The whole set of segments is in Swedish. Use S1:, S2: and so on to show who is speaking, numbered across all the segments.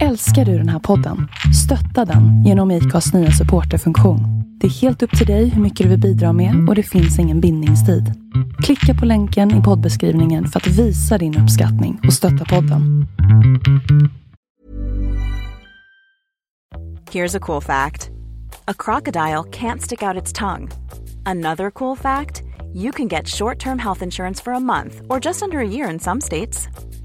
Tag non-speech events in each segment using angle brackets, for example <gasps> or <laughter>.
S1: Älskar du den här podden? Stötta den genom IKAs nya supporterfunktion. Det är helt upp till dig hur mycket du vill bidra med och det finns ingen bindningstid. Klicka på länken i poddbeskrivningen för att visa din uppskattning och stötta podden.
S2: Here's a cool fact a crocodile can't stick out its tongue. Another cool fact you can get short term health insurance for a month or just under a year in some states.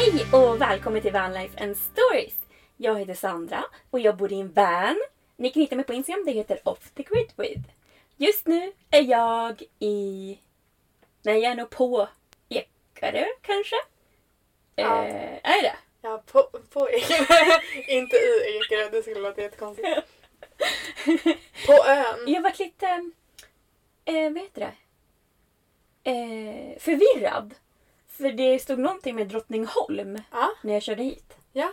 S3: Hej och välkommen till Vanlife and Stories. Jag heter Sandra och jag bor i en van. Ni kan hitta mig på Instagram, det heter Off the Grid With. Just nu är jag i... Nej, jag är nog på Ekerö kanske?
S4: Ja.
S3: Eh, är det?
S4: Ja, på, på Ekerö. <laughs> Inte i Ekerö, det skulle låta jättekonstigt. <laughs> På ön.
S3: Jag varit lite... Eh, vad heter det? Eh, förvirrad. För det stod någonting med Drottningholm
S4: Ja,
S3: när jag körde hit.
S4: ja.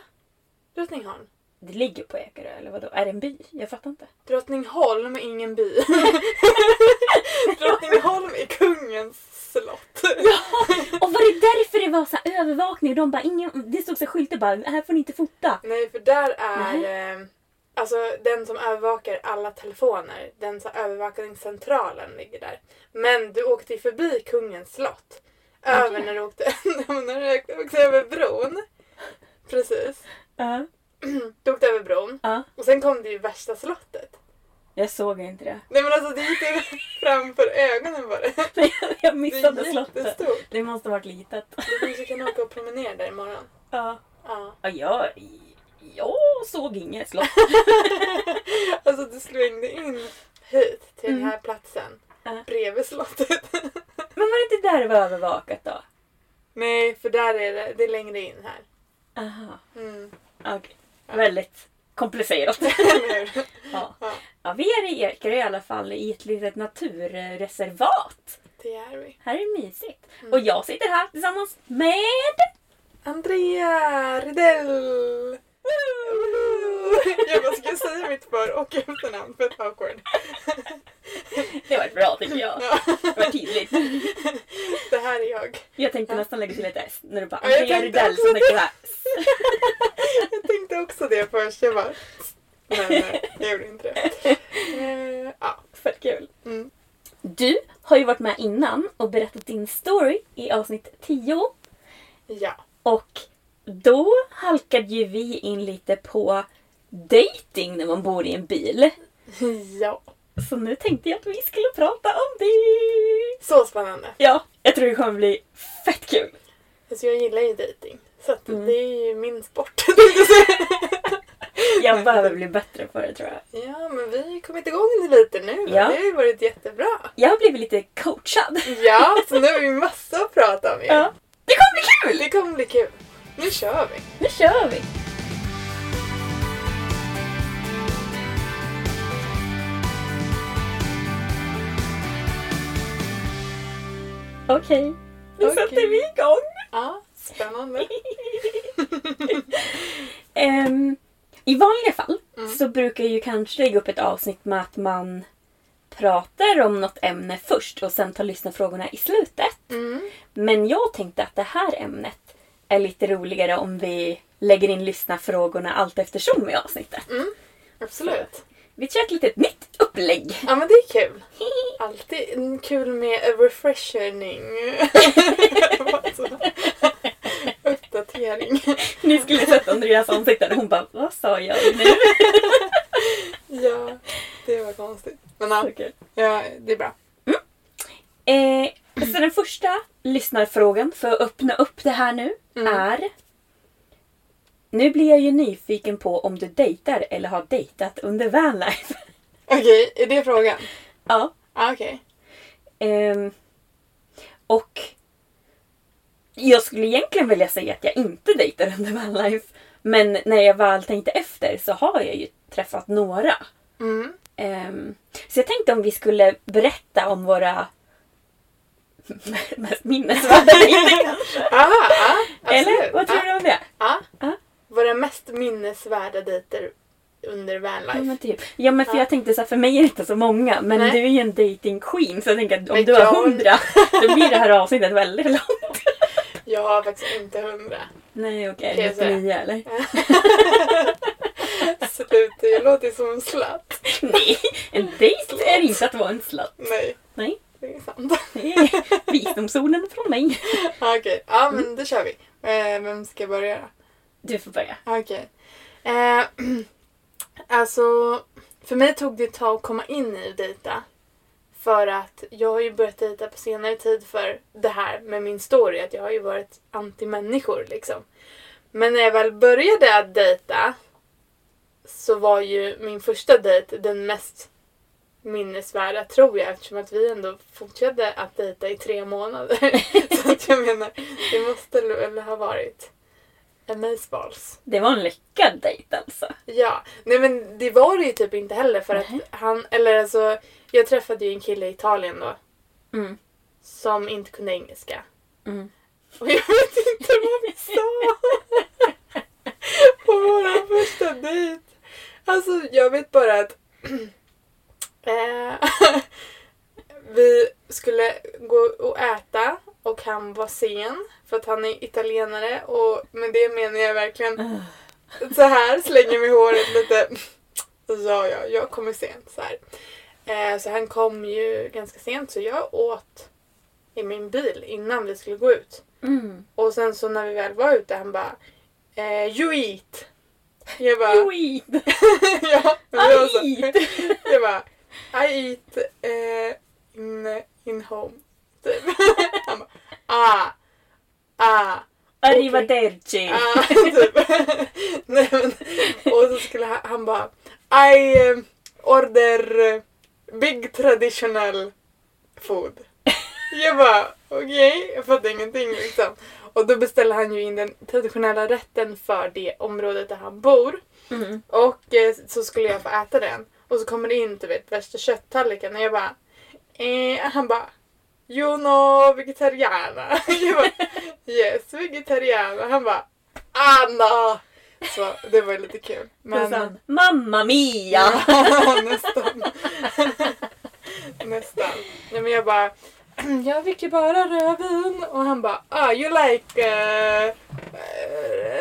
S4: Drottningholm.
S3: Det ligger på Ekerö, eller vadå? Är det en by? Jag fattar inte.
S4: Drottningholm är ingen by. <laughs> Drottningholm är kungens slott.
S3: Och var det därför det var så här övervakning? De bara, ingen, det stod så här skyltar bara, här får ni inte fota.
S4: Nej, för där är eh, alltså den som övervakar alla telefoner. Den som övervakningscentralen ligger där. Men du åkte ju förbi kungens slott. Över
S3: Okej.
S4: när du åkte, <laughs> när du åkte över bron. Precis.
S3: Ja. <clears throat>
S4: Du åkte över bron.
S3: Ja.
S4: Och sen kom det ju värsta slottet.
S3: Jag såg inte det.
S4: Nej men alltså det gick ju <laughs> framför ögonen bara. <laughs>
S3: jag
S4: Det
S3: missade
S4: är
S3: slottet. Det måste varit litet.
S4: Du kanske kan åka och promenera där imorgon.
S3: Ja.
S4: Ja.
S3: Ja, jag, jag såg inget slott.
S4: Alltså du slängde in hit till den här platsen.
S3: Mm. Ja.
S4: Bredvid slottet.
S3: Men var det inte där det var övervakat då?
S4: Nej för där är det, det är längre in här.
S3: Aha,
S4: Mm.
S3: okej. Väldigt komplicerat. <laughs> <laughs> Ja.
S4: Ja.
S3: ja, vi är i Ekerö i alla fall i ett litet naturreservat.
S4: Det är vi.
S3: Här är det mysigt. Och jag sitter här tillsammans med...
S4: Andrea Rydell! Jag bara, ska jag säga mitt för och efternamn för ett awkward?
S3: Det var bra tycker jag. Det var tydligt.
S4: Det här är jag.
S3: Jag tänkte nästan lägga till ett S när du bara
S4: Ja, jag
S3: Andrea Rydell
S4: också
S3: som
S4: det.
S3: här.
S4: Jag tänkte också det först. Jag bara... Men nej, jag gjorde inte det. Eh, ja.
S3: Fett kul.
S4: Mm.
S3: Du har ju varit med innan och berättat din story i avsnitt 10.
S4: Ja.
S3: Och då halkade ju vi in lite på dating när man bor i en bil.
S4: Ja.
S3: Så nu tänkte jag att vi skulle prata om det.
S4: Så spännande.
S3: Ja, jag tror det kommer bli fett kul.
S4: Alltså jag gillar ju dating. Så
S3: Mm.
S4: det är ju min sport. <laughs> jag
S3: behöver bli bättre på det tror jag.
S4: ja, men vi har kommit igång lite nu.
S3: Ja.
S4: Det har ju varit jättebra.
S3: Jag har blivit lite coachad.
S4: Ja, så nu har vi massa att prata om ju.
S3: Ja. Det kommer bli kul!
S4: Det kommer bli kul. Nu kör vi.
S3: Nu kör vi! Okej, nu
S4: Okej.
S3: sätter vi igång.
S4: Ja, spännande. <laughs>
S3: Ehm, I vanliga fall så brukar ju kanske lägga upp ett avsnitt med att man pratar om något ämne först och sen tar lyssnarfrågorna i slutet.
S4: Mm.
S3: Men jag tänkte att det här ämnet är lite roligare om vi lägger in lyssnarfrågorna allt eftersom i avsnittet.
S4: Absolut.
S3: Vi kör ett litet nytt upplägg.
S4: Ja men det är kul. Alltid mm, kul med refreshing. <laughs> Uppdatering.
S3: Ni skulle sett Andreas ansikte hon bara Vad sa jag nu? <laughs>
S4: Ja, det var konstigt. Men ja,
S3: Så
S4: ja det är bra.
S3: Eh, så den första lyssnarfrågan för att öppna upp det här nu
S4: Mm.
S3: är Nu blir jag ju nyfiken på om du dejtar eller har dejtat under vanlife. <laughs>
S4: Okej, är det frågan?
S3: ja.
S4: Ah, Okej.
S3: Ehm, och jag skulle egentligen vilja säga att jag inte dejtar under vanlife. Men när jag väl tänkte efter så har jag ju träffat några.
S4: Mm.
S3: Ehm, så jag tänkte om vi skulle berätta om våra mest minnesvärda dejter <laughs> kanske.
S4: Ah, ah, absolut.
S3: Eller vad tror
S4: ah,
S3: du om det?
S4: ah.
S3: Ah.
S4: Våra mest minnesvärda dejter under
S3: Ja
S4: vanlife.
S3: men, typ. ja men för
S4: Ja.
S3: jag tänkte så här, för mig är det inte så många men
S4: Nej.
S3: du är ju en dating queen så jag tänker att om
S4: Men
S3: du har hundra då blir det här avsnittet väldigt långt.
S4: Jag har faktiskt inte hundra.
S3: Nej okej,
S4: säga.
S3: 99 eller? <laughs>
S4: Sluta, jag låter som en slatt.
S3: Nej, en dejt är inte att vara en slatt.
S4: Nej,
S3: Nej,
S4: sant. <laughs>
S3: det är visdomsorden från mig. <laughs>
S4: Okej, ja men då kör vi. Eh, vem ska börja då?
S3: Du får börja.
S4: Okej. Eh, <clears throat> alltså, för mig tog det ett tag att komma in i dejta. För att jag har ju börjat dejta på senare tid för det här med min story. Att jag har ju varit anti-människor liksom. Men när jag väl började att dejta så var ju min första dejt den mest minnesvärda tror jag eftersom att vi ändå fortsatte att dejta i tre månader. <laughs> så att jag menar, det måste väl ha varit amazeballs.
S3: Det var en lyckad dejt alltså.
S4: Ja, nej men det var det ju typ inte heller för att
S3: Nej.
S4: han, eller alltså jag träffade ju en kille i Italien då
S3: Mm.
S4: som inte kunde engelska.
S3: Mm.
S4: Och jag vet inte vad vi sa <laughs> på vår första dejt. Alltså jag vet bara att <clears throat> eh, <laughs> vi skulle gå och äta och han var sen för att han är italienare och med det menar jag verkligen så här slänger mig håret lite. Ja, ja, jag kommer sent så här. Eh, så han kom ju ganska sent så jag åt i min bil innan vi skulle gå ut.
S3: Mm.
S4: Och sen så när vi väl var ute han bara eh, You eat. Jag bara
S3: Sweet! <laughs>
S4: ja, men det var så.
S3: Eat. <laughs>
S4: Jag bara I eat eh, in, in home. Typ. Han bara ah, ah.
S3: Arrivederci!
S4: Ah, typ. <laughs> Nej, men, och så skulle han, han bara I eh, order big traditional food. Jag bara okej, jag fattar ingenting liksom. Och då beställer han ju in den traditionella rätten för det området där han bor.
S3: Mm.
S4: Och eh, så skulle jag få äta den. Och så kommer det in du vet värsta kötttallriken och jag bara eh, Han bara You know vegetariana. <laughs> Jag bara Yes vegetariana. Han bara Anna! Så det var lite kul.
S3: Men... Sen, Mamma mia!
S4: Ja, <laughs> nästan. nästan. Nej men jag bara jag fick ju bara rödvin och han bara ah you like uh,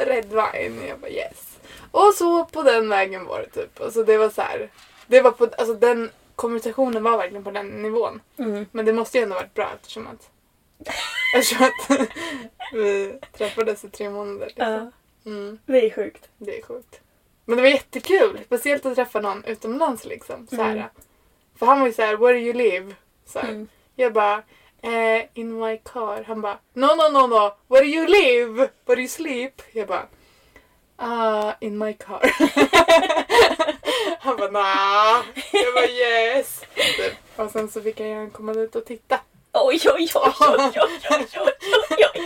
S4: red wine. Jag bara yes. Och så på den vägen var det typ. Alltså det var så här. Det var på, alltså den konversationen var verkligen på den nivån.
S3: Mm.
S4: Men det måste ju ändå varit bra eftersom att <laughs> eftersom att <laughs> vi träffades i tre månader. Liksom.
S3: Ja,
S4: Mm.
S3: det är sjukt.
S4: Det är sjukt. Men det var jättekul. Speciellt att träffa någon utomlands liksom. Så här.
S3: Mm.
S4: För han var ju såhär, where do you live? Så.
S3: Mm.
S4: Jag bara, eh, in my car. Han bara, no no no no, where do you live? Where do you sleep? Jag bara, Uh, in my car. <laughs> han bara nah. Jag bara yes. Och sen så fick jag han komma dit och titta.
S3: Oj oj oj oj oj oj oj.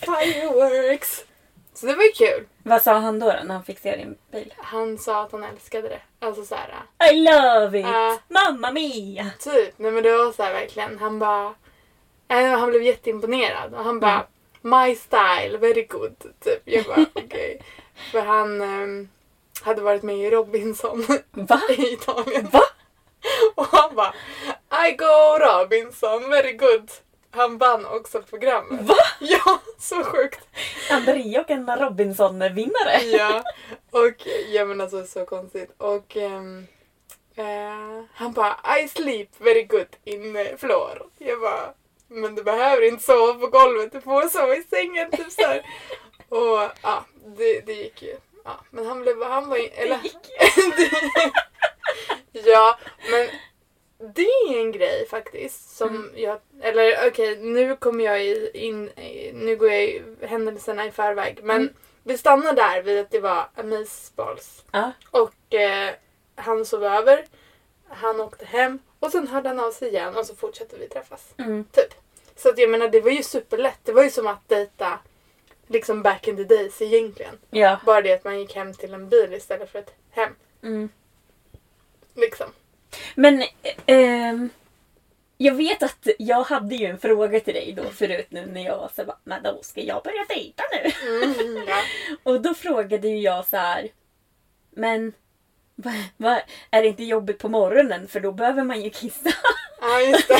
S4: Fireworks. Så det var ju kul.
S3: Vad sa han då, då när han fick se din bil?
S4: Han sa att han älskade det. Alltså såhär... Äh.
S3: I love it!
S4: Uh,
S3: Mamma mia!
S4: Typ. Nej men det var såhär verkligen. Han bara... Äh, han blev jätteimponerad. Och han bara... Mm. My style, very good. Typ. Jag bara <laughs> okej. Okay. För han... ehm, hade varit med i Robinson
S3: Va? <laughs>
S4: i Italien.
S3: Va? <laughs>
S4: Och han bara I go Robinson, very good. Han vann också programmet.
S3: Va? <laughs>
S4: Ja, så sjukt.
S3: Andrea och en Robinson-vinnare?
S4: Ja, och ja men alltså så konstigt. Och ehm, eh, han bara I sleep very good in eh, floor. Jag bara men du behöver inte sova på golvet, du får sova i sängen typ så här. Och ja, det, det gick ju. Ja, men han blev, han var ju, eller, <laughs> Ja, men det är en grej faktiskt som jag, eller okej nu kommer jag in, nu går jag i händelserna i förväg men vi stannar där vid att det var Amazeballs
S3: Ja.
S4: och eh, han sov över, han åkte hem och sen hörde han av sig igen och så fortsatte vi träffas.
S3: Mm.
S4: Typ. Så att jag menar det var ju superlätt, det var ju som att dejta liksom back in the days egentligen.
S3: Ja.
S4: Bara det att man gick hem till en bil istället för ett hem.
S3: Mm.
S4: Liksom.
S3: Men ehm, jag vet att jag hade ju en fråga till dig då förut nu när jag så bara, men då ska jag börja dejta nu?
S4: Mm, ja. <laughs>
S3: Och då frågade ju jag så här, men va, va, är det inte jobbigt på morgonen för då behöver man ju kissa?
S4: ja, just det.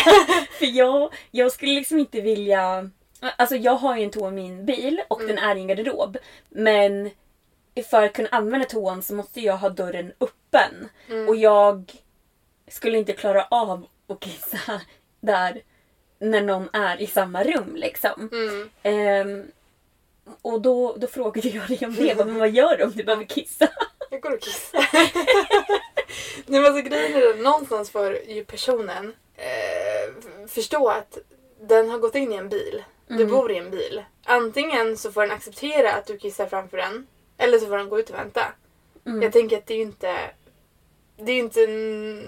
S4: <laughs>
S3: för jag, jag skulle liksom inte vilja, alltså jag har ju en toa i min bil och den är i en garderob. Men för att kunna använda toan så måste jag ha dörren öppen. Och jag skulle inte klara av att kissa <laughs> där när någon är i samma rum liksom.
S4: Mm.
S3: Ehm, och då, då frågade jag dig om det. Men vad gör du om du behöver kissa? <laughs>
S4: Jag går och kissar. <laughs> Nej men alltså grejen är att någonstans får ju personen eh, förstå att den har gått in i en bil. Du bor i en bil. Antingen så får den acceptera att du kissar framför den. Eller så får den gå ut och vänta. Jag tänker att det är ju inte det är ju inte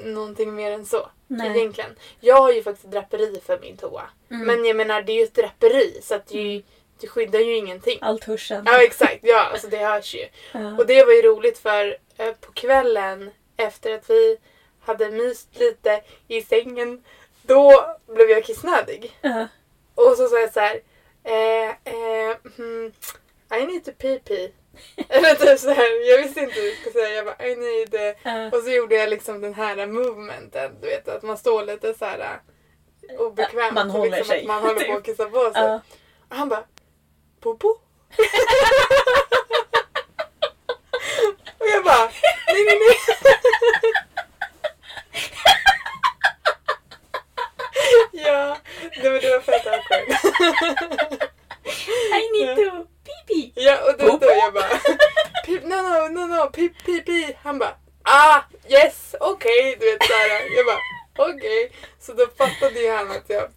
S4: någonting mer än så.
S3: Nej.
S4: Egentligen. Jag har ju faktiskt draperi för min toa. Men jag menar det är ju ett draperi så att det, ju- det skyddar ju ingenting.
S3: Allt hörseln.
S4: Ja exakt, ja alltså det hörs ju.
S3: Ja.
S4: Och det var ju roligt för eh, på kvällen efter att vi hade myst lite i sängen då blev jag kissnödig.
S3: Ja.
S4: Och så sa jag så här. Eh, eh, hmm, I need to pee pee. <laughs> Eller typ så här, jag visste inte hur jag skulle säga. Jag bara I need...
S3: Ja.
S4: Och så gjorde jag liksom den här movementen. Du vet att man står lite så här eh, obekvämt.
S3: Man
S4: och
S3: håller
S4: liksom
S3: sig,
S4: Att man håller på
S3: typ.
S4: att kissa på sig.
S3: Ja.
S4: Och han bara Popo? <laughs> <laughs> och jag bara nej nej nej. Det var, det var fett awkward. <laughs>
S3: I need to pee pee.
S4: ja, och då, då jag bara pip, no no no no pip pip pip. Han bara ah yes okej du vet såhär. Jag bara okej. Så då fattade ju han att jag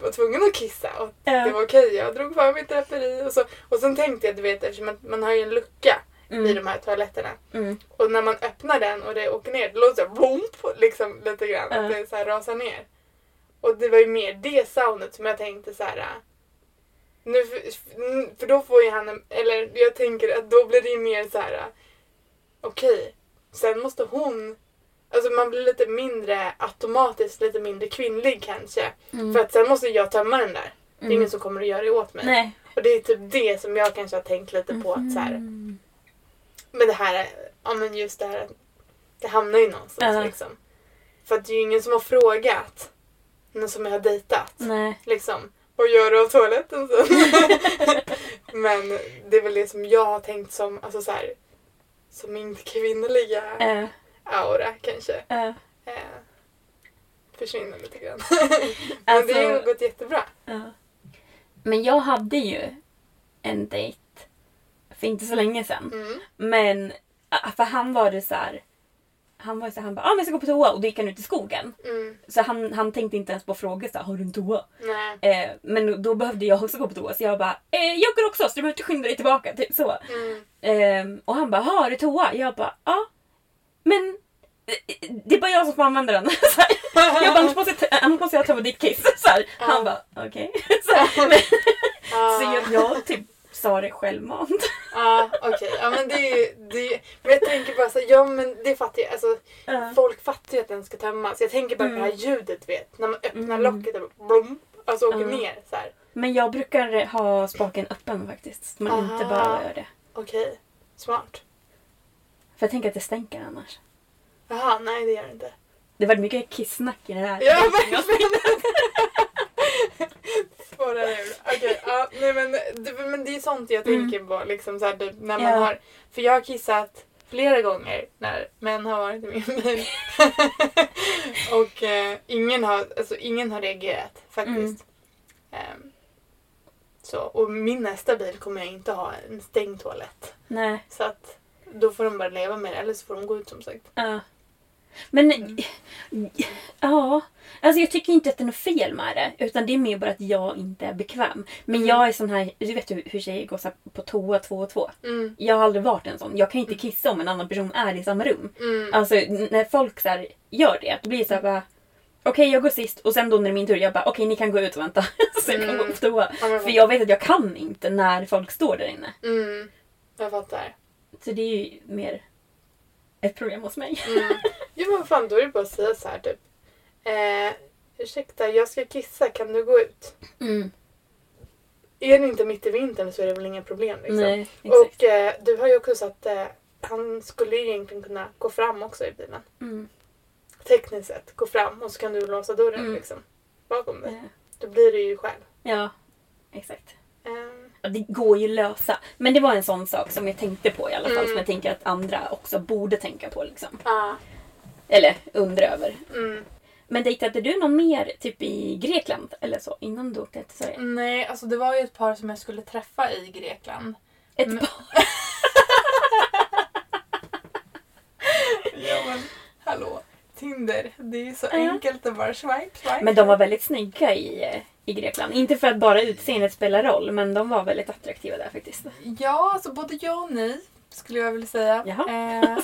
S4: var tvungen att kissa och
S3: Ja.
S4: det var okej. Jag drog för mitt draperi och så. Och sen tänkte jag du vet eftersom att man har ju en lucka i de här toaletterna.
S3: Mm.
S4: Och när man öppnar den och det åker ner, det låter såhär liksom lite grann.
S3: Ja.
S4: Att det så här rasar ner. Och det var ju mer det soundet som jag tänkte så här. äh, Nu, för, då får ju han, en- eller jag tänker att då blir det ju mer så här. äh, Okej, sen måste hon Alltså man blir lite mindre automatiskt lite mindre kvinnlig kanske. För att sen måste jag tömma den där. Det är ingen som kommer att göra det åt mig.
S3: Nej.
S4: Och det är typ det som jag kanske har tänkt lite på att så här, Men det här, ja men just det här, det hamnar ju någonstans
S3: Ja.
S4: liksom. För att det är ju ingen som har frågat någon som jag har dejtat.
S3: Nej.
S4: Liksom, vad gör du av toaletten sen? <laughs> men det är väl det som jag har tänkt som, alltså så här, som min kvinnliga
S3: Äh,
S4: aura kanske.
S3: äh.
S4: Eh, försvinner lite grann. <laughs> men det har
S3: Alltså-
S4: gått jättebra.
S3: Ja. Men jag hade ju en dejt för inte så länge sedan.
S4: Mm.
S3: Men för han var det så här. Han var ju så här, han bara, ah, men jag ska gå på toa och då gick han ut i skogen.
S4: Mm.
S3: Så han, han tänkte inte ens på frågor så här, har du en toa? Eh, men då behövde jag också gå på toa så jag bara, eh, jag går också så du behöver inte skynda dig tillbaka. Typ så.
S4: Mm.
S3: Eh, och han bara, har du toa? Jag bara, ja. Men eh, det är bara jag som får använda den. <laughs> Så jag bara, annars måste jag, annars måste jag tömma ditt case. Så här. Han bara, okej. <laughs> Så, här. Men- <laughs> så jag, jag typ sa det självmant. <laughs>
S4: Ja, okej. Ja, men det är ju... Det är, men jag tänker bara så här, ja men det fattar jag. Alltså,
S3: Ja.
S4: Folk fattar ju att den ska tömmas. Jag tänker bara på det här ljudet vet. När man öppnar locket och blom, alltså åker
S3: Mm.
S4: ner så här.
S3: Men jag brukar ha spaken öppen faktiskt. Så man inte
S4: Aha.
S3: bara gör det.
S4: Okej, smart.
S3: För jag tänker att det stänker annars.
S4: Jaha, nej det gör det inte.
S3: Det var mycket kissnack i det här.
S4: Ja, <laughs> verkligen! Spårar ur. Okej, ja, nej men det, men det är sånt jag
S3: Mm.
S4: tänker på. Liksom, så här, typ, när man
S3: Ja.
S4: har, för jag har kissat flera gånger när män har varit i min bil. och eh, ingen, har, alltså, ingen har reagerat faktiskt. Ehm, så, och min nästa bil kommer jag inte ha en stängd toalett.
S3: Nej.
S4: Så att då får de bara leva med det eller så får de gå ut som sagt.
S3: Ja. Men
S4: Mm.
S3: ja, alltså jag tycker inte att det är något fel med det. Utan det är mer bara att jag inte är bekväm.
S4: Mm.
S3: Men jag är sån här, du vet hur, hur tjejer går så på toa två och två.
S4: Mm.
S3: Jag har aldrig varit en sån. Jag kan inte kissa om en annan person är i samma rum.
S4: Mm.
S3: Alltså när folk så här gör det, då blir det så här bara Okej jag går sist och sen då när det är min tur, jag bara okej ni kan gå ut och vänta. <laughs> så jag kan gå på toa.
S4: Men-
S3: För jag vet att jag kan inte när folk står där inne.
S4: Mm. Jag fattar.
S3: Så det är ju mer ett problem hos mig.
S4: Mm. Jo men fan då är det bara att säga så här typ. Eh, ursäkta jag ska kissa, kan du gå ut?
S3: Mm.
S4: Är det inte mitt i vintern så är det väl inga problem liksom.
S3: Nej, exakt.
S4: Och eh, du har ju också sagt att eh, han skulle ju egentligen kunna gå fram också i bilen.
S3: Mm.
S4: Tekniskt sett, gå fram och så kan du låsa dörren
S3: Mm.
S4: liksom. Bakom dig.
S3: Eh,
S4: Då blir du ju själv.
S3: Ja, exakt. Det går ju lösa. Men det var en sån sak som jag tänkte på i alla fall.
S4: Mm.
S3: Som jag tänker att andra också borde tänka på. Liksom.
S4: Ja.
S3: Eller undra över.
S4: mm.
S3: Men dejtade du någon mer typ i Grekland eller så innan du åkte till Sverige?
S4: Nej, alltså det var ju ett par som jag skulle träffa i Grekland.
S3: Ett
S4: Men-
S3: par? <laughs>
S4: Ja men hallå. Tinder, det är ju så
S3: Ja.
S4: enkelt att bara swipe, swipe.
S3: Men de var väldigt snygga i, eh, i Grekland. Inte för att bara utseendet spelar roll, men de var väldigt attraktiva där faktiskt.
S4: Ja, alltså både ja och nej skulle jag vilja säga.
S3: Jaha.
S4: Eh,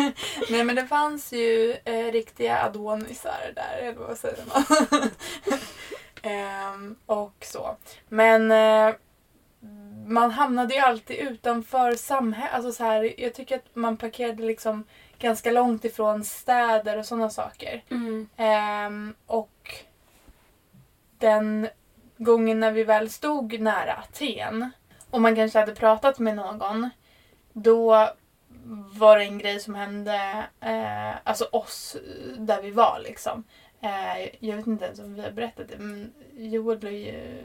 S4: <laughs> nej men det fanns ju eh, riktiga adonisar där, eller vad säger man? <laughs> Ehm, och så. Men eh, man hamnade ju alltid utanför samhället. Alltså så här, jag tycker att man parkerade liksom ganska långt ifrån städer och sådana saker.
S3: Mm.
S4: Ehm, och den gången när vi väl stod nära Aten och man kanske hade pratat med någon då var det en grej som hände eh, alltså oss där vi var liksom. Eh, jag vet inte ens om vi har berättat det men Joel blev ju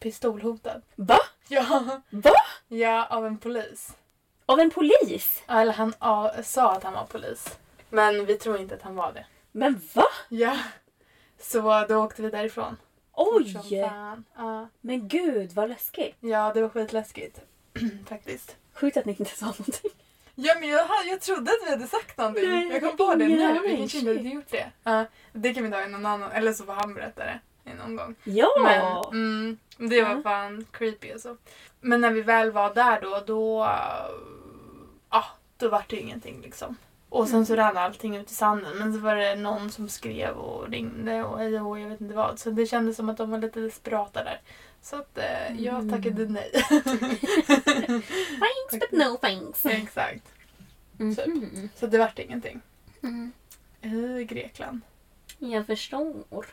S4: pistolhotad.
S3: Va?
S4: Ja,
S3: Va?
S4: ja av en polis.
S3: Av en polis?
S4: Ja, Eller han ja, sa att han var polis. Men vi tror inte att han var det.
S3: Men va?
S4: Ja. Så då åkte vi därifrån. Fort som
S3: Oj!
S4: fan. Ja.
S3: Men gud vad läskigt.
S4: ja, det var skitläskigt. <clears throat> Faktiskt.
S3: Sjukt att ni inte sa någonting.
S4: Ja, men jag, jag trodde att vi hade sagt någonting.
S3: Nej,
S4: jag kom på det nu. Vi kanske inte hade gjort det. Ja, det kan vi ta i någon annan. Eller så får han berätta det någon gång.
S3: Ja!
S4: Men mm, det var
S3: Ja.
S4: fan creepy alltså. Men när vi väl var där då, då... Ja, då var det ingenting liksom. Och sen så rann allting ut i sanden. Men så var det någon som skrev och ringde och hej och jag vet inte vad. Så det kändes som att de var lite desperata där. Så att eh, jag tackade nej. <laughs>
S3: Thanks but no thanks. <laughs>
S4: Exakt.
S3: Mhm.
S4: Så det vart ingenting.
S3: Mm.
S4: I Grekland.
S3: Jag förstår.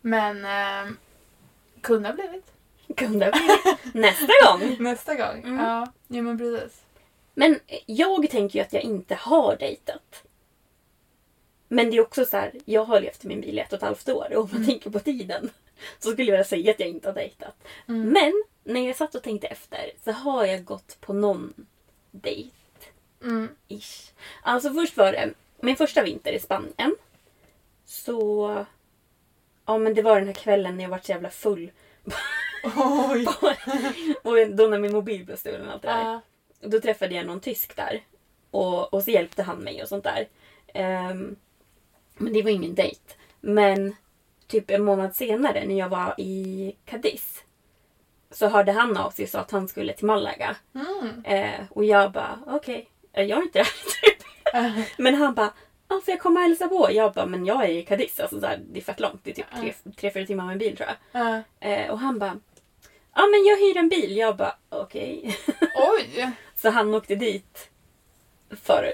S4: Men eh, kunde ha blivit.
S3: Kunde ha blivit nästa gång. <laughs>
S4: Nästa gång.
S3: Mm.
S4: Ja, ja men precis.
S3: Men jag tänker ju att jag inte har dejtat. Men det är också så här, jag har levt i min bil i ett och ett halvt år och om man tänker på tiden <laughs> så skulle jag säga att jag inte har dejtat.
S4: Mm.
S3: Men när jag satt och tänkte efter så har jag gått på någon dejt.
S4: Mm.
S3: Ish. Alltså först var det min första vinter i Spanien. Så... Ja men det var den här kvällen när jag var så jävla full. <laughs>
S4: Oj.
S3: och då när min mobil blev stulen och allt det där.
S4: Ja.
S3: Då träffade jag någon tysk där. Och, och så hjälpte han mig och sånt där. Ehm, men det var ingen dejt. Men typ en månad senare när jag var i Cadiz. Så hörde han av sig och sa att han skulle till Malaga.
S4: Mm.
S3: Eh, och jag bara okej, jag gör inte det här. <laughs> Typ. <laughs> Men han bara Ja, får jag komma och hälsa på? Jag bara, men jag är i Cadiz. Alltså, så här, det är fett långt. Det är typ tre, tre fyra timmar med bil tror jag.
S4: Ja.
S3: Eh, och han bara, ja men jag hyr en bil. Jag bara, okej. <laughs>
S4: Oj!
S3: Så han åkte dit för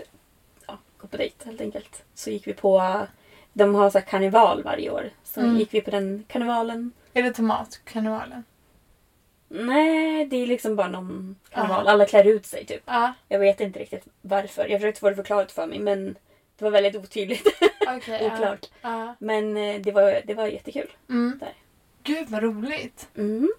S3: ja, gå på dejt helt enkelt. Så gick vi på, de har så här karneval varje år. Så
S4: Mm.
S3: gick vi på den karnevalen.
S4: Är det tomatkarnevalen?
S3: Nej, det är liksom bara någon karneval. Alla klär ut sig typ.
S4: Ja,
S3: Jag vet inte riktigt varför. Jag försökte få det förklarat för mig men det var väldigt otydligt. <laughs>
S4: okej. ja.
S3: Oklart.
S4: Ja.
S3: Men eh, det var, det var jättekul.
S4: Mm.
S3: Där.
S4: Gud vad roligt.
S3: Mm.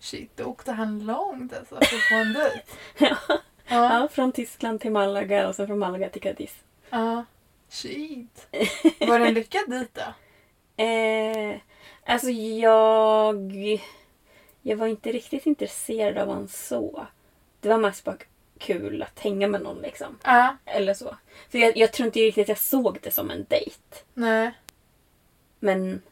S4: Shit, då åkte han långt alltså för att få en <laughs> dejt.
S3: Ja.
S4: Ja.
S3: ja, från Tyskland till Malaga och sen från Malaga till Cadiz.
S4: ja. Shit. <laughs> Var det en lyckad dejt då?
S3: Eh, alltså jag... Jag var inte riktigt intresserad av honom så. Det var mest bara kul att hänga med någon liksom.
S4: Ja.
S3: Eller så. För jag, jag tror inte riktigt jag såg det som en dejt.
S4: Nej.
S3: Men...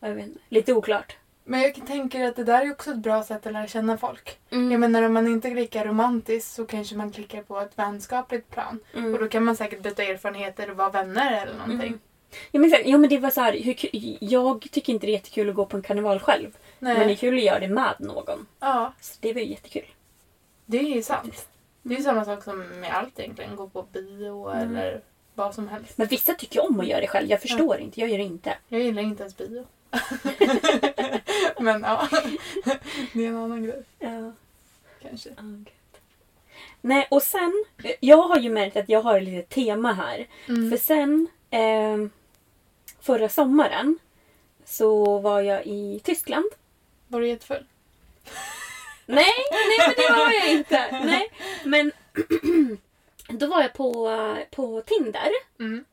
S3: Jag vet inte. Lite oklart.
S4: Men jag tänker att det där är också ett bra sätt att lära känna folk.
S3: Mm.
S4: Jag menar om man inte klickar romantiskt så kanske man klickar på ett vänskapligt plan.
S3: Mm.
S4: Och då kan man säkert byta erfarenheter och vara vänner eller någonting.
S3: Mm. Ja, men, ja, men det var så här, hur, jag tycker inte det är jättekul att gå på en karneval själv.
S4: Nej.
S3: Men det är kul att göra det med någon.
S4: Ja,
S3: Så det var ju jättekul.
S4: det är ju sant. Det är ju samma sak som med allt egentligen. Gå på bio
S3: Mm.
S4: eller vad som helst.
S3: Men vissa tycker om att göra det själv. Jag förstår inte. Jag gör det inte.
S4: Jag gillar inte ens bio. <laughs> Men ja, det är en annan grej
S3: Ja.
S4: kanske.
S3: Nej, och sen. Jag har ju märkt att jag har ett litet tema här.
S4: Mm.
S3: För sen eh, förra sommaren så var jag i Tyskland.
S4: Var du jättefull? <laughs>
S3: Nej, nej men det var jag inte. Nej, men <clears throat> då var jag på, på Tinder
S4: Mm.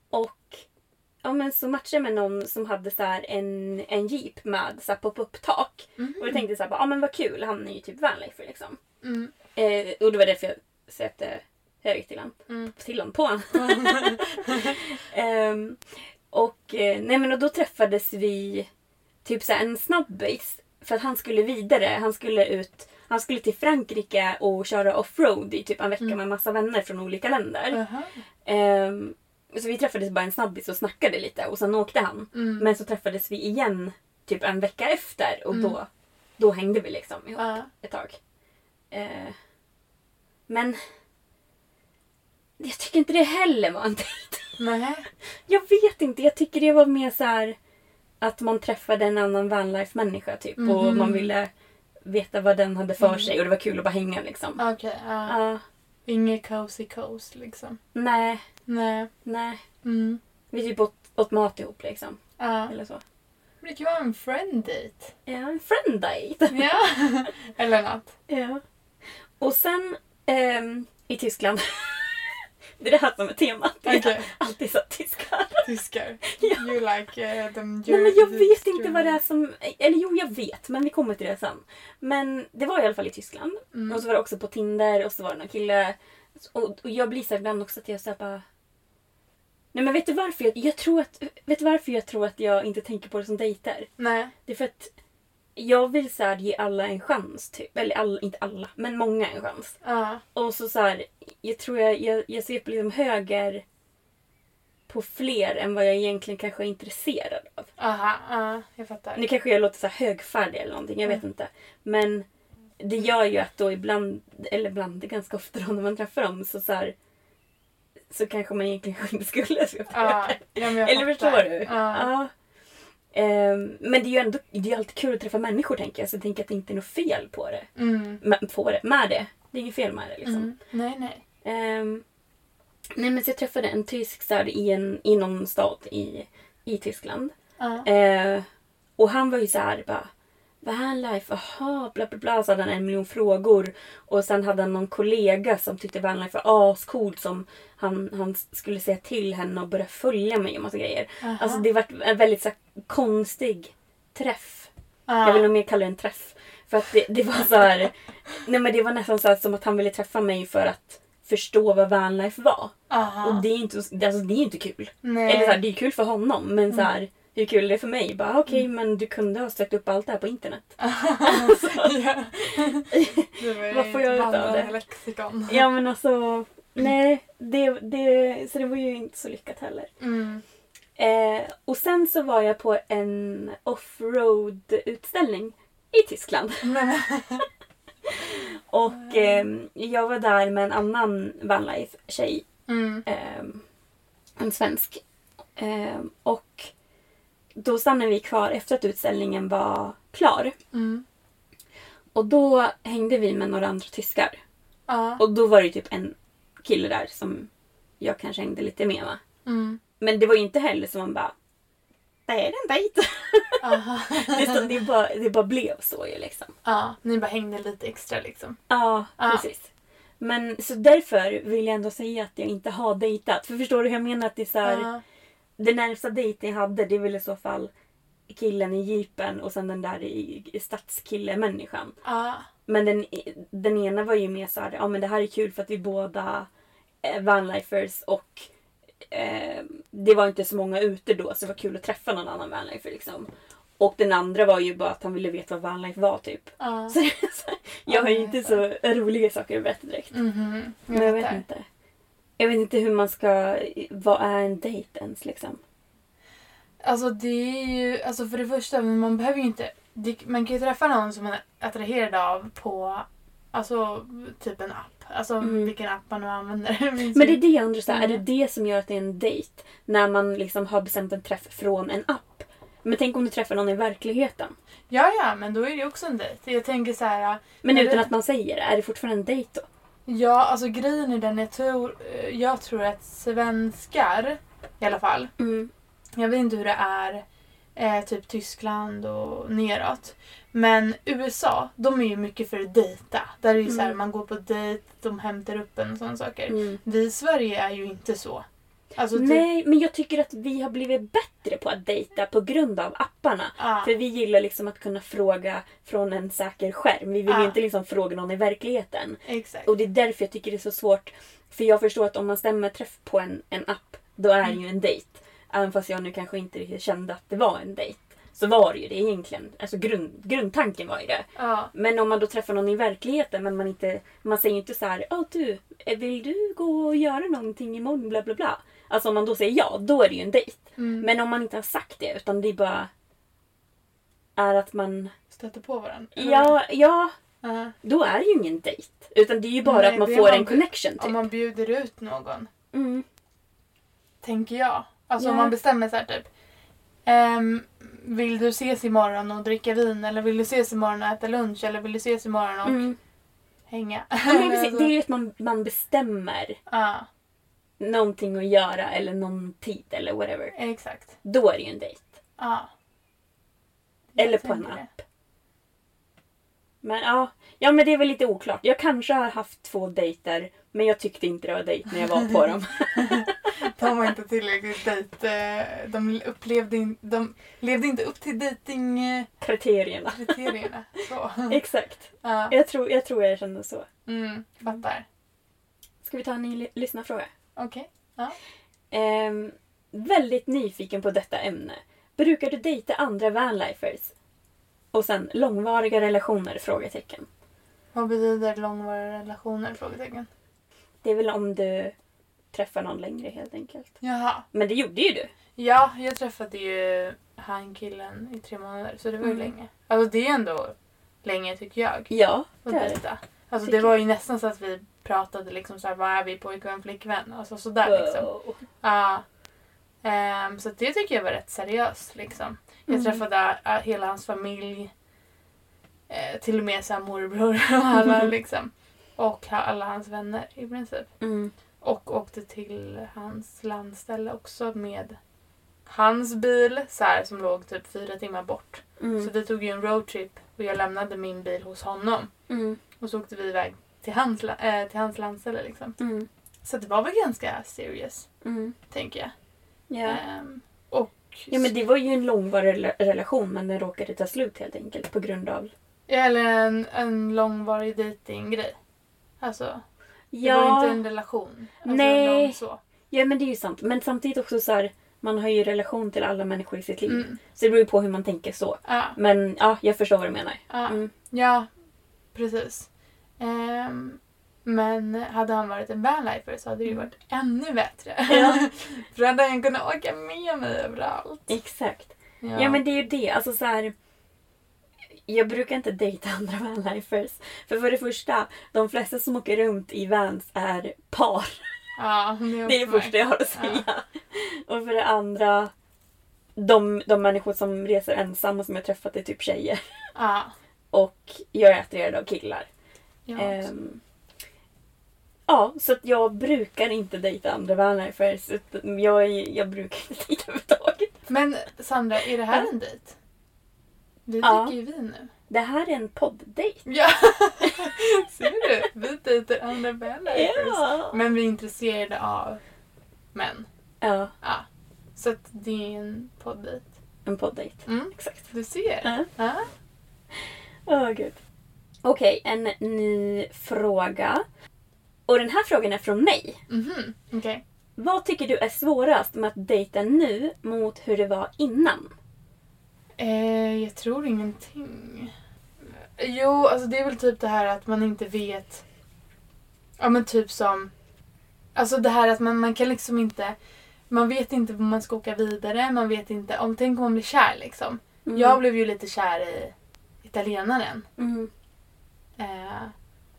S3: Och ja, men så matchade jag med någon som hade så en, en jeep med så pop-up tak.
S4: Mhm.
S3: Och jag tänkte så här, ja men vad kul, han är ju typ vanlifer liksom.
S4: Mm.
S3: Eh, och det var därför jag sökte höger till han.
S4: Mm.
S3: Till han, på han. <laughs> Ehm, och, eh, nej men och då träffades vi typ så en snabbis. För att han skulle vidare. Han skulle ut han skulle till Frankrike och köra offroad i typ en vecka med massa vänner från olika länder.
S4: Jaha.
S3: Ehm, så vi träffades bara en snabbis och snackade lite och sen åkte han.
S4: Mm.
S3: Men så träffades vi igen typ en vecka efter och
S4: Mm.
S3: då, då hängde vi liksom ihop
S4: Ja.
S3: ett tag. Eh, men jag tycker inte det heller var en dejt.
S4: Nej. <laughs>
S3: Jag vet inte, jag tycker det var mer så här att man träffade en annan vanlife-människa typ och
S4: Mhm.
S3: man ville veta vad den hade för sig och det var kul att bara hänga liksom.
S4: Okej, ja.
S3: Ja,
S4: Inget cozy coast liksom.
S3: nej,
S4: Nej.
S3: nej.
S4: Mm.
S3: Vi typ åt, åt mat ihop liksom.
S4: Ja.
S3: Eller så.
S4: Det kan vara en friend date.
S3: Ja, en friend date. <laughs>
S4: Ja. eller något.
S3: Ja. Och sen ehm, i Tyskland. Det är det här som är temat.
S4: Okej.
S3: alltid så tyskar.
S4: Tyskar. <laughs> You like uh, them
S3: Nej, men jag vet inte vad det är som... Eller jo, jag vet. Men vi kommer till det sen. Men det var i alla fall i Tyskland.
S4: Mm.
S3: Och så var det också på Tinder och så var det någon kille. Och, och jag blir så ibland också att jag så här bara... Nej men vet du varför jag, jag tror att... Vet du varför jag tror att jag inte tänker på det som dejter?
S4: Nej.
S3: Det är för att jag vill så här, ge alla en chans typ. Eller alla, inte alla, men många en chans.
S4: Ja.
S3: Och så så här, jag tror jag, jag, jag ser på liksom höger på fler än vad jag egentligen kanske är intresserad av.
S4: Aha, ja. Jag fattar.
S3: Nu kanske jag låter så här högfärdig eller någonting, jag vet inte. Men det gör ju att då ibland, eller ibland, ganska ofta då när man träffar dem så så här, så kanske man egentligen inte <laughs> skulle söka
S4: Ja,
S3: Eller förstår du?
S4: Ja.
S3: Ehm, men det är ju ändå det är alltid kul att träffa människor tänker jag. Så jag tänker att det inte är något fel på det.
S4: Mm.
S3: Med, på det. Med det. Det är inget fel med det liksom.
S4: Mm. Nej, nej.
S3: Ehm, nej men så jag träffade en tysk så här, i, en, i någon stad i, i Tyskland.
S4: Ja.
S3: Eh, och han var ju så här bara Vanlife, aha, bla bla bla. Så hade han en miljon frågor. Och sen hade han någon kollega som tyckte Vanlife var ascoolt som han, han skulle säga till henne och börja följa mig och massa grejer.
S4: Aha.
S3: Alltså det var en väldigt så här, konstig träff.
S4: Ja.
S3: Jag vill nog mer kalla det en träff. För att det, det var så här, nej men det var nästan så här som att han ville träffa mig för att förstå vad vanlife var.
S4: Aha.
S3: Och det är inte, alltså, det är inte kul.
S4: Nej.
S3: Eller så här, det är kul för honom men så här, hur kul är det för mig? Bara okej men du kunde ha sökt upp allt det här på internet. <laughs> Alltså,
S4: ja.
S3: Vad får jag ut av det?
S4: lexikon.
S3: ja men alltså, nej. Det, det, så det var ju inte så lyckat heller.
S4: Mm.
S3: Eh, och sen så var jag på en offroad-utställning i Tyskland. <laughs> Och eh, jag var där med en annan vanlife-tjej.
S4: mm.
S3: Eh, en svensk. Eh, och då stannade vi kvar efter att utställningen var klar.
S4: Mm.
S3: Och då hängde vi med några andra tyskar.
S4: Ja.
S3: Och då var det typ en kille där som jag kanske hängde lite med va.
S4: Mm.
S3: Men det var ju inte heller som man bara <laughs> det är en dejt. Det, det, bara, det bara blev så ju liksom.
S4: ja, ni bara hängde lite extra liksom.
S3: Ja,
S4: Ja.
S3: precis. Men så därför vill jag ändå säga att jag inte har dejtat. För förstår du hur jag menar? Att det är så här,
S4: Ja.
S3: Den närmsta dejten jag hade det är väl i så fall killen i jeepen och sen den där i, i stadskille-människan. Men den, den ena var ju mer så här, ja men det här är kul för att vi båda är vanlifers och eh, det var inte så många ute då så det var kul att träffa någon annan vanlifer liksom. Och den andra var ju bara att han ville veta vad vanlife var typ.
S4: Ja. <laughs>
S3: Så, jag har ju inte så roliga saker att berätta direkt.
S4: Mhm.
S3: Men jag vet inte. Jag vet inte hur man ska... Vad är en dejt ens liksom?
S4: Alltså det är ju, alltså för det första, men man behöver ju inte, det, man kan ju träffa någon som man är attraherad av på, alltså typ en app. Alltså
S3: Mm.
S4: vilken app man nu använder. <laughs> Det
S3: Men det är det jag undrar, så här, är
S4: Mm.
S3: det det som gör att det är en dejt? När man liksom har bestämt en träff från en app. Men tänk om du träffar någon i verkligheten.
S4: Ja, ja, men då är det också en dejt. Jag tänker så här.
S3: Men utan
S4: det-
S3: att man säger det, är det fortfarande en dejt då?
S4: Ja, alltså grejen är den, jag tror, eh, jag tror att svenskar i alla fall,
S3: Mm.
S4: jag vet inte hur det är eh, typ Tyskland och neråt. Men USA, de är ju mycket för att dejta. Där är det ju så här,
S3: Mm.
S4: man går på dejt, de hämtar upp en och sådana saker.
S3: Mm.
S4: Vi i Sverige är ju inte så. Alltså, typ,
S3: Nej, men jag tycker att vi har blivit bättre på att dejta på grund av apparna.
S4: Ja.
S3: För vi gillar liksom att kunna fråga från en säker skärm. Vi vill ju
S4: Ja.
S3: inte liksom fråga någon i verkligheten.
S4: Exakt.
S3: Och det är därför jag tycker det är så svårt. För jag förstår att om man stämmer träff på en, en app, då är det ju en dejt. Även fast jag nu kanske inte riktigt kände att det var en dejt. Så var det ju det egentligen. Alltså grund, grundtanken var ju det.
S4: Ja.
S3: Men om man då träffar någon i verkligheten men man inte... Man säger inte så här, Åh du, vill du gå och göra någonting imorgon? Bla bla bla. Alltså om man då säger ja, då är det ju en dejt.
S4: Mm.
S3: Men om man inte har sagt det utan det bara är att man...
S4: Stöter på varandra.
S3: Ja, ja,
S4: Ja.
S3: då är det ju ingen dejt. Utan det är ju bara
S4: Nej,
S3: att man får
S4: man
S3: en connection typ.
S4: Om man bjuder ut någon.
S3: Mm.
S4: Tänker jag. Alltså om
S3: Ja.
S4: man bestämmer så här typ. ehm, vill du ses imorgon och dricka vin? Eller vill du ses imorgon och äta lunch? Eller vill du ses imorgon och
S3: Mm.
S4: hänga?
S3: Ja, men <laughs> precis, det är ju att man, man bestämmer
S4: Ja,
S3: någonting att göra eller någon tid eller whatever.
S4: exakt.
S3: Då är det ju en dejt.
S4: Ja. Jag
S3: Eller på en
S4: det.
S3: app. Men ja, ja, men det är väl lite oklart. Jag kanske har haft två dejter men jag tyckte inte det var dejt när jag var på dem. <laughs>
S4: De var inte tillräckligt dejt. eh, De upplevde in, de levde inte upp till dejtingkriterierna.
S3: Kriterierna.
S4: Så. <laughs>
S3: Exakt.
S4: Ja.
S3: Jag tror, jag tror jag kände så.
S4: Mm, fattar.
S3: Ska vi ta en ny ly- lyssnarfråga?
S4: Okej.
S3: Ehm, väldigt nyfiken på detta ämne. Brukar du dejta andra vanlifers? Och sen långvariga relationer? Frågetecken.
S4: Vad betyder långvariga relationer? Frågetecken.
S3: Det är väl om du träffar någon längre helt enkelt.
S4: Jaha.
S3: Men det gjorde ju du.
S4: Ja, jag träffade ju han killen i tre månader så det var ju
S3: Mm.
S4: länge. Alltså det är ändå länge tycker jag.
S3: Ja,
S4: Att
S3: det är det.
S4: dejta. Alltså det var ju nästan så att vi pratade liksom såhär, vad är vi pojkvän, flickvän? Alltså sådär liksom.
S3: Wow.
S4: Ja. Ehm, så det tycker jag var rätt seriöst liksom. Jag
S3: Mm.
S4: träffade äh, hela hans familj. Eh, till och med så här morbror <laughs> och alla <laughs> liksom. Och alla hans vänner i princip.
S3: Mm.
S4: Och åkte till hans landställe också med hans bil så här, som låg typ fyra timmar bort.
S3: Mm.
S4: Så vi tog ju en roadtrip och jag lämnade min bil hos honom.
S3: Mm.
S4: Och så åkte vi iväg till hans, eh, till hans landställe liksom.
S3: Mm.
S4: Så det var väl ganska serious,
S3: Mm.
S4: tänker jag.
S3: Ja.
S4: Ehm, och
S3: ja, men det var ju en långvarig rela- relation men den råkade ta slut helt enkelt på grund av...
S4: Eller en, en långvarig dejtinggrej. Alltså, det var inte en relation. Alltså,
S3: Nej.
S4: Så.
S3: Ja men det är ju sant. Men samtidigt också så här, man har ju relation till alla människor i sitt liv.
S4: Mm.
S3: Så det beror ju på hur man tänker så.
S4: Ja,
S3: Men ja, jag förstår vad du menar.
S4: ja,
S3: Mm.
S4: ja, precis. Ehm, men hade han varit en vanlifer så hade det ju varit ännu bättre.
S3: Mm. Ja. <laughs>
S4: För då hade han kunnat åka med mig överallt.
S3: Exakt. Ja. men det är ju det. Alltså så här. Jag brukar inte dejta <laughs> andra vanlifers. För för det första, de flesta som åker runt i vans är par.
S4: ja, det är,
S3: Det är det första jag har att
S4: Ja.
S3: säga. Och för det andra, de, de människor som reser ensamma som jag träffat är typ tjejer.
S4: Ja,
S3: Och jag är attraherad av killar.
S4: Ja,
S3: Ehm, ja, så att jag brukar inte dejta andra att Jag, jag brukar inte <laughs> dejta överhuvudtaget.
S4: Men Sandra, är det här en dejt? Vi
S3: Ja.
S4: dricker ju vin nu.
S3: Det här är en podddejt.
S4: Ja! <laughs> Ser du? Vi dejtar andra bandlifers.
S3: Ja.
S4: Men vi är intresserade av män.
S3: Ja,
S4: Ja. Så att det är en poddejt.
S3: en podddejt.
S4: Mm.
S3: Exakt.
S4: Du ser.
S3: Ja.
S4: Ja.
S3: Åh gud. Okej, en ny fråga. Och den här frågan är från mig.
S4: Mhm. Okej.
S3: Vad tycker du är svårast med att dejta nu mot hur det var innan?
S4: Eh, jag tror ingenting. Jo, alltså det är väl typ det här att man inte vet. Ja men typ som. Alltså det här att man, man kan liksom inte. Man vet inte om man ska åka vidare. Man vet inte. Om, tänk om man blir kär liksom.
S3: Mm.
S4: Jag blev ju lite kär i italienaren.
S3: Mm.
S4: Eh,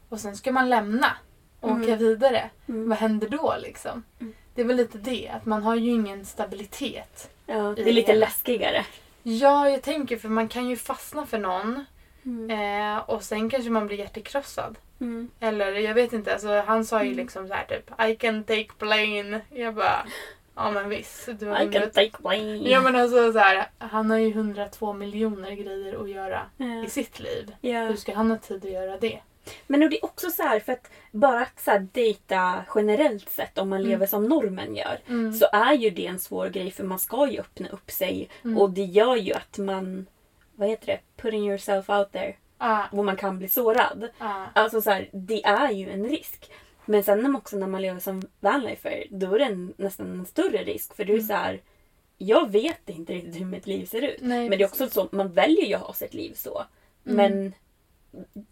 S4: och sen ska man lämna och
S3: Mm.
S4: åka vidare.
S3: Mm.
S4: Vad händer då liksom?
S3: Mm.
S4: Det är väl lite det. Att man har ju ingen stabilitet.
S3: Ja, det är lite
S4: hela.
S3: läskigare.
S4: Ja, jag tänker för man kan ju fastna för någon.
S3: Mm.
S4: Eh, och sen kanske man blir hjärtekrossad.
S3: Mm.
S4: Eller jag vet inte, alltså, han sa ju
S3: Mm.
S4: liksom så här typ I can take plane. Jag bara, ja men visst. Du
S3: I can take plane.
S4: Ja men alltså så här, han har ju 102 miljoner grejer att göra
S3: Ja.
S4: i sitt liv.
S3: Ja.
S4: Hur ska han ha tid att göra det?
S3: Men det är också så här för att bara att så här dejta generellt sett om man
S4: Mm.
S3: lever som normen gör
S4: Mm.
S3: så är ju det en svår grej för man ska ju öppna upp sig
S4: Mm.
S3: och det gör ju att man vad heter det? Putting yourself out there.
S4: Ah,
S3: Och man kan bli sårad.
S4: ah,
S3: Alltså så här, det är ju en risk. Men sen också när man lever som vanlifer då är det nästan en större risk för du är
S4: Mm.
S3: så här. Jag vet inte riktigt hur mitt liv ser ut.
S4: Nej,
S3: Men det är också så, man väljer ju att ha sitt liv så. Men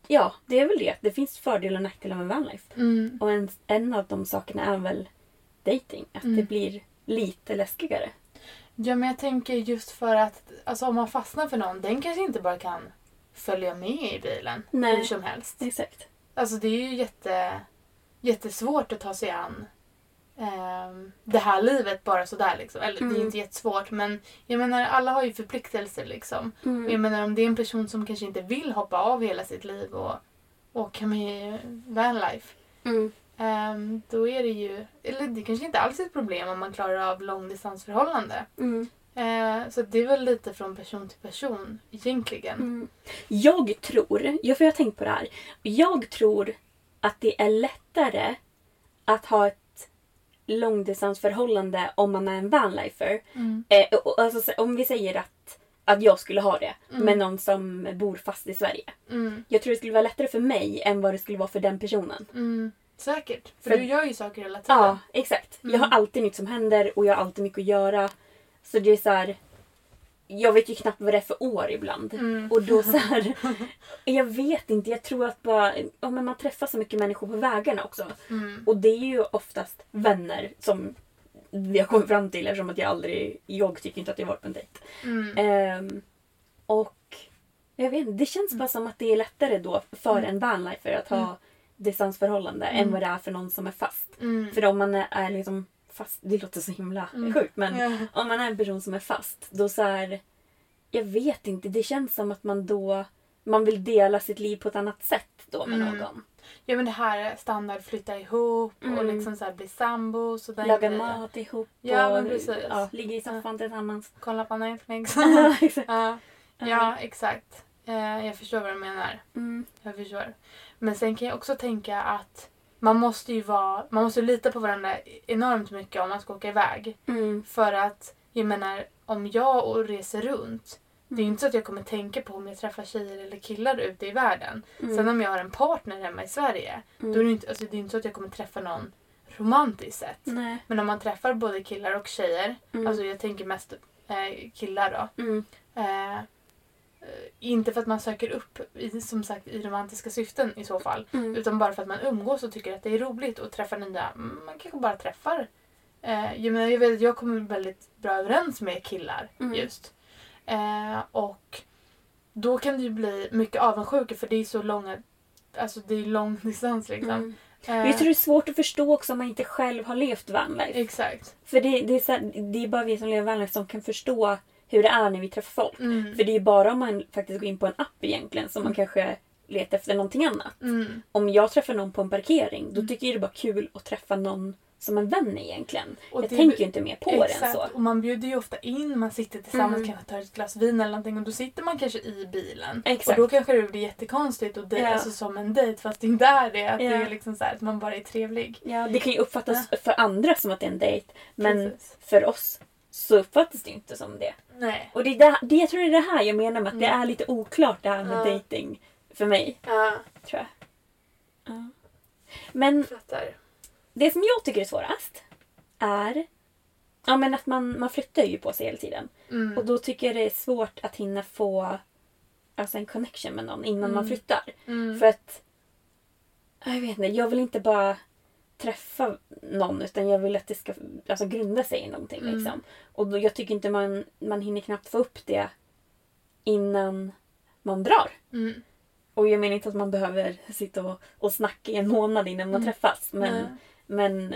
S3: ja, det är väl det. Det finns fördelar och nackdelar med vanlife.
S4: mm.
S3: Och en, en av de sakerna är väl dating. Att
S4: Mm.
S3: det blir lite läskigare.
S4: Ja men jag tänker just för att alltså, om man fastnar för någon, den kanske inte bara kan följa med i bilen
S3: Nej.
S4: hur som helst.
S3: Exakt.
S4: Alltså det är ju jätte, jättesvårt att ta sig an ehm, det här livet bara sådär liksom. Eller det är
S3: Mm.
S4: inte jättesvårt men jag menar alla har ju förpliktelser liksom.
S3: Mm.
S4: Jag menar om det är en person som kanske inte vill hoppa av hela sitt liv och åka med vanlife.
S3: Mm.
S4: ehm, då är det ju, eller det kanske inte alls är ett problem om man klarar av långdistansförhållande.
S3: Mm.
S4: Eh, så det är väl lite från person till person egentligen.
S3: Mm. Jag tror, jag för jag har tänkt på det här. Jag tror att det är lättare att ha ett långdistansförhållande om man är en vanlifer.
S4: Mm.
S3: Eh, och- och alltså, så- om vi säger att, att jag skulle ha det
S4: Mm.
S3: med någon som bor fast i Sverige.
S4: Mm.
S3: Jag tror det skulle vara lättare för mig än vad det skulle vara för den personen.
S4: Mm. Säkert. För,
S3: För-
S4: du gör ju saker hela tiden.
S3: Ja, exakt. Jag
S4: Mm.
S3: har alltid nytt som händer och jag har alltid mycket att göra. Så det är så här. Jag vet ju knappt vad det är för år ibland.
S4: Mm.
S3: Och då så här, <laughs> Jag vet inte, jag tror att bara, ja, men man träffar så mycket människor på vägarna också.
S4: Mm.
S3: Och det är ju oftast vänner som vi har kommit fram till eftersom att jag aldrig, jag tycker inte att jag varit på en dejt.
S4: Mm.
S3: Ehm, och jag vet inte, det känns bara som att det är lättare då för
S4: Mm.
S3: en vanlifer att ha distansförhållande än
S4: Mm.
S3: vad det är för någon som är fast.
S4: Mm.
S3: För om man är, är liksom fast, det låter så himla
S4: Mm.
S3: sjukt men
S4: Ja.
S3: om man är en person som är fast då så här, jag vet inte, det känns som att man då man vill dela sitt liv på ett annat sätt då med
S4: Mm.
S3: någon.
S4: ja men det här är standard flytta ihop och
S3: Mm.
S4: liksom så här bli sambos och den
S3: Laga mat ihop
S4: Ja,
S3: och
S4: men precis.
S3: ja, ligga i soffan tillsammans.
S4: Kolla på Netflix. <laughs>
S3: Ja, exakt.
S4: ja. ja, exakt. Eh, jag förstår vad du menar.
S3: Mm.
S4: Jag förstår. Men sen kan jag också tänka att man måste ju vara, man måste lita på varandra enormt mycket om man ska åka iväg.
S3: Mm.
S4: För att, jag menar, om jag och reser runt, det är ju
S3: Mm.
S4: inte så att jag kommer tänka på om jag träffar tjejer eller killar ute i världen.
S3: Mm.
S4: Sen om jag har en partner hemma i Sverige,
S3: Mm.
S4: då är det, inte, alltså, det är inte så att jag kommer träffa någon romantiskt sett.
S3: Nej.
S4: Men om man träffar både killar och tjejer,
S3: Mm.
S4: alltså jag tänker mest eh, killar då.
S3: Mm.
S4: Eh, inte för att man söker upp i, som sagt i romantiska syften i så fall.
S3: Mm.
S4: Utan bara för att man umgås och tycker att det är roligt och träffar nya. Man kanske bara träffar. Eh, jag, menar, jag, vet, att jag kommer väldigt bra överens med killar
S3: Mm.
S4: just. Eh, och då kan det ju bli mycket avundsjuka för det är så långa, alltså det är lång <laughs> distans liksom.
S3: Mm.
S4: Eh,
S3: Jag tror det är svårt att förstå också om man inte själv har levt vanlife.
S4: Exakt.
S3: För det, det, är så här, det är bara vi som lever vanlife som kan förstå hur det är när vi träffar folk.
S4: Mm.
S3: För det är ju bara om man faktiskt går in på en app egentligen som man kanske letar efter någonting annat.
S4: Mm.
S3: Om jag träffar någon på en parkering då tycker jag det är bara kul att träffa någon som en vän egentligen.
S4: Och
S3: jag
S4: det-
S3: tänker ju inte mer på det än
S4: Exakt,
S3: så.
S4: och man bjuder ju ofta in, man sitter tillsammans,
S3: Mm.
S4: kanske tar ett glas vin eller någonting och då sitter man kanske i bilen.
S3: Exakt.
S4: Och då kanske det blir jättekonstigt och det,
S3: Ja.
S4: alltså som en dejt fast det inte är det. Att det
S3: Ja.
S4: är liksom så här, att man bara är trevlig.
S3: Ja, det kan ju uppfattas för andra som att det är en dejt. Men
S4: Precis.
S3: för oss så uppfattas det inte som det.
S4: Nej.
S3: Och det, är det, det jag tror det är det här jag menar med att det är lite oklart det här med
S4: Ja.
S3: dating för mig.
S4: Ja,
S3: Tror jag. Ja. Men
S4: fattar.
S3: det som jag tycker är svårast är ja, men att man, man flyttar ju på sig hela tiden.
S4: Mm.
S3: Och då tycker jag det är svårt att hinna få alltså en connection med någon innan man flyttar.
S4: Mm.
S3: För att jag vet inte, jag vill inte bara träffa någon utan jag vill att det ska alltså, grunda sig i någonting.
S4: Mm.
S3: Liksom. Och då, jag tycker inte man, man hinner knappt få upp det innan man drar.
S4: Mm.
S3: Och jag menar inte att man behöver sitta och, och snacka i en månad innan man träffas. Men,
S4: Mm.
S3: Men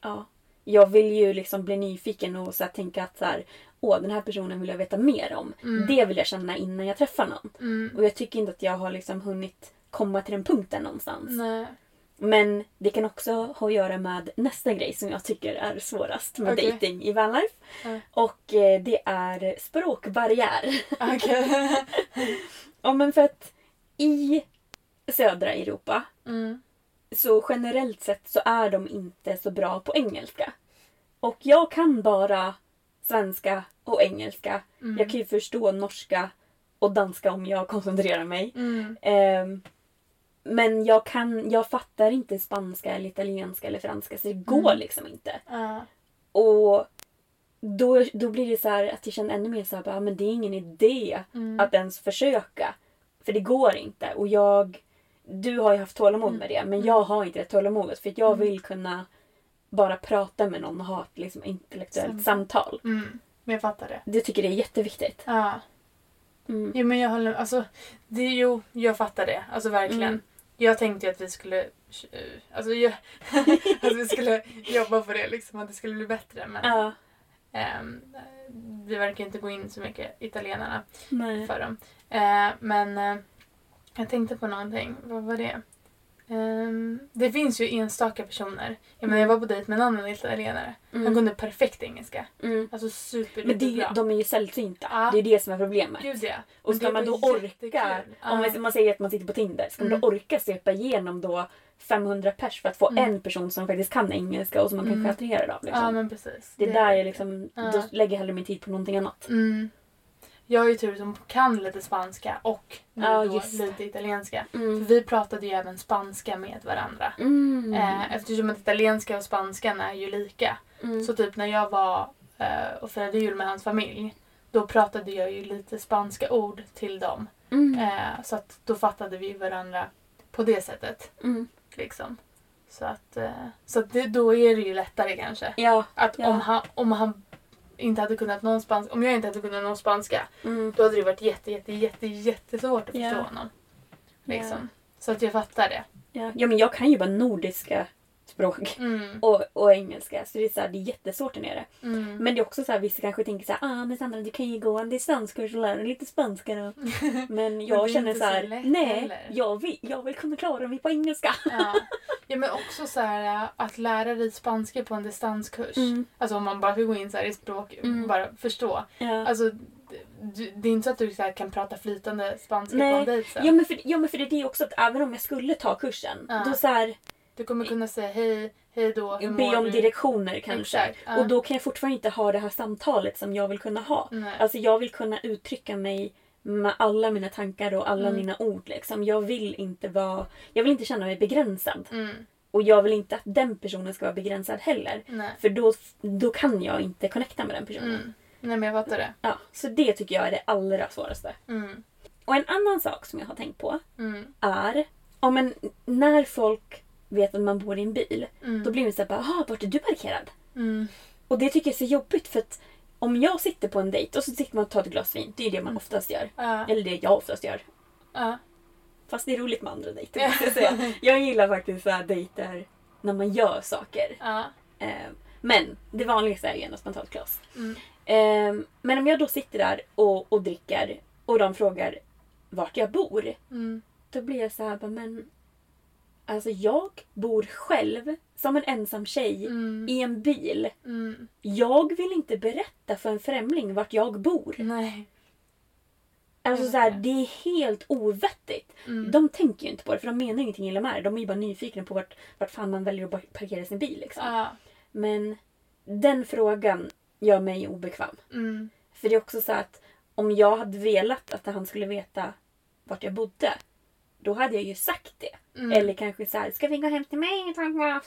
S3: ja, jag vill ju liksom bli nyfiken och så tänka att så här, Åh, den här personen vill jag veta mer om. Det vill jag känna innan jag träffar någon.
S4: Mm.
S3: Och jag tycker inte att jag har liksom hunnit komma till den punkten någonstans.
S4: Nej.
S3: Men det kan också ha att göra med nästa grej som jag tycker är svårast med
S4: Okej.
S3: dating i vanlife.
S4: Ja.
S3: Och eh, det är språkbarriär.
S4: Okej. <laughs>
S3: ja men för att i södra Europa
S4: Mm.
S3: så generellt sett så är de inte så bra på engelska. Och jag kan bara svenska och engelska.
S4: Mm.
S3: Jag kan ju förstå norska och danska om jag koncentrerar mig.
S4: Mm.
S3: Men jag kan, jag fattar inte spanska eller italienska eller franska så det går liksom inte.
S4: Ja.
S3: Och då, då blir det så här att jag känner ännu mer så här, bara, men det är ingen idé
S4: Mm.
S3: att ens försöka. För det går inte. Och jag, du har ju haft tålamod med det men jag har inte det tålamodet. För att jag vill kunna bara prata med någon och ha ett liksom, intellektuellt samtal.
S4: Mm. Men jag fattar det.
S3: Det tycker det är jätteviktigt.
S4: Ja.
S3: Mm.
S4: Jo men jag håller Alltså, det är ju, jag fattar det. Alltså verkligen.
S3: Mm.
S4: Jag tänkte ju att vi skulle eh, Alltså jag, <laughs> att vi skulle jobba på det liksom. Att det skulle bli bättre. Men
S3: Ja.
S4: ehm, vi verkar inte gå in så mycket italienarna
S3: Nej.
S4: för dem. Eh, men eh, jag tänkte på någonting. Vad var det? Ehm, det finns ju enstaka personer. Jag, menar, jag var på dejt med en annan italienare. Han kunde perfekt engelska.
S3: Mm.
S4: Alltså super
S3: Men det, är ju- de är ju sällsynta.
S4: Ja.
S3: Det är det som är problemet.
S4: Gud ja.
S3: Och ska
S4: det
S3: man då orka, om man- man säger att man sitter på Tinder, ska man
S4: Mm.
S3: då orka svepa igenom då 500 pers för att få
S4: Mm.
S3: en person som faktiskt kan engelska och som man kan
S4: Mm.
S3: bli attraherad av? Liksom.
S4: Ja men precis.
S3: det, där är liksom,
S4: Ja.
S3: då lägger jag hellre min tid på någonting annat.
S4: Mm. Jag har ju tur som kan lite spanska och nu
S3: Ja,
S4: då lite italienska.
S3: Mm.
S4: För vi pratade ju även spanska med varandra.
S3: Mm.
S4: Eh, eftersom att italienska och spanskan är ju lika.
S3: Mm.
S4: Så typ när jag var eh, och firade jul med hans familj. Då pratade jag ju lite spanska ord till dem.
S3: Mm.
S4: Eh, så att då fattade vi varandra på det sättet.
S3: Mm.
S4: Liksom. Så att, eh, så att det, då är det ju lättare kanske.
S3: Ja.
S4: Att
S3: Ja.
S4: om, han, om han inte hade kunnat någon spanska, om jag inte hade kunnat någon spanska,
S3: Mm.
S4: då hade det varit jätte, jätte, jätte, jättesvårt att förstå honom. Liksom.
S3: Ja.
S4: Så att jag fattar det.
S3: Ja. ja, men jag kan ju bara nordiska språk.
S4: Mm.
S3: Och, och engelska. Så det är, så här, det är jättesvårt där nere.
S4: Mm.
S3: Men det är också så här, vissa kanske tänker så här, ah men Sandra du kan ju gå en distanskurs och lära dig lite spanska då. <laughs> Men jag
S4: är
S3: känner så här,
S4: så
S3: nej,
S4: heller."
S3: jag vill, jag vill kunna klara mig på engelska.
S4: Ja. ja men också så här äh, att lära dig spanska på en distanskurs.
S3: Mm.
S4: Alltså om man bara ska gå in så i språk,
S3: Mm.
S4: bara förstå.
S3: Ja.
S4: Alltså du, det är inte så att du så kan prata flytande spanska
S3: Nej.
S4: på en dejt sen.
S3: Ja men, för, ja men för det är det också att även om jag skulle ta kursen,
S4: Ja.
S3: då så här,
S4: Du kommer kunna säga hej, hej då, hur
S3: be om
S4: du?
S3: direktioner kanske.
S4: Exakt, ja.
S3: Och då kan jag fortfarande inte ha det här samtalet som jag vill kunna ha.
S4: Nej.
S3: Alltså jag vill kunna uttrycka mig med alla mina tankar och alla
S4: Mm.
S3: mina ord. Liksom. Jag vill inte vara, jag vill inte känna mig begränsad.
S4: Mm.
S3: Och jag vill inte att den personen ska vara begränsad heller.
S4: Nej.
S3: För då, då kan jag inte connecta med den personen.
S4: Mm. Nej men jag fattar det.
S3: Ja, så det tycker jag är det allra svåraste.
S4: Mm.
S3: Och en annan sak som jag har tänkt på
S4: Mm.
S3: är ja, men när folk vet att man bor i en bil.
S4: Mm.
S3: Då blir det så här, bara, "Jaha, vart är du parkerad?
S4: Mm.
S3: Och det tycker jag är så jobbigt för att om jag sitter på en dejt och så sitter man och tar ett glas vin. Det är det
S4: Mm.
S3: man oftast gör.
S4: Ja.
S3: Eller det jag oftast gör.
S4: Ja.
S3: Fast det är roligt med andra dejter måste jag säga. Jag gillar faktiskt så här dejter när man gör saker.
S4: Ja.
S3: Eh, men det vanligaste är ju ändå spontant glas.
S4: Mm.
S3: Ehm, men om jag då sitter där och, och dricker och de frågar vart jag bor.
S4: Mm.
S3: Då blir jag så här, bara, men Alltså jag bor själv som en ensam tjej
S4: Mm.
S3: i en bil.
S4: Mm.
S3: Jag vill inte berätta för en främling vart jag bor.
S4: Nej.
S3: Alltså så här, det är helt ovettigt.
S4: Mm.
S3: De tänker ju inte på det för de menar ingenting illa med det. De är ju bara nyfikna på vart, vart fan man väljer att parkera sin bil. Liksom.
S4: Ja.
S3: Men den frågan gör mig obekväm.
S4: Mm.
S3: För det är också så att om jag hade velat att han skulle veta vart jag bodde. Då hade jag ju sagt det.
S4: Mm.
S3: Eller kanske så här, ska vi gå hem till mig?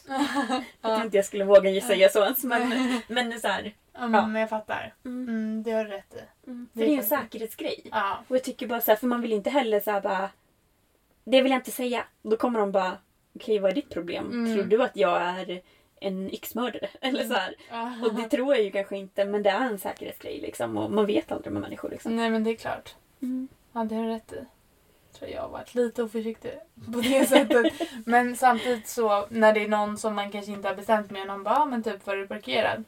S3: <laughs> Jag tror inte jag skulle våga säga så ens. Men, <laughs> men det är så här,
S4: Ja, men jag fattar.
S3: Mm.
S4: Mm, det har du rätt i.
S3: för
S4: Det är
S3: det är en säkerhetsgrej.
S4: Ja.
S3: Och jag tycker bara så här, för man vill inte heller så bara... Det vill jag inte säga. Då kommer de bara, okej vad är ditt problem?
S4: Mm.
S3: Tror du att jag är en yxmördare? <laughs> Eller så. Och det tror jag ju kanske inte men det är en säkerhetsgrej liksom. Och man vet aldrig med människor liksom.
S4: Nej men det är klart.
S3: Mm.
S4: Ja det har du rätt i. Tror jag har varit lite oförsiktig på det <laughs> sättet. Men samtidigt så när det är någon som man kanske inte har bestämt med och någon bara "Ah, men typ var du parkerad?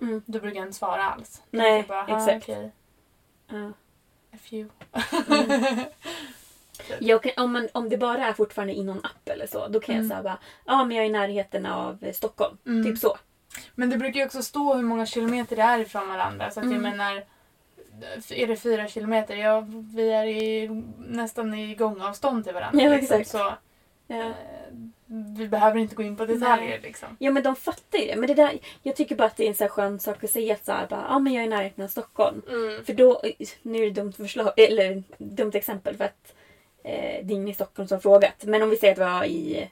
S3: Mm.
S4: Då brukar jag inte svara alls.
S3: Nej,
S4: jag bara, "Ah,
S3: exakt.
S4: Okej,
S3: Ja.
S4: F you.
S3: Jag kan, om, man, om det bara är fortfarande i någon app eller så, då kan jag
S4: Mm.
S3: säga bara, ja men jag är i närheten av eh, Stockholm.
S4: Mm.
S3: Typ så.
S4: Men det brukar ju också stå hur många kilometer det är ifrån varandra. Så att jag
S3: Mm.
S4: menar, är det fyra kilometer, ja vi är i, nästan i gångavstånd till varandra.
S3: Ja,
S4: liksom.
S3: exakt.
S4: Så
S3: Ja.
S4: eh, vi behöver inte gå in på detaljer
S3: Nej.
S4: liksom.
S3: ja men de fattar ju det. Men det där, jag tycker bara att det är en så skön sak att säga att så här, bara, ja men jag är i närheten av Stockholm.
S4: Mm.
S3: För då, nu är det dumt förslag, eller dumt exempel för att eh, det är ingen i Stockholm som har frågat. Men om vi säger att vi var i,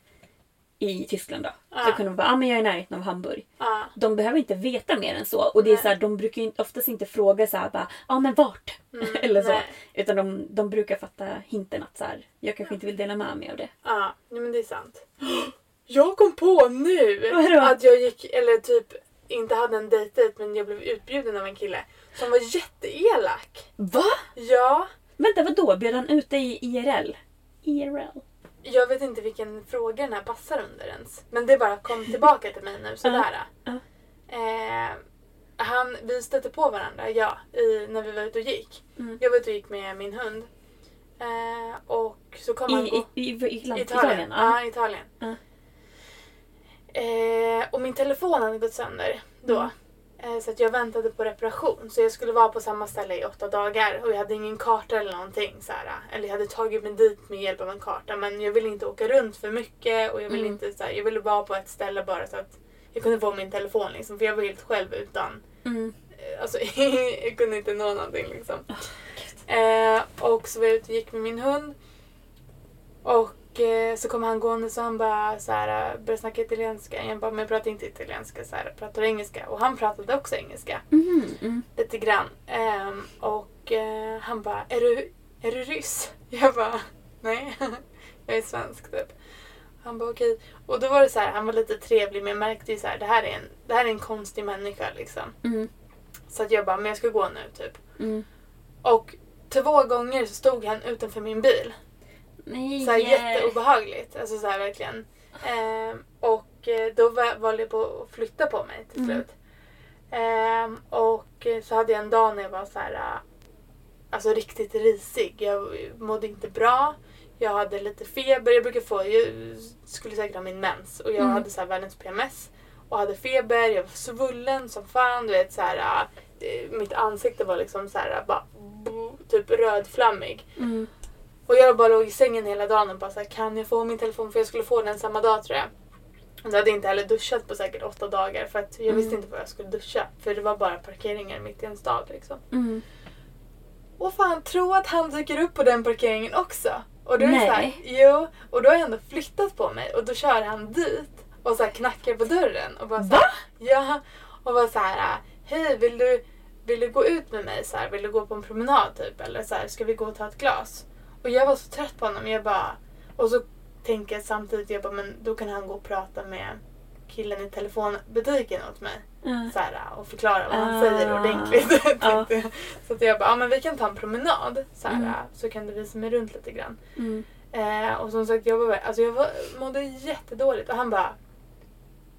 S3: i Tyskland då. Så
S4: Ja.
S3: kunde de bara, ja men jag är i närheten av Hamburg.
S4: Ja.
S3: De behöver inte veta mer än så. Och det är så här, de brukar ju oftast inte fråga så här, ja men vart?
S4: Mm, <laughs>
S3: eller så.
S4: nej.
S3: Utan de, de brukar fatta hinten att så här, jag kanske inte vill dela med mig av det.
S4: Ja, men det är sant. <gasps> Jag kom på nu
S3: Vadå?
S4: att jag gick, eller typ inte hade en dejt men jag blev utbjuden av en kille som var jätteelak.
S3: Va?
S4: Ja,
S3: Vänta, vadå? Bjöd han ut dig i IRL? IRL?
S4: Jag vet inte vilken fråga den här passar under ens. Men det bara kom tillbaka till mig nu <laughs> sådär.
S3: Ja.
S4: Eh, han, vi stötte på varandra, ja, i, när vi var ute och gick.
S3: Mm.
S4: Jag var ute och gick med min hund. Eh, och så kom han
S3: I,
S4: gå-
S3: i, i, i,
S4: Italien.
S3: Italien?
S4: Ja. Italien.
S3: Ja.
S4: Eh, och min telefon hade gått sönder då.
S3: Mm.
S4: Eh, så att jag väntade på reparation. Så jag skulle vara på samma ställe i åtta dagar. Och jag hade ingen karta eller någonting. Så här, eller jag hade tagit mig dit med hjälp av en karta. Men jag ville inte åka runt för mycket. Och jag ville,
S3: Mm.
S4: inte, så här, jag ville vara på ett ställe bara så att jag kunde få min telefon. Liksom, för jag var helt själv utan
S3: Mm.
S4: Eh, Alltså <laughs> jag kunde inte nå någonting liksom. eh, och så var jag ute och gick med min hund. Och eh, så kom han gående så han bara så här, eh, började snacka italienska. Jag bara, men jag pratar inte italienska, så här, jag pratar engelska. Och han pratade också engelska.
S3: Mhm, mm.
S4: Lite grann. Ehm, och eh, han bara, är du, är du ryss? <laughs> Jag bara, nej. <laughs> jag är svensk typ. Han bara okej. Och då var det så här, han var lite trevlig men jag märkte ju så här, det här är en, det här är en konstig människa liksom.
S3: Mm.
S4: Så att jag bara, men jag ska gå nu typ.
S3: Mm.
S4: Och två gånger så stod han utanför min bil.
S3: Nej.
S4: Så här, jätteobehagligt. Alltså så här verkligen. Ehm, och eh, då var- valde jag på att flytta på mig till
S3: Mm.
S4: slut. Ehm, och så hade jag en dag när jag var så här, eh, alltså riktigt risig. Jag mådde inte bra. Jag hade lite feber. Jag brukar få, jag skulle säkert ha min mens. Och jag
S3: Mm.
S4: hade så här världens PMS. Och hade feber. Jag var svullen som fan. Du vet så här, eh, mitt ansikte var liksom så här, bara, typ rödflammig.
S3: Mm.
S4: Och jag bara låg i sängen hela dagen och bara så här, kan jag få min telefon? För jag skulle få den samma dag tror jag. Och jag hade inte heller duschat på säkert åtta dagar för att jag visste
S3: Mm.
S4: inte vad jag skulle duscha. För det var bara parkeringar mitt i en stad liksom.
S3: Mm.
S4: Och fan, tro att han dyker upp på den parkeringen också. Och då är
S3: Nej.
S4: så här, jo, och då har jag ändå flyttat på mig och då kör han dit och så knackar på dörren och bara så här,
S3: Va?
S4: Ja, och bara så här, hej vill du, vill du gå ut med mig så här, vill du gå på en promenad typ eller så här, ska vi gå och ta ett glas? Och jag var så trött på honom, jag bara, och så tänker jag samtidigt, jag bara, men då kan han gå och prata med killen i telefonbutiken åt mig.
S3: Ja.
S4: Så här, och förklara vad han
S3: Ah.
S4: säger ordentligt. <laughs> Jag. Så att jag bara, ja men vi kan ta en promenad så, här,
S3: Mm.
S4: så kan du visa mig runt lite grann.
S3: Mm.
S4: Eh, och som sagt, jag, var, alltså jag var, mådde jättedåligt och han bara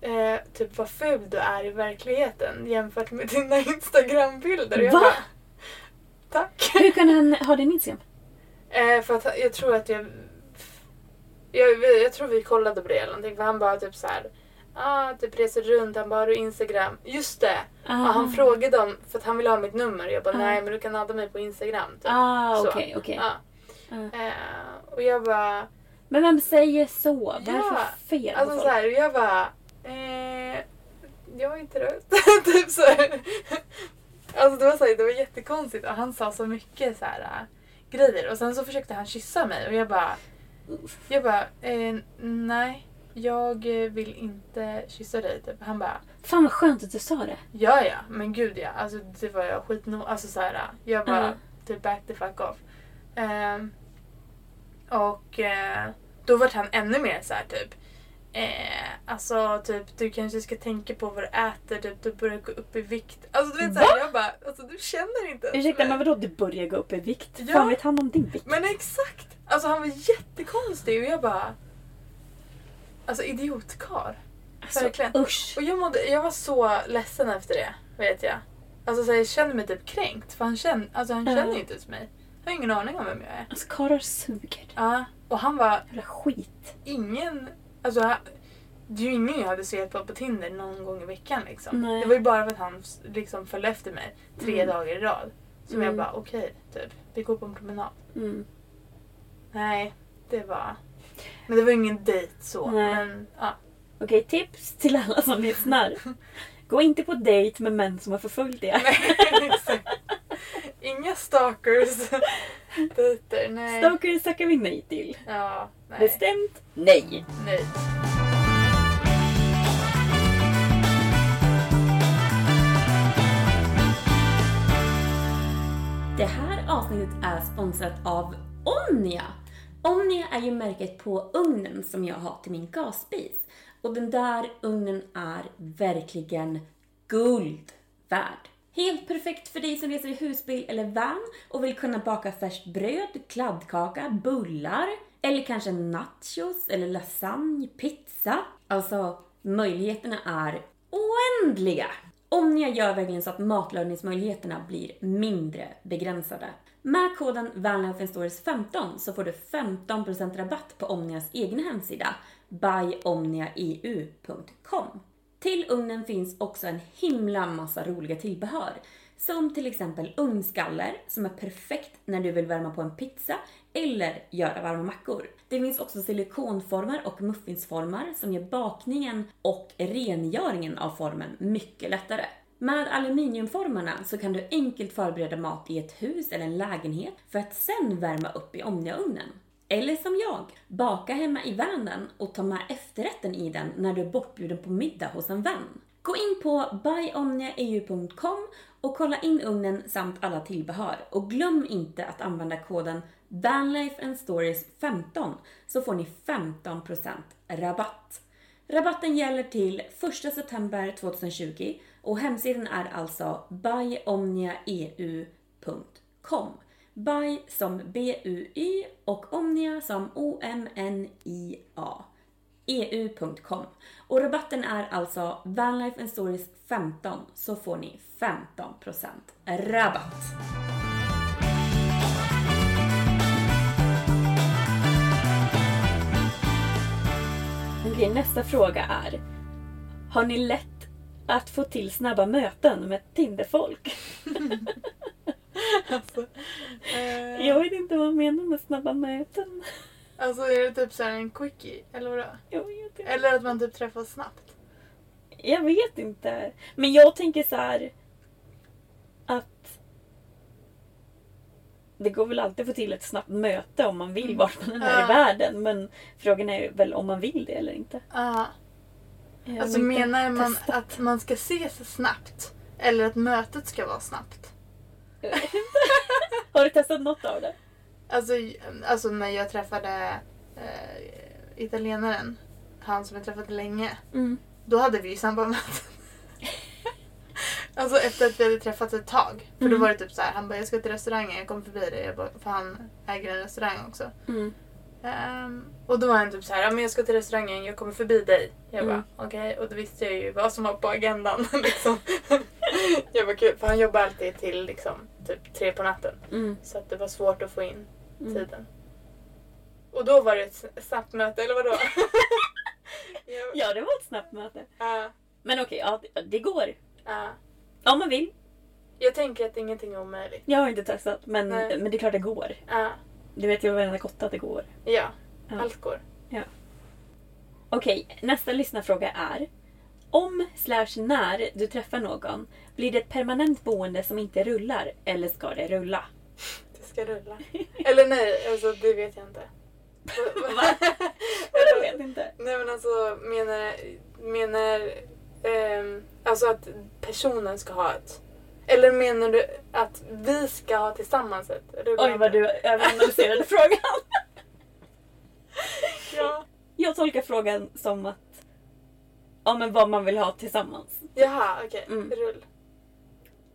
S4: eh, typ vad ful du är i verkligheten jämfört med dina <laughs> Instagram-bilder.
S3: Va?
S4: bara, Tack.
S3: Hur kan han ha din Instagram?
S4: Eh, för att jag tror att jag, jag... Jag tror vi kollade på det eller någonting för han bara typ så här. Ah, typ reser runt, han bara har du Instagram? Just det!
S3: Ah.
S4: Ja, han frågade om, för att han ville ha mitt nummer. Jag bara
S3: Ah.
S4: nej men du kan adda mig på Instagram. Typ.
S3: Ah, okej, okej.
S4: Ja.
S3: Ah.
S4: Eh, och jag bara,
S3: Men vem säger så? Vad är det för fel på
S4: alltså
S3: folk?
S4: så här, jag bara, eh, jag är inte röst. <laughs> typ så här. Alltså det var, så här, det var jättekonstigt och han sa så mycket så här äh, grejer och sen så försökte han kyssa mig och jag bara, jag bara, eh, nej. Jag eh, vill inte kyssa dig. Typ. Han bara,
S3: Fan vad skönt att du sa det.
S4: Ja, ja, men gud ja. Alltså det var jag skitno... Alltså såhär, jag bara
S3: Mm.
S4: typ back the fuck off. Ehm, och eh, då vart han ännu mer så här typ. Eh, alltså typ du kanske ska tänka på vad du äter, typ du börjar gå upp i vikt. Alltså du vet såhär, jag bara, alltså du känner inte ens
S3: Ursäkta men vadå du börjar gå upp i vikt?
S4: Ja.
S3: Fan vet han om din vikt?
S4: Men exakt! Alltså han var jättekonstig och jag bara... Alltså idiotkar.
S3: Alltså,
S4: verkligen.
S3: Usch.
S4: Och jag, mådde, jag var så ledsen efter det, vet jag. Alltså så jag kände mig typ kränkt för han känner, alltså, han känner ju inte ens mig. Jag har ingen aning om vem jag är.
S3: Alltså karlar suger.
S4: Ja, och han var
S3: Jävla skit.
S4: ingen... Alltså, det är ju ingen jag hade sett på på Tinder någon gång i veckan liksom.
S3: Nej.
S4: Det var ju bara för att han liksom följde efter mig tre
S3: Mm.
S4: dagar i rad. Som
S3: Mm.
S4: jag bara, okej, typ. Vi går på en promenad.
S3: Mm.
S4: Nej, det var... Men det var ingen dejt så.
S3: Nej.
S4: Men, ja.
S3: Okej, tips till alla som lyssnar. Gå inte på dejt med män som har förföljt er.
S4: Nej, exakt. Inga stalkers. Dejter, nej.
S3: Stalkers tackar vi nej till.
S4: Ja, nej.
S3: Bestämt nej.
S4: nej.
S3: Det här avsnittet är sponsrat av Omnia. Omnia är ju märket på ugnen som jag har till min gasspis. Och den där ugnen är verkligen guld värd. Helt perfekt för dig som reser i husbil eller van och vill kunna baka färskt bröd, kladdkaka, bullar eller kanske nachos eller lasagne, pizza. Alltså, möjligheterna är oändliga. Omnia gör verkligen så att matlagningsmöjligheterna blir mindre begränsade. Med koden VanLifeInStories15 så får du 15% rabatt på Omnias egen hemsida byomniaeu.com. Till ugnen finns också en himla massa roliga tillbehör. Som till exempel ugnskaller som är perfekt när du vill värma på en pizza eller göra varma mackor. Det finns också silikonformar och muffinsformar som gör bakningen och rengöringen av formen mycket lättare. Med aluminiumformarna så kan du enkelt förbereda mat i ett hus eller en lägenhet för att sen värma upp i Omnia-ugnen. Eller som jag, baka hemma i vanen och ta med efterrätten i den när du är bortbjuden på middag hos en vän. Gå in på buyomniaeu.com och kolla in ugnen samt alla tillbehör. Och glöm inte att använda koden Vanlife and Stories 15 så får ni 15% rabatt. Rabatten gäller till 1 september 2020 och hemsidan är alltså byomniaeu.com. By som B-U-Y och Omnia som O-M-N-I-A. EU.com. Och rabatten är alltså Vanlife and Stories 15 så får ni 15% rabatt. Okej, nästa fråga är. Har ni lätt att få till snabba möten med Tinderfolk? <laughs>
S4: Alltså, eh,
S3: Jag vet inte vad man menar med snabba möten.
S4: alltså är det typ så här en quickie? Eller vadå?
S3: Jag vet inte.
S4: Eller att man typ träffas snabbt?
S3: Jag vet inte. Men jag tänker så här att det går väl alltid att få till ett snabbt möte om man vill vart man är
S4: Ja.
S3: i världen. Men frågan är väl om man vill det eller inte.
S4: Ja.
S3: Jag
S4: Alltså menar man
S3: testat.
S4: att man ska ses snabbt? Eller att mötet ska vara snabbt? <laughs>
S3: Har du testat något av det?
S4: Alltså, alltså när jag träffade eh, italienaren, han som jag träffat länge,
S3: Mm.
S4: då hade vi ju samma <laughs> möten. Alltså efter att vi hade träffats ett tag. För då
S3: Mm.
S4: var det typ så här, han bara jag ska till restaurangen, jag kommer förbi dig. Jag bara, för han äger en restaurang också.
S3: Mm.
S4: Ehm, och då var han typ så här, ja men jag ska till restaurangen, jag kommer förbi dig. Jag
S3: Mm.
S4: bara, okej. Och då visste jag ju vad som var på agendan. <laughs> liksom. jag var kul, för han jobbar alltid till liksom, typ tre på natten.
S3: Mm.
S4: Så att det var svårt att få in
S3: Mm.
S4: tiden. Och då var det ett snabbt möte, eller vadå? <laughs> jag,
S3: Ja, det var ett snabbt möte.
S4: Ja,
S3: Men okej, ja, det, det går.
S4: ja.
S3: Om man vill.
S4: jag tänker att ingenting är omöjligt.
S3: Jag har inte testat, men,
S4: Nej.
S3: men det är klart det går.
S4: Ja,
S3: Du vet ju varenda kotte att det går.
S4: ja.
S3: Ja.
S4: allt går.
S3: Okej, nästa lyssnarfråga är. Om slash när du träffar någon, blir det ett permanent boende som inte rullar eller ska det rulla?
S4: Det ska rulla. Eller nej, alltså det vet jag inte. <laughs>
S3: Va? Jag vet inte.
S4: Nej men alltså menar, menar ehm, alltså att personen ska ha ett eller menar du att vi ska ha tillsammans ett?
S3: Oj vad du överanalyserade <laughs> frågan. <laughs>
S4: Ja.
S3: Jag tolkar frågan som att Ja men vad man vill ha tillsammans.
S4: Jaha okej,
S3: Mm.
S4: rull.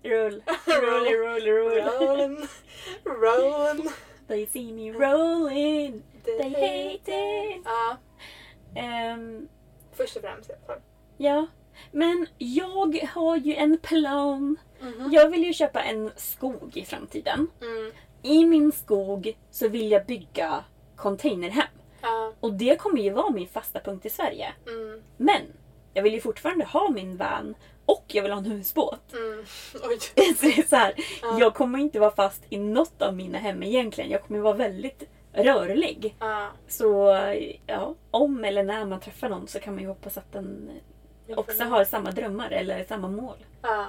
S3: Rull, roll, roll, roll.
S4: Rollin, rollin.
S3: They see me rolling, they hate it.
S4: Ja,
S3: Ehm,
S4: först och främst i alla fall.
S3: ja, men jag har ju en plan.
S4: Mhm.
S3: Jag vill ju köpa en skog i framtiden.
S4: Mm.
S3: I min skog så vill jag bygga containerhem.
S4: Ja,
S3: Och det kommer ju vara min fasta punkt i Sverige.
S4: mm,
S3: Men jag vill ju fortfarande ha min van och jag vill ha en husbåt.
S4: mm. <laughs> <laughs>
S3: Så det är så här,
S4: Ja.
S3: Jag kommer inte vara fast i något av mina hem egentligen. Jag kommer vara väldigt rörlig.
S4: Ja,
S3: Så ja, om eller när man träffar någon så kan man ju hoppas att den också har samma drömmar eller samma mål.
S4: Ja.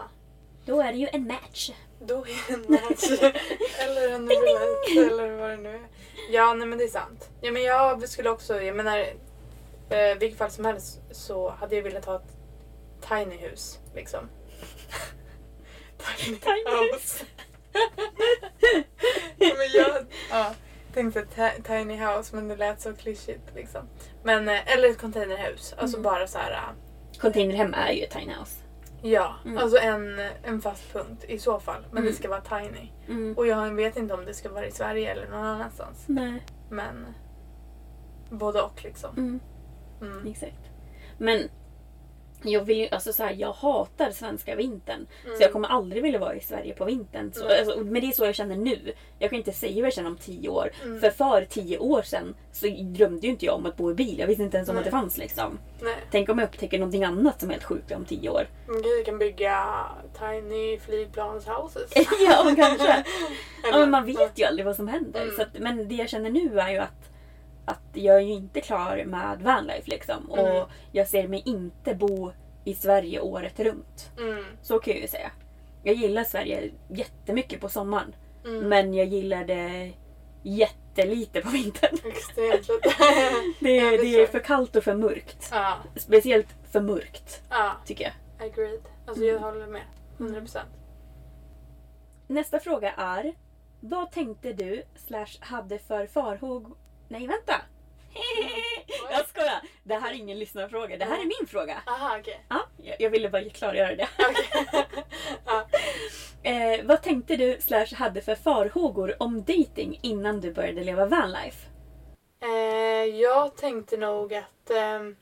S3: Då är det ju en match.
S4: Då är det en match. <laughs> eller en roulette eller vad det nu är. Ja, nej men det är sant. Ja, men jag skulle också, jag menar, eh, vilket fall som helst så hade jag velat ha ett tiny hus liksom. <laughs> tiny,
S3: Tiny
S4: house. ja, men jag ja, tänkte ti- tiny house men det lät så klyschigt liksom. Men, eh, eller ett containerhus. Alltså
S3: Mm.
S4: bara så här.
S3: Containerhem är ju ett tiny house.
S4: Ja,
S3: Mm.
S4: alltså en, en fast punkt i så fall. Men
S3: Mm.
S4: det ska vara tiny.
S3: Mm.
S4: Och jag vet inte om det ska vara i Sverige eller någon annanstans.
S3: Nej.
S4: Men både och liksom.
S3: Mm.
S4: Mm.
S3: Exakt. Men jag vill alltså så här, jag hatar svenska vintern.
S4: Mm.
S3: Så jag kommer aldrig vilja vara i Sverige på vintern. Så,
S4: Nej.
S3: alltså, men det är så jag känner nu. Jag kan inte säga vad jag känner om tio år.
S4: Mm.
S3: För för tio år sedan så drömde ju inte jag om att bo i bil. Jag visste inte ens om
S4: Nej.
S3: att det fanns liksom.
S4: Nej.
S3: Tänk om jag upptäcker någonting annat som är helt sjukt om tio år.
S4: Men gud, vi kan bygga tiny flygplanshouses. <laughs>
S3: ja, men kanske. <laughs> Ja, men man vet ju aldrig vad som händer.
S4: Mm.
S3: Så att, men det jag känner nu är ju att, att jag är ju inte klar med vanlife liksom.
S4: Mm.
S3: Och jag ser mig inte bo i Sverige året runt.
S4: Mm.
S3: Så kan jag ju säga. Jag gillar Sverige jättemycket på sommaren.
S4: Mm.
S3: Men jag gillar det jättelite på vintern. <laughs>
S4: Extremt lite. <laughs>
S3: Det,
S4: Ja,
S3: är-
S4: det
S3: det är för kallt och för mörkt.
S4: ja,
S3: Speciellt för mörkt,
S4: ja,
S3: tycker jag.
S4: agreed. Alltså jag
S3: Mm.
S4: håller med. 100%.
S3: Nästa fråga är. Vad tänkte du slash hade för farhåg... Nej, vänta! <laughs> jag skojar! Det här är ingen lyssnarfråga. Det här är min fråga.
S4: Aha, okej.
S3: Ja, jag jag ville bara klargöra det. <laughs> <laughs>
S4: Ja.
S3: Eh, vad tänkte du slash hade för farhågor om dating innan du började leva vanlife?
S4: Eh, jag tänkte nog att, ehm,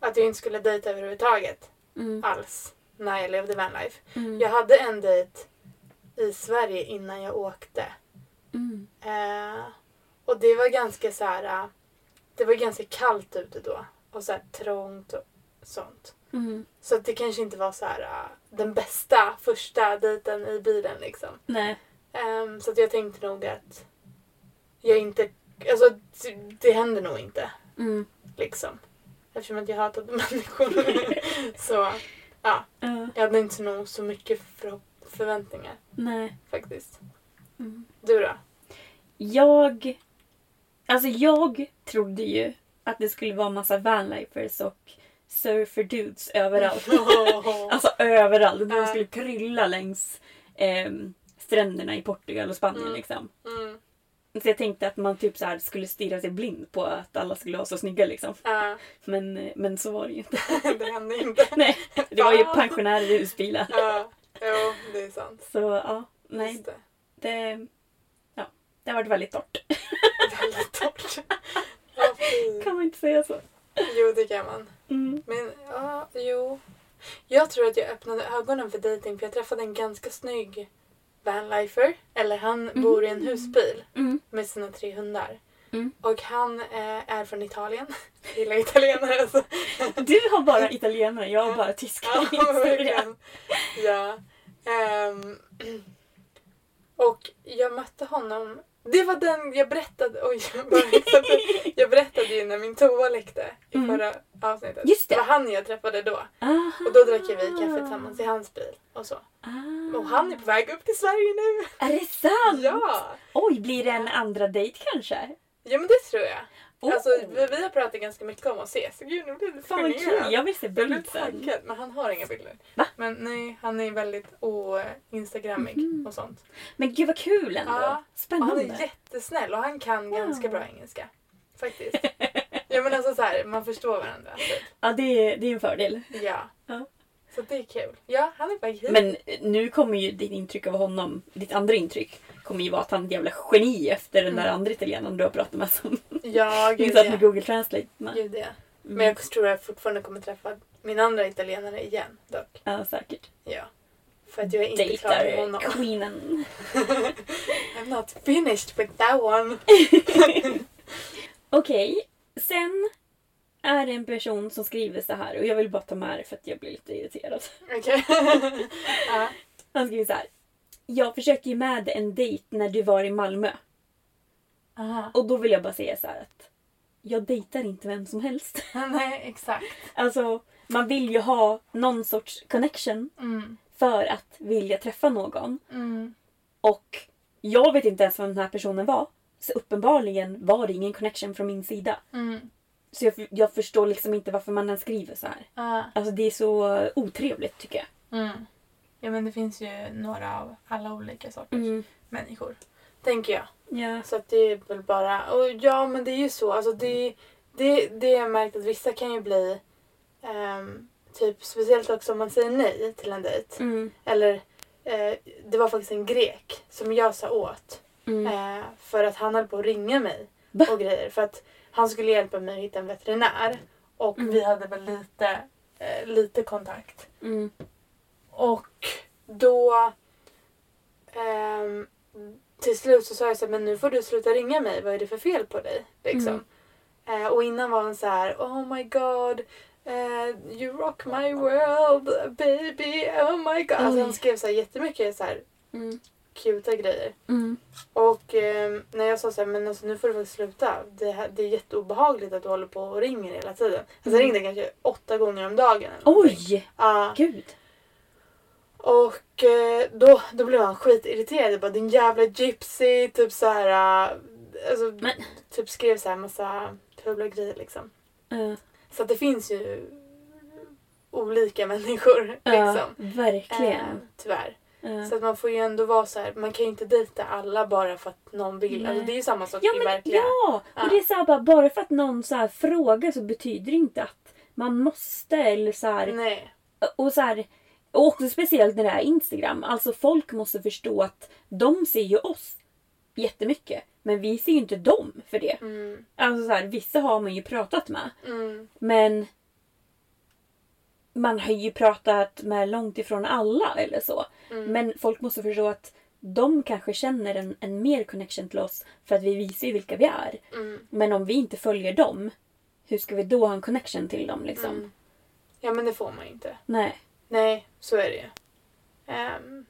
S4: att jag inte skulle dejta överhuvudtaget.
S3: Mm.
S4: Alls. När jag levde vanlife.
S3: Mm.
S4: Jag hade en dejt i Sverige innan jag åkte.
S3: Mm.
S4: Eh, och det var ganska så här. eh, Det var ganska kallt ute då. Och så här trångt och sånt.
S3: Mm.
S4: Så det kanske inte var så här eh, den bästa första dejten i bilen liksom.
S3: Nej.
S4: Ehm, så att jag tänkte nog att jag inte... Alltså det, det händer nog inte.
S3: Mm.
S4: Liksom. Eftersom att jag hatade <laughs> människor. så ja,
S3: Ja,
S4: jag hade inte nog så mycket förhopp- förväntningar
S3: nej.
S4: faktiskt.
S3: Mm.
S4: Du då?
S3: Jag... Alltså jag trodde ju att det skulle vara massa vanlifers och surfer dudes överallt. <laughs> alltså överallt. De skulle krylla längs ehm, stränderna i Portugal och Spanien
S4: Mm.
S3: liksom.
S4: Mm.
S3: Så jag tänkte att man typ så här skulle stirra sig blind på att alla skulle vara så snygga liksom.
S4: Ja,
S3: Men, men så var det ju inte. <laughs>
S4: det hände inte.
S3: Nej, det var ju pensionärer i husbilar.
S4: Ja, jo, det är sant.
S3: Så ja, nej.
S4: Det.
S3: Det. Det har varit väldigt torrt.
S4: Väldigt torrt. <laughs>
S3: Kan man inte säga så?
S4: Jo, det kan man.
S3: Mm.
S4: Men ja, jo. Jag tror att jag öppnade ögonen för dating för jag träffade en ganska snygg vanlifer. Eller han bor i en husbil
S3: Mm.
S4: med sina tre hundar.
S3: Mm.
S4: Och han eh, är från Italien. <laughs> Jag gillar italienare alltså. <laughs>
S3: Du har bara italienare, jag har bara tyskar
S4: Ja, verkligen. Ja. Ehm, <clears throat> och jag mötte honom. Det var den jag berättade. Oj, <laughs> jag, berättade ju när min toa läckte i
S3: Mm.
S4: förra avsnittet.
S3: Just det.
S4: det var han jag träffade då.
S3: Aha.
S4: Och då drack vi kaffe tillsammans i hans bil. Och så.
S3: Ah.
S4: Och han är på väg upp till Sverige nu.
S3: Är det sant?
S4: Ja!
S3: Oj, blir det en andra dejt kanske?
S4: Ja men det tror jag.
S3: Oh.
S4: Alltså vi, vi har pratat ganska mycket om att ses. Gud nu blir det
S3: Fan vad kul, jag vill se
S4: Jag blir
S3: bild sen.
S4: taggad, men han har inga bilder.
S3: Va?
S4: Men nej, han är väldigt o-instagrammig
S3: Mhm.
S4: och sånt.
S3: Men gud vad kul ändå.
S4: Ja, Och han
S3: Spännande.
S4: är jättesnäll och han kan ganska
S3: Ja.
S4: bra engelska. Faktiskt. ja men alltså så här, man förstår varandra. Typ.
S3: Ja, det är, det är en fördel.
S4: Ja.
S3: Ja.
S4: Så det är kul. Ja, han är på väg hit.
S3: Men nu kommer ju ditt intryck av honom, ditt andra intryck, kommer ju vara att han är ett jävla geni efter den där andra italienaren du har pratat med som
S4: ja, <laughs> gud
S3: insatt
S4: ja.
S3: med Google Translate. med.
S4: Gud ja.
S3: Mm.
S4: Men jag tror jag fortfarande kommer träffa min andra italienare igen dock.
S3: Ja, säkert.
S4: Ja. För att jag är inte klar med
S3: Dejtar
S4: honom.
S3: queenen. <laughs>
S4: I'm not finished with that one. <laughs>
S3: Okej, sen är det en person som skriver så här och jag vill bara ta med det för att jag blir lite irriterad.
S4: Okej. ja.
S3: Han skriver så här. Jag försökte ju med en dejt när du var i Malmö.
S4: Aha.
S3: Och då vill jag bara säga så här att jag dejtar inte vem som helst. <laughs>
S4: Nej, exakt.
S3: Alltså, man vill ju ha någon sorts connection
S4: Mm.
S3: för att vilja träffa någon.
S4: Mm.
S3: Och jag vet inte ens vem den här personen var. Så uppenbarligen var det ingen connection från min sida.
S4: Mm.
S3: Så jag, jag förstår liksom inte varför man ens skriver så här.
S4: Ja.
S3: Alltså det är så otrevligt tycker jag.
S4: Mm. Ja men det finns ju några av alla olika sorters
S3: Mm.
S4: människor. Tänker jag.
S3: Ja.
S4: Så att det är väl bara... Och ja men det är ju så. Alltså det, det, det har jag märkt att vissa kan ju bli... ehm, typ speciellt också om man säger nej till en dejt.
S3: Mm.
S4: Eller eh, det var faktiskt en grek som jag sa åt.
S3: Mm.
S4: Eh, för att han höll på att ringa mig
S3: Va?
S4: och grejer. För att han skulle hjälpa mig att hitta en veterinär. Och
S3: Mm.
S4: vi hade väl lite, eh, lite kontakt.
S3: Mm.
S4: Och då... ehm, till slut så sa jag så här, men nu får du sluta ringa mig. Vad är det för fel på dig? Liksom. Eh, och innan var han så här, oh my god. eh, you rock my world baby. Oh my god. Alltså
S3: Oj.
S4: han skrev så här jättemycket så här
S3: Mm.
S4: cuta grejer.
S3: Mm.
S4: Och ehm, när jag sa så här, men alltså, nu får du faktiskt sluta. Det, här, det är jätteobehagligt att du håller på och ringer hela tiden. Alltså jag ringde kanske åtta gånger om dagen.
S3: Oj!
S4: Ja.
S3: Gud.
S4: Och eh, då, då blev han skitirriterad. Jag bara din jävla gypsy. Typ så här. äh, Alltså,
S3: Men-
S4: Typ skrev så här massa fula grejer liksom.
S3: Uh,
S4: Så att det finns ju olika <laughs> människor.
S3: ja,
S4: Liksom. Eh,
S3: verkligen.
S4: tyvärr.
S3: Uh.
S4: Så att man får ju ändå vara så här. Man kan ju inte dejta alla bara för att någon vill.
S3: Nej.
S4: Alltså, det är ju samma sak
S3: Ja,
S4: i
S3: men,
S4: verkliga...
S3: ja! Och det är så här, bara, bara för att någon så här frågar så betyder det inte att man måste eller så här,
S4: Nej.
S3: och så här, och också speciellt när det är Instagram. Alltså folk måste förstå att de ser ju oss jättemycket. Men vi ser ju inte dem för det.
S4: Mm.
S3: Alltså så här, vissa har man ju pratat med.
S4: Mm.
S3: Men man har ju pratat med långt ifrån alla eller så.
S4: Mm.
S3: Men folk måste förstå att de kanske känner en, en mer connection till oss för att vi visar ju vilka vi är.
S4: Mm.
S3: Men om vi inte följer dem, hur ska vi då ha en connection till dem liksom?
S4: Mm. Ja men det får man ju inte.
S3: Nej.
S4: Nej, så är det ju. Ehm,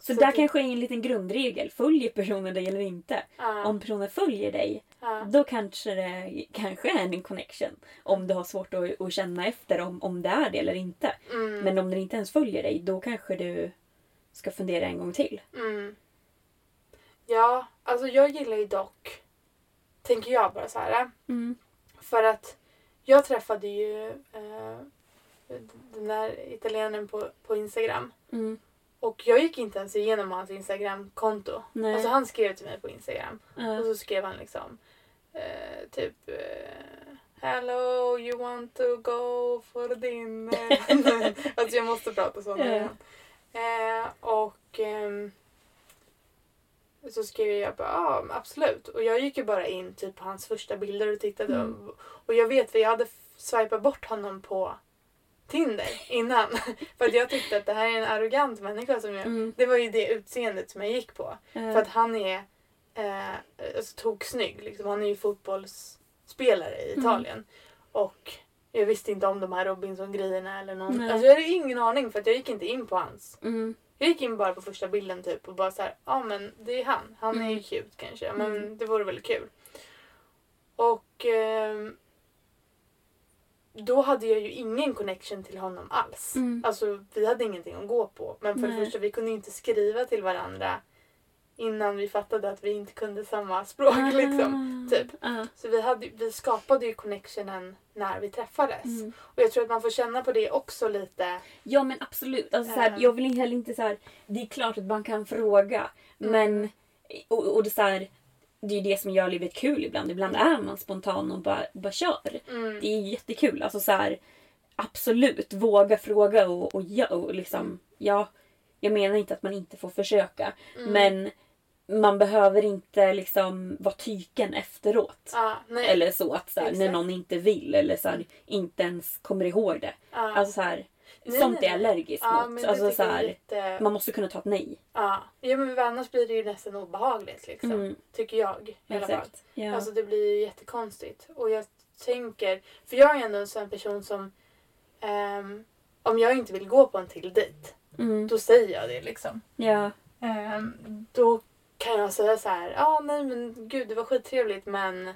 S3: Så,
S4: Så
S3: där
S4: det-
S3: kanske är en liten grundregel. Följer personen dig eller inte?
S4: ja,
S3: Om personen följer dig,
S4: ja.
S3: då kanske det kanske är en connection. Om du har svårt att, att känna efter om, om det är det eller inte.
S4: Mm.
S3: Men om den inte ens följer dig, då kanske du ska fundera en gång till.
S4: Mm. Ja, alltså jag gillar ju dock, tänker jag bara så här.
S3: Mm.
S4: För att jag träffade ju eh, den där italienaren på, på Instagram.
S3: Mm.
S4: Och jag gick inte ens igenom hans Instagram-konto.
S3: Nej.
S4: Alltså han skrev till mig på Instagram.
S3: Ja.
S4: Och så skrev han liksom eh, typ eh, Hello, you want to go for dinner? <laughs> <laughs> alltså jag måste prata så med honom. Eh, och ehm, så skrev jag bara ja absolut. Och jag gick ju bara in typ på hans första bilder och tittade.
S3: Mm.
S4: Och, och jag vet för jag hade swipat bort honom på Tinder innan. <laughs> för att jag tyckte att det här är en arrogant människa som jag...
S3: Mm.
S4: Det var ju det utseendet som jag gick på.
S3: Eh,
S4: För att han är eh, alltså, toksnygg. Liksom. Han är ju fotbollsspelare i
S3: Mm.
S4: Italien. Och jag visste inte om de här Robinson-grejerna eller någon.
S3: Nej.
S4: Alltså, jag hade ingen aning för att jag gick inte in på hans.
S3: mm.
S4: Jag gick in bara på första bilden typ och bara så här, ja men det är han. Han är ju
S3: Mm.
S4: cute kanske. Men
S3: Mm.
S4: det vore väl kul. Och ehm, då hade jag ju ingen connection till honom alls.
S3: Mm.
S4: Alltså vi hade ingenting att gå på. Men för
S3: Nej.
S4: det första vi kunde inte skriva till varandra innan vi fattade att vi inte kunde samma språk liksom.
S3: Ah.
S4: typ.
S3: Ah.
S4: Så vi, hade, vi skapade ju connectionen när vi träffades.
S3: Mm.
S4: Och jag tror att man får känna på det också lite.
S3: Ja men absolut. Alltså, så här,
S4: Eh.
S3: jag vill heller inte så här, Det är klart att man kan fråga.
S4: Mm.
S3: Men och, och det, är så här, det är det som gör livet kul ibland. Ibland är man spontan och bara, bara kör.
S4: Mm.
S3: Det är jättekul. Alltså så här, Absolut, våga fråga och, och, ja, och liksom, ja. Jag menar inte att man inte får försöka.
S4: Mm.
S3: Men man behöver inte liksom vara tyken efteråt.
S4: Nej.
S3: Eller så att så här, när någon inte vill eller så här, inte ens kommer ihåg det.
S4: ja.
S3: Alltså så här,
S4: Nej,
S3: sånt
S4: nej,
S3: är
S4: nej.
S3: allergisk
S4: ja,
S3: mot. Alltså, så
S4: är
S3: här,
S4: lite...
S3: man måste kunna ta ett nej.
S4: Ja. ja, men annars blir det ju nästan obehagligt liksom.
S3: Mm.
S4: Tycker jag i alla fall.
S3: Ja.
S4: Alltså det blir ju jättekonstigt. Och jag tänker, för jag är ändå en sån person som ehm, om jag inte vill gå på en till dejt,
S3: mm.
S4: då säger jag det liksom.
S3: ja.
S4: Ehm, då kan jag säga så här, ja ah, nej men gud det var skittrevligt men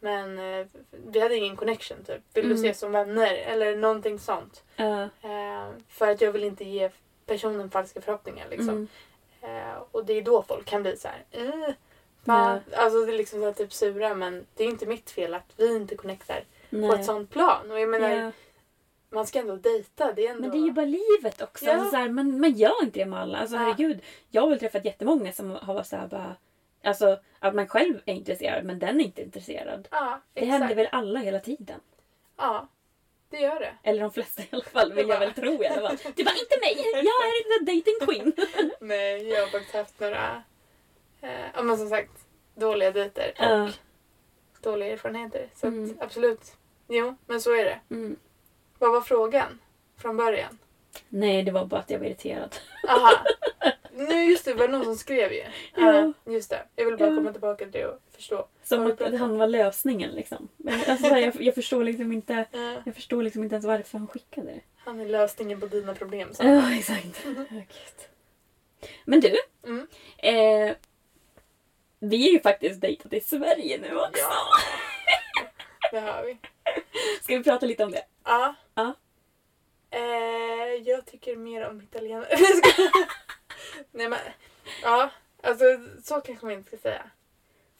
S4: men eh, vi hade ingen connection typ. Vill
S3: Mm.
S4: du ses som vänner? Eller någonting sånt.
S3: Ja.
S4: Ehm, för att jag vill inte ge personen falska förhoppningar liksom.
S3: Mm.
S4: Eh, och det är då folk kan bli så här. Eh, fan. Alltså det är liksom så här, typ sura men det är inte mitt fel att vi inte connectar på
S3: Nej.
S4: ett sånt plan. Och jag menar
S3: ja.
S4: man ska ändå dejta. Det är ändå...
S3: Men det är ju bara livet också.
S4: Ja.
S3: Alltså, så här, man, man gör inte det med alla. Alltså,
S4: Ja.
S3: herregud, jag har väl träffat jättemånga som har varit så här bara... Alltså att man själv är intresserad men den är inte intresserad.
S4: Ja,
S3: Det händer väl alla hela tiden?
S4: Ja, det gör det.
S3: Eller de flesta i alla fall vill jag väl tro i alla fall. Du bara inte mig, jag är the dating queen. <laughs>
S4: Nej, jag har faktiskt haft några, eh, ja men som sagt, dåliga dejter och
S3: Ja.
S4: dåliga erfarenheter. Så
S3: Mm.
S4: att, absolut. Jo, men så är det.
S3: Mm.
S4: Vad var frågan från början?
S3: Nej, det var bara att jag var irriterad.
S4: Aha. <laughs> Nu just det, var det någon som skrev ju. <laughs>
S3: Ja.
S4: just det. Jag vill bara komma tillbaka till det och förstå.
S3: Som att han var lösningen liksom. Men, alltså, här, jag, jag, förstår liksom inte,
S4: Ja,
S3: jag förstår liksom inte ens varför han skickade det.
S4: han är lösningen på dina problem. Så.
S3: Ja, exakt. Ja, gud. Men du,
S4: Mm.
S3: eh, vi är ju faktiskt dejtat i Sverige nu också.
S4: Ja. <laughs> Det har vi.
S3: Ska vi prata lite om det?
S4: Ja.
S3: Ja.
S4: Eh, jag tycker mer om italienare. <laughs> Nej men, ja. Alltså så kanske man inte ska säga.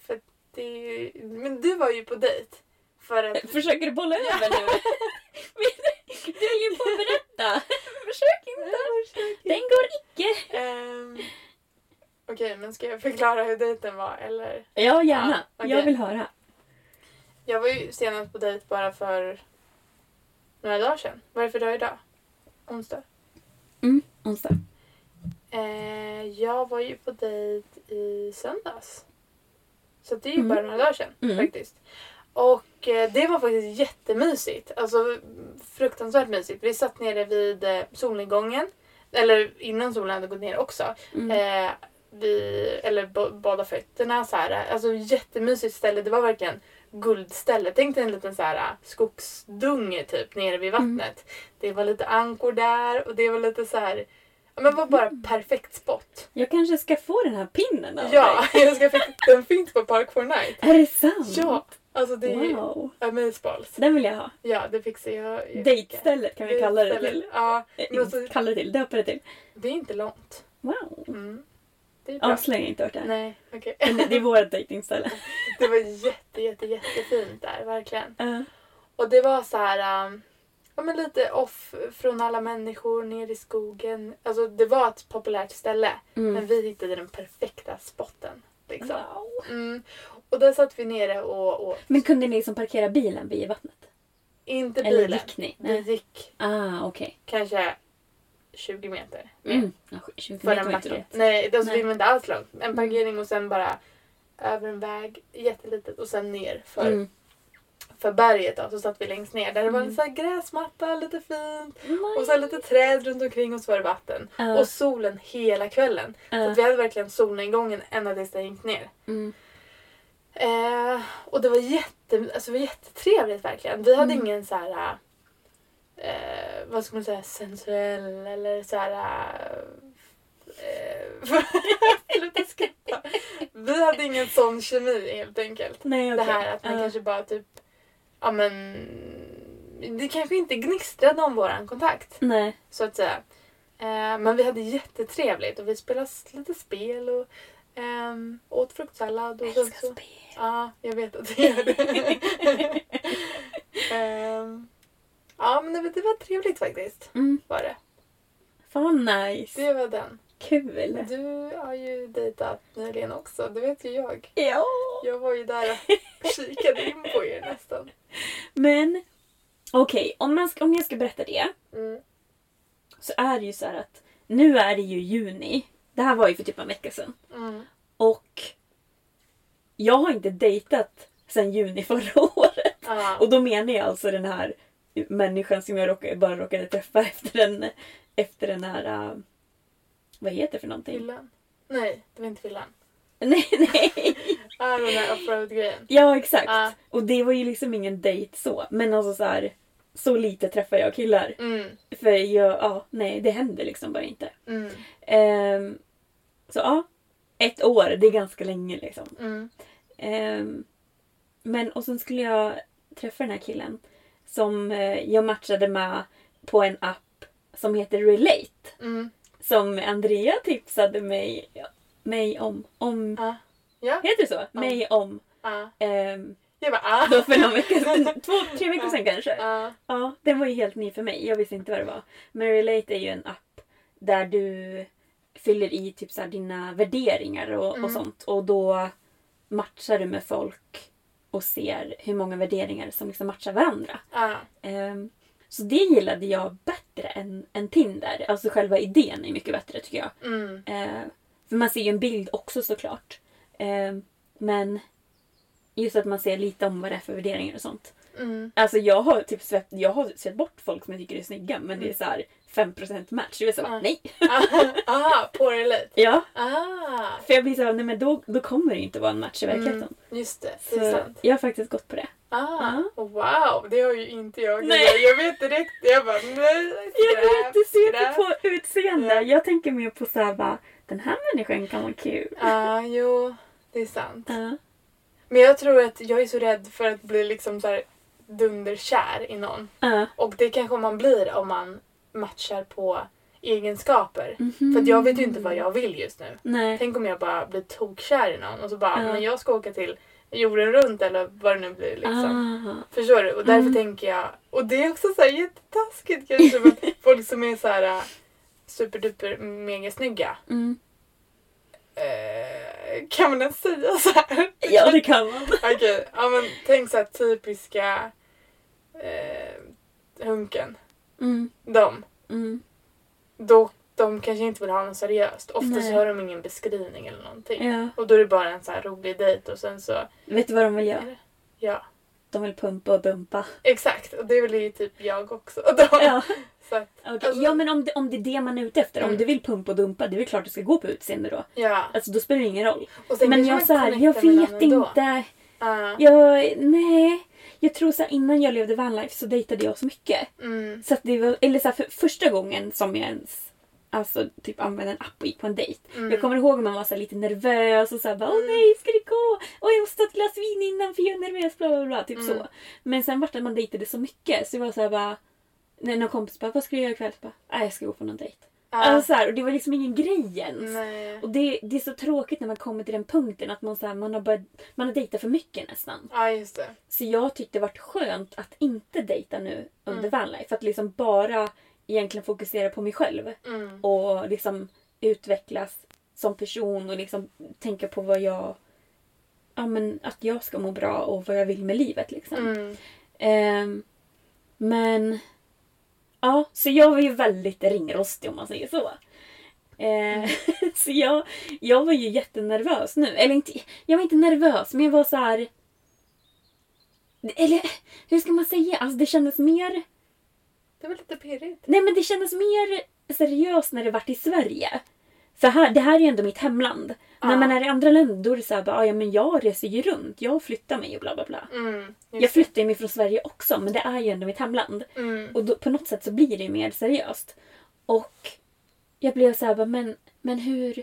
S4: För det är ju, men du var ju på dejt. För att...
S3: Försöker du bolla över nu? <laughs> du höll ju på att berätta. <laughs> Försök inte. Den går icke.
S4: Ehm, Okej, men ska jag förklara hur dejten var eller?
S3: Ja, gärna.
S4: Ja, okej.
S3: Jag vill höra.
S4: Jag var ju senast på dejt bara för några dagar sedan. Vad är det för dag idag? Onsdag.
S3: Mm, onsdag.
S4: Eh, jag var ju på dejt i söndags. Så det är ju
S3: Mm.
S4: bara några dagar sedan
S3: Mm.
S4: faktiskt. Och eh, det var faktiskt jättemysigt. Alltså fruktansvärt mysigt. Vi satt nere vid eh, solnedgången. Eller innan solen hade gått ner också.
S3: Mm.
S4: Eh, vi, eller bada fötterna så här. Alltså jättemysigt ställe. Det var verkligen guldställe. Tänk dig en liten så här skogsdunge typ nere vid
S3: Mm.
S4: vattnet. Det var lite ankor där och det var lite så här. Men var bara perfekt spot.
S3: Jag kanske ska få den här pinnen av
S4: Ja,
S3: dig. <laughs>
S4: jag ska fick, den finns på Park for Night.
S3: Är det sant?
S4: Ja, alltså det är ju
S3: Wow.
S4: amazeballs.
S3: Den vill jag ha.
S4: Ja, det fixar jag. jag
S3: Dejtstället kan vi kalla det till.
S4: Ja,
S3: Eh,
S4: men alltså,
S3: Kalla det till, döpa det till.
S4: det är inte långt.
S3: Wow.
S4: Mm.
S3: Avslöja inte vart det är.
S4: Nej.
S3: Men Det är vårt dejtingställe. <laughs>
S4: Det var jätte, jätte, jättefint där, verkligen.
S3: Uh,
S4: Och det var så här, um, ja men lite off från alla människor, ner i skogen. Alltså det var ett populärt ställe. Men
S3: mm.
S4: vi hittade den perfekta spotten. Liksom.
S3: Wow.
S4: Mm. Och där satt vi nere och åt.
S3: Men kunde ni liksom parkera bilen vid vattnet?
S4: Inte
S3: Eller
S4: bilen.
S3: gick ni?
S4: Vi gick
S3: Ah, okej.
S4: kanske 20 meter. mer.
S3: Mm. Ja, 20
S4: För
S3: meter
S4: en
S3: var
S4: backe. Nej, då
S3: Nej.
S4: vill man inte alls långt. En parkering och sen bara över en väg, jättelitet och sen ner för,
S3: Mm.
S4: För berget då. Så satt vi längst ner där det var
S3: Mm.
S4: en sån här gräsmatta, lite fint.
S3: Mm.
S4: Och sen lite träd runt omkring och så var det vatten.
S3: Ja.
S4: Och solen hela kvällen. Så
S3: Ja.
S4: att vi hade verkligen solnedgången ända tills det gick ner.
S3: Mm.
S4: Eh, och det var, jätte, alltså det var jättetrevligt verkligen. Vi hade
S3: Mm.
S4: ingen så här... Eh, vad ska man säga? Sensuell eller så här... Eh, <laughs> sluta skratta. Vi hade ingen sån kemi helt enkelt.
S3: Nej,
S4: Det
S3: okej.
S4: här att man
S3: Ja.
S4: kanske bara typ... Ja men... Det kanske inte gnistrade om våran kontakt
S3: Nej.
S4: så att säga. Eh, men vi hade jättetrevligt och vi spelade lite spel och ehm, åt fruktsallad. Och sen
S3: Älskar
S4: så,
S3: spel.
S4: Ja, jag vet att du gör det. <laughs> Ehm, ja, men det, var- det var trevligt faktiskt.
S3: Mm.
S4: Var det.
S3: Fan vad nice.
S4: Det var den.
S3: Kul.
S4: Du har ju dejtat nyligen också, det vet ju jag.
S3: Ja.
S4: Jag var ju där och kikade in på er nästan.
S3: Men okej, om, man ska, om jag ska berätta det.
S4: Mm.
S3: Så är det ju så här att nu är det ju juni. Det här var ju för typ en vecka sedan.
S4: Mm.
S3: Och jag har inte dejtat sedan juni förra <laughs> året.
S4: Ja.
S3: Och då menar jag alltså den här människan som jag råkade, bara råkade träffa <laughs> efter den, efter den här... vad heter det för någonting?
S4: Fyllan? Nej, det var inte fyllan. <laughs>
S3: Nej, nej.
S4: Ja, <laughs> den där offroad-grejen.
S3: Ja, exakt.
S4: Ja.
S3: Och det var ju liksom ingen dejt så. Men alltså så här, så lite träffar jag killar.
S4: Mm.
S3: För jag, ja, nej, det händer liksom bara inte.
S4: Mm.
S3: Ehm, så ja, ett år, det är ganska länge liksom.
S4: Mm.
S3: Ehm, men och sen skulle jag träffa den här killen som eh, jag matchade med på en app som heter Relate.
S4: Mm.
S3: Som Andrea tipsade mig, mig om. om
S4: Ja. Ja.
S3: Heter det så? Mig om.
S4: Ja.
S3: ehm,
S4: Jag bara ah.
S3: då för någon vecka sedan, <laughs> två, tre veckor sedan kanske.
S4: Ja.
S3: Ja, den var ju helt ny för mig. Jag visste inte vad det var. Men Relate är ju en app där du fyller i typ så här dina värderingar och, och sånt. Och då matchar du med folk och ser hur många värderingar som liksom matchar varandra.
S4: Ja.
S3: Ehm, så det gillade jag bättre än, än Tinder. Alltså själva idén är mycket bättre tycker jag.
S4: Mm.
S3: Ehm, för man ser ju en bild också såklart. Ehm, men just att man ser lite om vad det är för värderingar och sånt.
S4: Mm.
S3: Alltså jag har typ svett, jag har svett bort folk som jag tycker är snygga men det är så här 5% match. Jag är så bara,
S4: Ja.
S3: nej. <laughs>
S4: Aha, på relate.
S3: Ja.
S4: Ah,
S3: För jag blir så här, nej men då, då kommer det inte vara en match i verkligheten.
S4: just det. Det är
S3: Så
S4: sant.
S3: jag har faktiskt gått på det.
S4: Ah, wow, det har ju inte jag.
S3: Nej.
S4: Jag vet direkt, jag bara nej,
S3: Jag vet, du ser inte på utseende. Jag tänker mer på så här bara, den här människan kan vara kul.
S4: Ja, jo, det är sant.
S3: Ja.
S4: Men jag tror att jag är så rädd för att bli liksom så här dunderkär i någon.
S3: Ja.
S4: Och det kanske man blir om man matchar på egenskaper.
S3: Mhm.
S4: För att jag vet ju inte vad jag vill just nu.
S3: Nej.
S4: Tänk om jag bara blir tokkär i någon och så bara,
S3: Ja.
S4: men jag ska åka till jorden runt eller vad det nu blir liksom.
S3: Ah.
S4: Förstår du? Och därför
S3: Mm.
S4: tänker jag, och det är också så här jättetaskigt kanske, men <laughs> folk som är så här äh, superduper mega snygga.
S3: Mm.
S4: Eh, kan man ens säga så här? <laughs>
S3: Ja, det kan man. <laughs>
S4: Okej, ja men tänk så här typiska eh, hunken.
S3: Mm.
S4: De.
S3: Mm.
S4: Då, de kanske inte vill ha något seriöst. Ofta
S3: Nej.
S4: så har de ingen beskrivning eller någonting.
S3: Ja.
S4: Och då är det bara en så här rolig dejt och sen så,
S3: Vet du vad de vill göra?
S4: ja.
S3: De vill pumpa och dumpa.
S4: Exakt, och det vill ju typ jag också. <laughs>
S3: Ja.
S4: så att,
S3: Okej,
S4: alltså,
S3: ja men om det, om det är det man är ute efter, om
S4: Mm.
S3: du vill pumpa och dumpa, det är väl klart du ska gå på utseende då.
S4: ja.
S3: Alltså då spelar det ingen roll. Men jag, så här, jag vet inte.
S4: Ja.
S3: Jag, nej. Jag tror så här, innan jag levde vanlife så dejtade jag så mycket.
S4: Mm.
S3: Så att det var, eller så här, för första gången som jag ens Alltså typ använde en app och gick på en dejt.
S4: Mm.
S3: Jag kommer ihåg att man var så här, lite nervös och bara åh nej ska det gå? Åh jag måste ta ett glas vin innan för jag är nervös bla bla bla. Typ
S4: Mm.
S3: så. Men sen vart det att man dejtade så mycket så jag var såhär bara när någon kompis bara vad ska du göra ikväll? Jag bara, nej jag ska gå på någon dejt. Alltså, så här, och det var liksom ingen grej ens.
S4: Nej.
S3: Och det, det är så tråkigt när man kommer till den punkten att man, så här, man, har, börjat, man har dejtat för mycket nästan.
S4: Ja, just det.
S3: Så jag tyckte det varit skönt att inte dejta nu under
S4: Mm.
S3: vanlife. Att liksom bara egentligen fokusera på mig själv.
S4: Mm.
S3: Och liksom utvecklas som person och liksom tänka på vad jag... Ja men att jag ska må bra och vad jag vill med livet liksom.
S4: Mm.
S3: Ehm, men... Ja, så jag var ju väldigt ringrostig om man säger så. Eh, <laughs> så jag, jag var ju jättenervös nu. Eller inte, jag var inte nervös, men jag var så här. Eller hur ska man säga? Alltså det kändes mer...
S4: Det var lite pirrigt.
S3: Nej men det kändes mer seriöst när det vart i Sverige. För här, det här är ju ändå mitt hemland. När man är i andra länder då är det såhär, "Ah, ja men jag reser ju runt, jag flyttar mig och bla bla bla.
S4: Mm,
S3: Jag flyttar ju mig från Sverige också men det är ju ändå mitt hemland.
S4: Mm.
S3: Och då, på något sätt så blir det ju mer seriöst. Och jag blev så här, bara, men, men hur,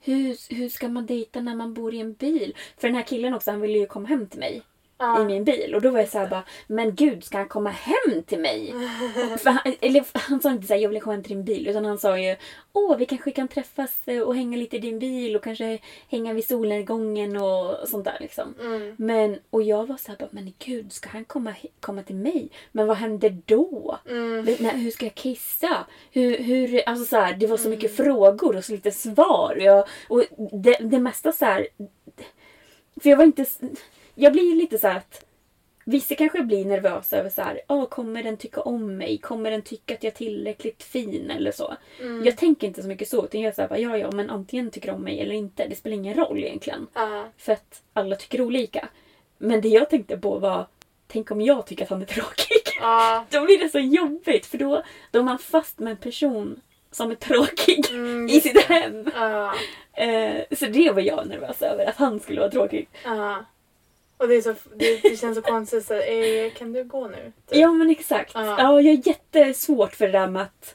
S3: hur, hur ska man dejta när man bor i en bil? För den här killen också, han ville ju komma hem till mig
S4: Ja.
S3: i min bil. Och då var jag så här bara, men gud ska han komma hem till mig? <laughs> Han, eller han sa inte så här, jag vill komma hem till din bil. Utan han sa ju, åh vi kanske kan träffas och hänga lite i din bil och kanske hänga vid solnedgången och sånt där liksom.
S4: Mm.
S3: Men, och jag var så här, bara, men gud ska han komma, komma till mig? Men vad händer då?
S4: Mm.
S3: Men, Nej, hur ska jag kissa? Hur, hur, alltså så här, det var så mycket frågor och så lite svar. Jag, och det, det mesta så här... För jag var inte... Jag blir lite så att... Vissa kanske blir nervösa över så här, oh, kommer den tycka om mig? Kommer den tycka att jag är tillräckligt fin eller så? Jag tänker inte så mycket så. Utan jag är så här, ja ja, men antingen tycker om mig eller inte. Det spelar ingen roll egentligen.
S4: Ja.
S3: För att alla tycker olika. Men det jag tänkte på var, tänk om jag tycker att han är tråkig? <laughs>
S4: Ja.
S3: Då blir det så jobbigt för då, då är man fast med en person som är tråkig
S4: Mm, <laughs>
S3: i sitt hem. Eh, så det var jag nervös över, att han skulle vara tråkig.
S4: Och det, är så, det, det känns så konstigt. Så, eh, kan du gå nu? Typ.
S3: Ja men exakt.
S4: Ja.
S3: Ja, jag är jättesvårt för det där med att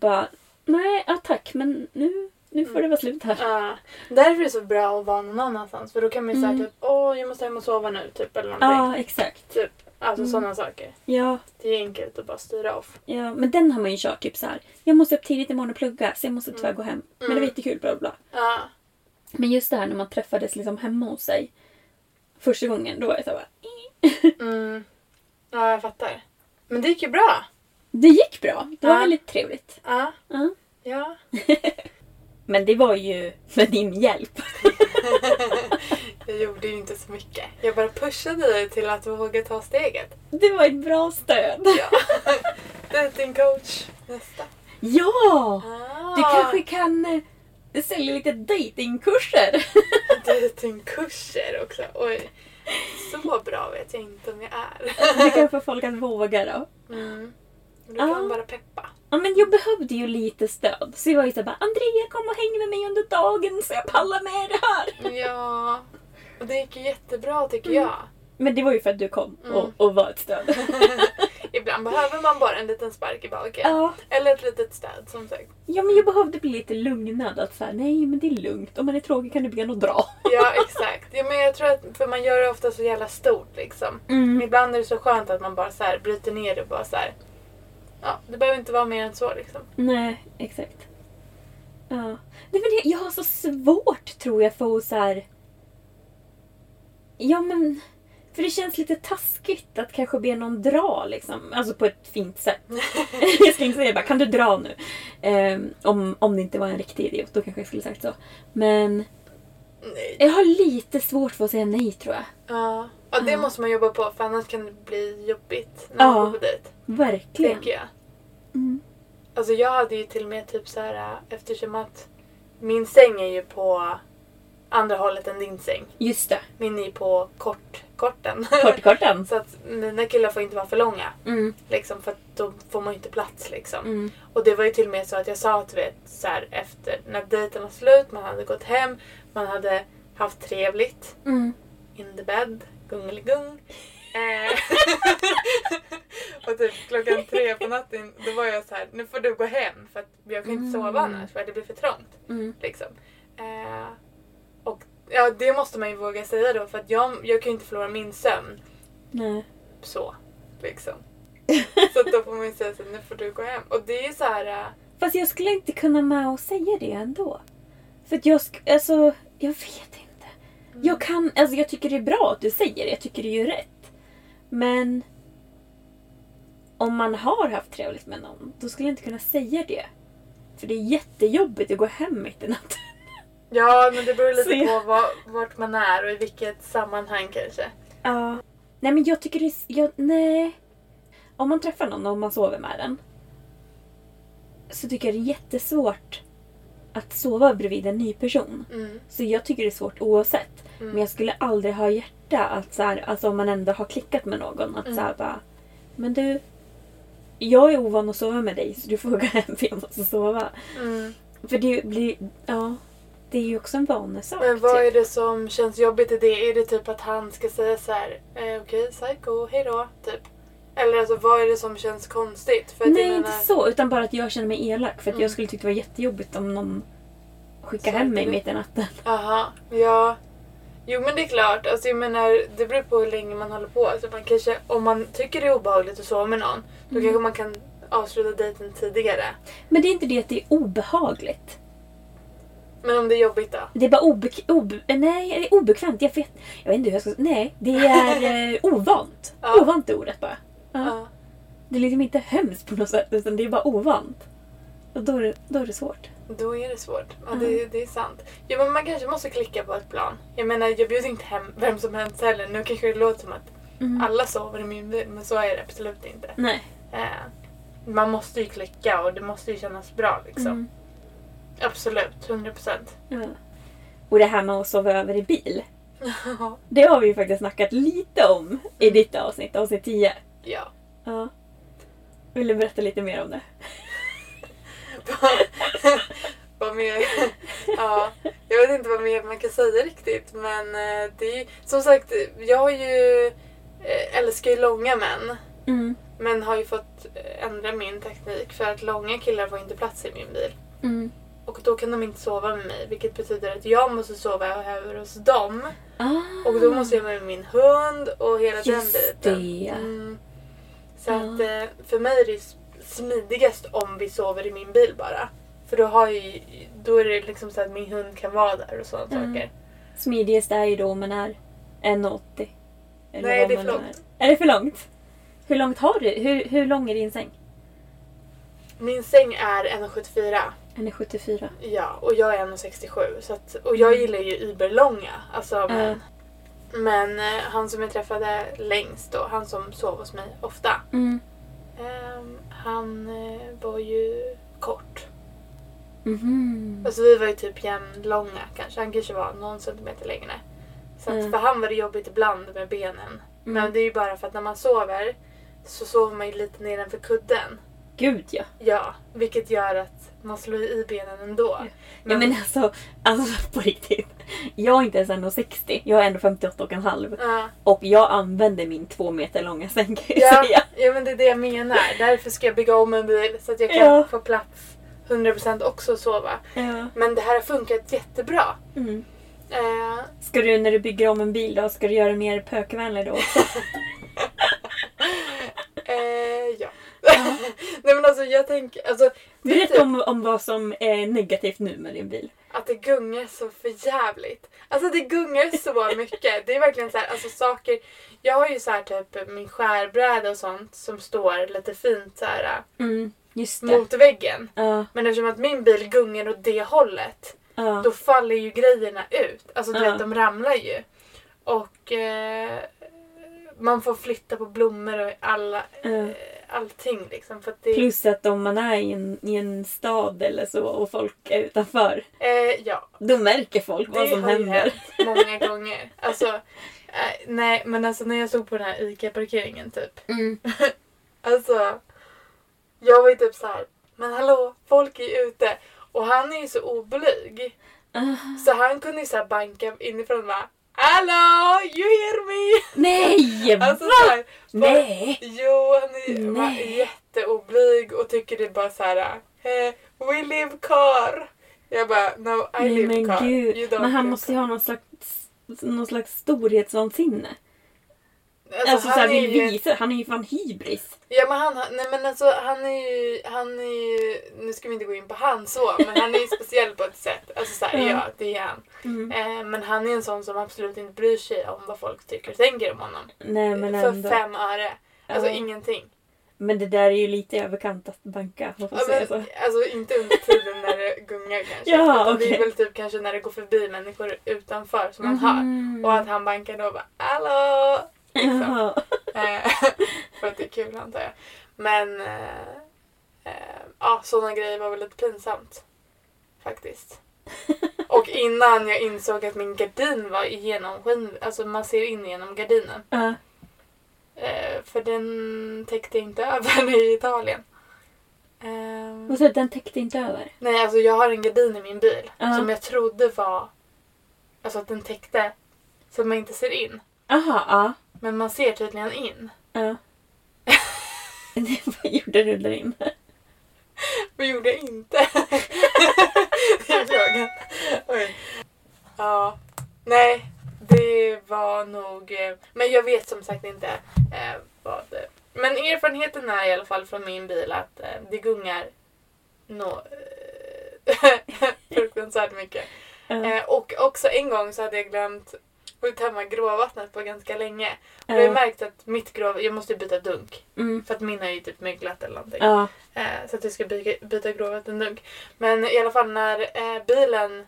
S3: bara, nej, ja tack men nu, nu får det vara slut här.
S4: Ja. Därför är det så bra att vara någon annanstans. För då kan man ju säga
S3: Mm.
S4: typ åh jag måste hem och sova nu. Typ, eller någonting.
S3: Ja, exakt.
S4: Typ. Alltså
S3: Mm.
S4: sådana saker.
S3: Ja,
S4: Det är enkelt att bara styra off.
S3: ja, men den har man ju kört typ så här. Jag måste upp tidigt imorgon och plugga så jag måste tyvärr gå hem. Men det var jättekul, bla bla bla.
S4: Ja.
S3: Men just det här när man träffades liksom hemma hos sig. Första gången, då var jag så här, bara,
S4: Mm. Ja, jag fattar. Men det gick ju bra.
S3: Det gick bra. Det var
S4: Ja.
S3: väldigt trevligt.
S4: Ja.
S3: Ja.
S4: Ja. <laughs>
S3: Men det var ju med din hjälp. <laughs>
S4: Jag gjorde ju inte så mycket. Jag bara pushade dig till att våga ta steget.
S3: Det var ett bra stöd.
S4: Ja. Dating coach nästa.
S3: Ja!
S4: Ah.
S3: Du kanske kan eh, sälja lite datingkurser. <laughs>
S4: Datingkurser också. Oj. Så bra vet jag inte om jag är.
S3: Du kan få folk att våga då.
S4: Mm. Du kan
S3: Ja.
S4: bara peppa.
S3: Ja men jag behövde ju lite stöd. Så jag var ju såhär bara Andrea kom och häng med mig under dagen så jag pallar med det här.
S4: Ja. Och det gick ju jättebra tycker
S3: Mm.
S4: jag.
S3: Men det var ju för att du kom och, och var ett stöd. <laughs>
S4: Ibland behöver man bara en liten spark i baken.
S3: Ja.
S4: Eller ett litet stöd som sagt.
S3: ja men jag behövde bli lite lugnad. Att såhär, nej men det är lugnt. Om man är tråkig kan du be och dra.
S4: Ja exakt. Ja, men jag tror att för man gör det ofta så jävla stort liksom.
S3: Mm.
S4: Men ibland är det så skönt att man bara så här bryter ner det och bara så här. Ja, det behöver inte vara mer än så liksom.
S3: Nej, exakt. Ja. Nej, men det, jag har så svårt tror jag för att så här... Ja men... För det känns lite taskigt att kanske be någon dra liksom. Alltså på ett fint sätt. <laughs> jag skulle inte säga bara kan du dra nu? Ehm, om, om det inte var en riktig idiot då kanske jag skulle sagt så. Men
S4: Nej.
S3: jag har lite svårt för att säga nej tror jag.
S4: Ja. ja, det
S3: Ja.
S4: måste man jobba på för annars kan det bli jobbigt när man
S3: Ja.
S4: går på dejt.
S3: Verkligen.
S4: Tänker jag.
S3: Mm.
S4: Alltså jag hade ju till och med typ så här äh, eftersom att min säng är ju på andra hållet än din säng.
S3: Just det.
S4: Min är på kort, korten. <laughs>
S3: Kortkorten.
S4: så att mina killar får inte vara för långa.
S3: Mm.
S4: Liksom, för att då får man ju inte plats liksom.
S3: Mm.
S4: Och det var ju till och med så att jag sa att du vet så här, efter när dejten var slut, man hade gått hem, man hade haft trevligt.
S3: Mm.
S4: In the bed, gungeligung. Eh, <laughs> och typ klockan tre på natten då var jag så här, nu får du gå hem för att jag kan inte sova annars för att det blir för trångt.
S3: Mm.
S4: Liksom. Eh, och ja, det måste man ju våga säga då för att jag, jag kan ju inte förlora min sömn
S3: Nej.
S4: så. Liksom. <laughs> så då får man ju säga så nu får du gå hem. Och det är ju så här. eh,
S3: Fast jag skulle inte kunna med och säga det ändå. För att jag, alltså, jag vet inte. Jag kan, alltså jag tycker det är bra att du säger det. Jag tycker det är ju rätt. Men om man har haft trevligt med någon, då skulle jag inte kunna säga det. För det är jättejobbigt att gå hem mitt i natten.
S4: Ja, men det beror lite
S3: jag-
S4: på var, vart man är och i vilket sammanhang kanske.
S3: Ja. Nej men jag tycker det är, jag, nej. Om man träffar någon och man sover med den. så tycker jag det är jättesvårt att sova bredvid en ny person.
S4: Mm.
S3: Så jag tycker det är svårt oavsett. Men jag skulle aldrig ha hjärta att så här, alltså om man ändå har klickat med någon att så här bara Men du, jag är ovan att sova med dig så du får gå <laughs> hem för jag måste sova.
S4: Mm.
S3: För det blir, ja, det är ju också en vanesak.
S4: Men vad är
S3: typ.
S4: det som känns jobbigt i det? Är det typ att han ska säga så här, eh, okej, psycho, hejdå, typ? Eller alltså vad är det som känns konstigt? För att
S3: Nej, inte
S4: menar-
S3: så. Utan bara att jag känner mig elak. För att
S4: Mm.
S3: jag skulle tycka det var jättejobbigt om någon skickar
S4: Så
S3: hem mig mitt i natten.
S4: Aha, ja. Jo men det är klart, alltså jag menar det beror på hur länge man håller på. Alltså man kanske, om man tycker det är obehagligt att sova med någon, då
S3: Mm.
S4: kanske man kan avsluta dejten tidigare.
S3: Men det är inte det att det är obehagligt.
S4: Men om det är jobbigt då?
S3: Det är bara obek- obe- nej, det är obekvämt. Jag vet, jag vet inte hur jag ska... Nej, det är <laughs> eh, ovant.
S4: Ja.
S3: Ovant är ordet bara. Ja.
S4: Ja.
S3: Det är liksom inte hemskt på något sätt, utan det är bara ovant. Och då är det, då är det svårt.
S4: Då är det svårt. Ja,
S3: Mm.
S4: det, det är sant. Ja, men man kanske måste klicka på ett plan. Jag menar, jag bjuder inte hem vem som helst heller. Nu kanske det låter som att
S3: Mm.
S4: alla sover i min bil, men så är det absolut inte.
S3: Nej.
S4: Eh, man måste ju klicka och det måste ju kännas bra liksom.
S3: Mm.
S4: Absolut, 100 procent.
S3: Ja. Och det här med att sova över i bil. Det har vi ju faktiskt snackat lite om i ditt avsnitt, avsnitt 10.
S4: ja.
S3: Ja. Vill du berätta lite mer om det? <laughs>
S4: vad mer? ja, jag vet inte vad mer man kan säga riktigt. Men eh, det är som sagt, jag har ju eh, älskar ju långa män.
S3: Mm.
S4: Men har ju fått eh, ändra min taktik för att långa killar får inte plats i min bil.
S3: Mm.
S4: Och då kan de inte sova med mig vilket betyder att jag måste sova över hos dem.
S3: Ah.
S4: Och då måste jag med min hund och hela den
S3: Just
S4: biten.
S3: det.
S4: Mm. Så
S3: Ja.
S4: att eh, för mig är det smidigast om vi sover i min bil bara. För då, har ju- då är det liksom så att min hund kan vara där och sådana
S3: Mm.
S4: saker.
S3: Smidigast är ju då om man är 1,80. Eller
S4: Nej, det är för långt.
S3: Är. är det för långt? Hur långt har du? Hur, hur lång är din säng?
S4: Min säng är 1,74.
S3: Den är 74.
S4: Ja, och jag är 1,67. Så att, och jag gillar ju überlånga. Alltså, men, men eh, han som jag träffade längst då, han som sov hos mig ofta.
S3: Mm.
S4: ehm, han eh, var ju kort.
S3: Mhm.
S4: Alltså vi var ju typ jämnlånga kanske. Han kanske var någon centimeter längre. Så att
S3: Mm.
S4: för han var det jobbigt ibland med benen. Men det är ju bara för att när man sover så sover man ju lite nedanför kudden.
S3: Gud ja.
S4: Ja, vilket gör att man slår i benen ändå.
S3: Ja men alltså, alltså <laughs> på riktigt. Jag är inte ens 1,60. Jag är ändå 58 och en halv.
S4: Ja,
S3: Och jag använder min två meter långa säng kan jag
S4: ja,
S3: säga.
S4: ja, men det är det jag menar. Därför ska jag bygga om en bil så att jag kan
S3: Ja.
S4: få plats 100% också och sova.
S3: Ja.
S4: Men det här har funkat jättebra.
S3: Mm.
S4: Eh,
S3: Ska du när du bygger om en bil då, ska du göra den mer pökvänlig då också? <laughs>
S4: eh, ja. <laughs> Nej men alltså jag tänker, alltså,
S3: Berätta
S4: typ
S3: om, om vad som är negativt nu med din bil.
S4: att det gungar så för jävligt. Alltså det gungar så mycket. Det är verkligen så här, alltså saker. Jag har ju så här typ min skärbräda och sånt som står lite fint så här
S3: Mm,
S4: mot väggen.
S3: Ja,
S4: Men eftersom att min bil gungar åt det hållet
S3: ja.
S4: då faller ju grejerna ut. Alltså du
S3: Ja.
S4: vet, de ramlar ju. Och eh, man får flytta på blommor och alla, eh, allting liksom. För att det,
S3: Plus att om man är i en, i en stad eller så och folk är utanför,
S4: eh, ja,
S3: då märker folk vad
S4: det
S3: som
S4: har ju
S3: händer.
S4: hänt <laughs> många gånger. Alltså, eh, nej men alltså när jag stod på den här ICA-parkeringen typ.
S3: Mm. <laughs>
S4: Alltså, jag var ju typ så här. men hallå, folk är ju ute. Och han är ju så oblyg.
S3: Ah.
S4: Så han kunde ju så banka inifrån och bara Hallå, you hear me?
S3: Nej! <laughs>
S4: Alltså så här,
S3: Nej!
S4: Jo, han är
S3: Nej.
S4: jätteoblyg och tycker det är bara så här. Eh, we live car. Jag bara, no I
S3: Nej
S4: live
S3: men
S4: car.
S3: Gud. Men han måste ju ha någon slags, någon slags storhetsvansinne.
S4: Alltså,
S3: Alltså,
S4: han
S3: såhär
S4: är
S3: vill
S4: ju,
S3: visa. Han är ju fan hybris.
S4: Ja men han, nej men alltså han är ju, han är ju, nu ska vi inte gå in på han så, men han är ju speciell på ett sätt. Alltså såhär,
S3: Ja.
S4: ja det är han.
S3: Mm.
S4: Eh, men han är en sån som absolut inte bryr sig om vad folk tycker och tänker om honom.
S3: Nej men
S4: För
S3: ändå.
S4: fem öre. Alltså
S3: Ja.
S4: ingenting.
S3: Men det där är ju lite överkant att banka.
S4: Ja, men,
S3: så.
S4: alltså inte under tiden när det gungar kanske.
S3: Ja,
S4: Utan Det är väl typ kanske när det går förbi människor utanför som man
S3: Mhm.
S4: hör. Och att han bankar då och bara Hallå! Liksom. Eh, för att det är kul antar jag. Men, eh, eh, ja, sådana grejer var väl lite pinsamt. Faktiskt. <laughs> Och innan jag insåg att min gardin var genomskinlig, alltså man ser in genom gardinen.
S3: Ja.
S4: Eh, för den täckte inte <laughs> över i Italien. Eh,
S3: Vad sa du? Den täckte inte över?
S4: nej, alltså jag har en gardin i min bil
S3: Ja.
S4: som jag trodde var... Alltså att den täckte så att man inte ser in.
S3: Aha, ja.
S4: Men man ser tydligen in.
S3: ja. Vad <laughs> <laughs> gjorde du där inne?
S4: Vad gjorde jag inte? <laughs> det är frågan. Oj. Ja. Nej, det var nog... eh, Men jag vet som sagt inte eh, vad... Men erfarenheten är i alla fall från min bil att eh, det gungar nå eh, fruktansvärt mycket.
S3: Ja.
S4: Eh, och också en gång så hade jag glömt att tömma gråvattnet på ganska länge. Och jag har ju märkt att mitt grå... Jag måste byta dunk.
S3: Mm.
S4: För att min har ju typ möglat eller någonting.
S3: Ja.
S4: Eh, så att jag ska byta, byta gråvattendunk. Men i alla fall när eh, bilen,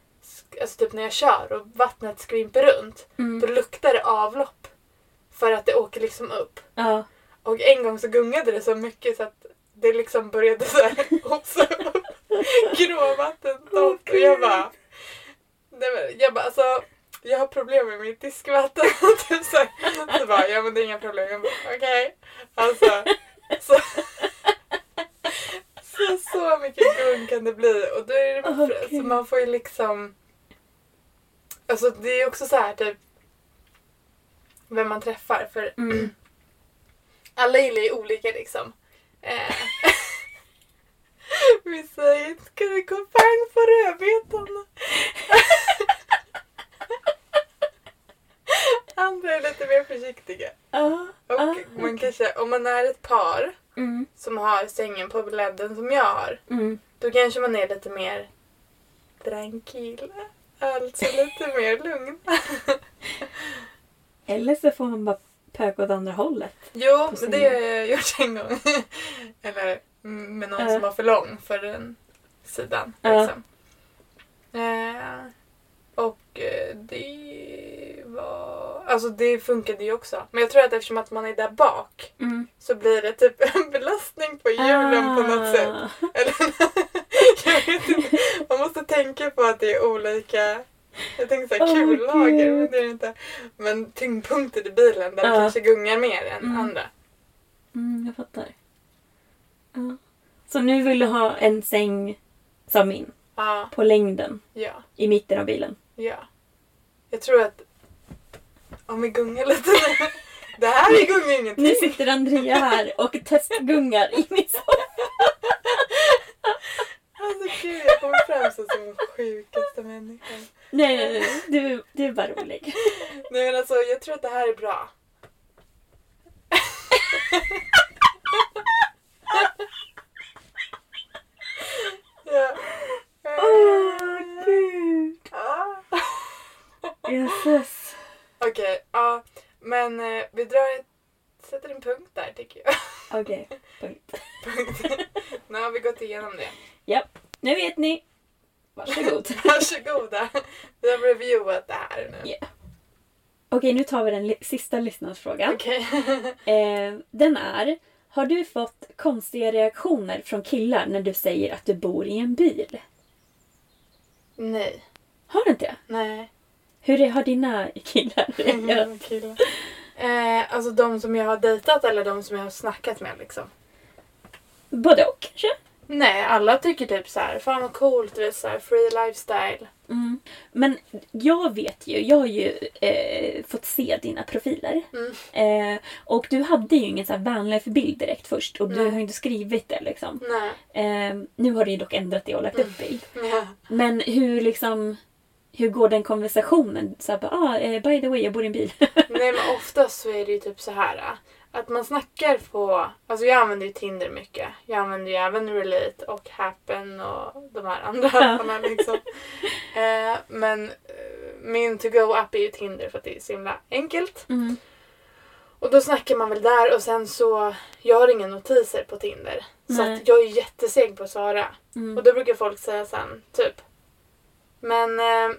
S4: alltså typ när jag kör och vattnet skvimper runt, då
S3: Mm.
S4: luktar det avlopp. För att det åker liksom upp.
S3: Ja.
S4: Och en gång så gungade det så mycket så att det liksom började så här <laughs> hosa upp gråvattendoft. och jag bara... Nej, men, jag bara alltså, jag har problem med mitt diskvatten. <laughs> typ så, här. så bara, ja men det är inga problem. Jag bara, okej. Alltså, så, så, så mycket gung kan det bli. Och då är det,
S3: Okej.
S4: så man får ju liksom... Alltså det är också så här typ vem man träffar. För
S3: Mm.
S4: alla gillar ju olika liksom. Eh, <laughs> Vissa säger ska det gå pang på rödbetan? <laughs> Andra är lite mer försiktiga.
S3: Ja.
S4: Och
S3: ja.
S4: man kanske, om man är ett par
S3: Mm.
S4: som har sängen på bredden som jag har,
S3: Mm.
S4: då kanske man är lite mer tranquil. Alltså lite mer lugn. <laughs>
S3: Eller så får man bara pöka åt andra hållet.
S4: Jo, men det har jag gjort en gång. <laughs> Eller mm, med någon
S3: Ja.
S4: som var för lång för den sidan. Liksom. Eh, och eh, det var... Alltså det funkade ju också. Men jag tror att eftersom att man är där bak
S3: Mm.
S4: så blir det typ <laughs> en belastning på hjulen på något sätt.
S3: Ah.
S4: Eller, <laughs> jag vet inte. Man måste tänka på att det är olika jag tänkte såhär
S3: Åh,
S4: kullager, men det är det inte. Men tyngdpunkten i bilen där det
S3: Ja.
S4: kanske gungar mer än
S3: Mm.
S4: andra.
S3: Mm, jag fattar. Ja. Så nu vill du ha en säng som min,
S4: Ja,
S3: på längden,
S4: ja,
S3: i mitten av bilen.
S4: ja. Jag tror att om vi gungar lite nu. Det här är gungar ingenting.
S3: Nu sitter Andrea här och testgungar i min soffa.
S4: Alltså gud, jag kommer fram som den sjukaste människan.
S3: Nej, nej, nej. Du, du är bara rolig.
S4: Nej men alltså jag tror att det här är bra. ja.
S3: Åh, gud.
S4: Ah. Okej, ja. Men eh, vi drar ett, sätter en punkt där tycker jag. <laughs>
S3: Okej, punkt.
S4: Punkt. nu har vi gått igenom det.
S3: Japp, nu vet ni. Varsågod. <laughs>
S4: Varsågoda. Vi har reviewat det här nu.
S3: Ja. Okej, nu tar vi den li- sista lyssnarsfrågan.
S4: Okej. <laughs>
S3: Eh, den är, har du fått konstiga reaktioner från killar när du säger att du bor i en bil?
S4: Nej.
S3: Har du inte det?
S4: Nej.
S3: Hur har dina killar reagerat?
S4: Mm, killar. Eh, alltså de som jag har dejtat eller de som jag har snackat med liksom.
S3: Både och kanske?
S4: Nej, alla tycker typ så här, fan vad coolt, du vet så här, free lifestyle.
S3: Mm. Men jag vet ju, jag har ju eh, fått se dina profiler.
S4: Mm.
S3: Eh, och du hade ju ingen så här vanlife-bild direkt först och du
S4: Nej.
S3: har ju inte skrivit det liksom. Eh, nu har du ju dock ändrat det och lagt upp bild. <laughs>
S4: Ja.
S3: Men hur liksom, hur går den konversationen? Så här, ah, eh, by the way, jag bor i en bil. <laughs>
S4: Nej men oftast så är det ju typ så här äh, att man snackar på, alltså jag använder ju Tinder mycket. Jag använder ju även Relate och Happen och de här andra
S3: Ja.
S4: apparna liksom. <laughs> Eh, men eh, min to-go-app är ju Tinder för att det är så himla enkelt.
S3: Mm.
S4: Och då snackar man väl där och sen så, jag har inga notiser på Tinder. Så
S3: Nej.
S4: att jag är jätteseg på att svara.
S3: Mm.
S4: Och då brukar folk säga sen, typ. Men eh,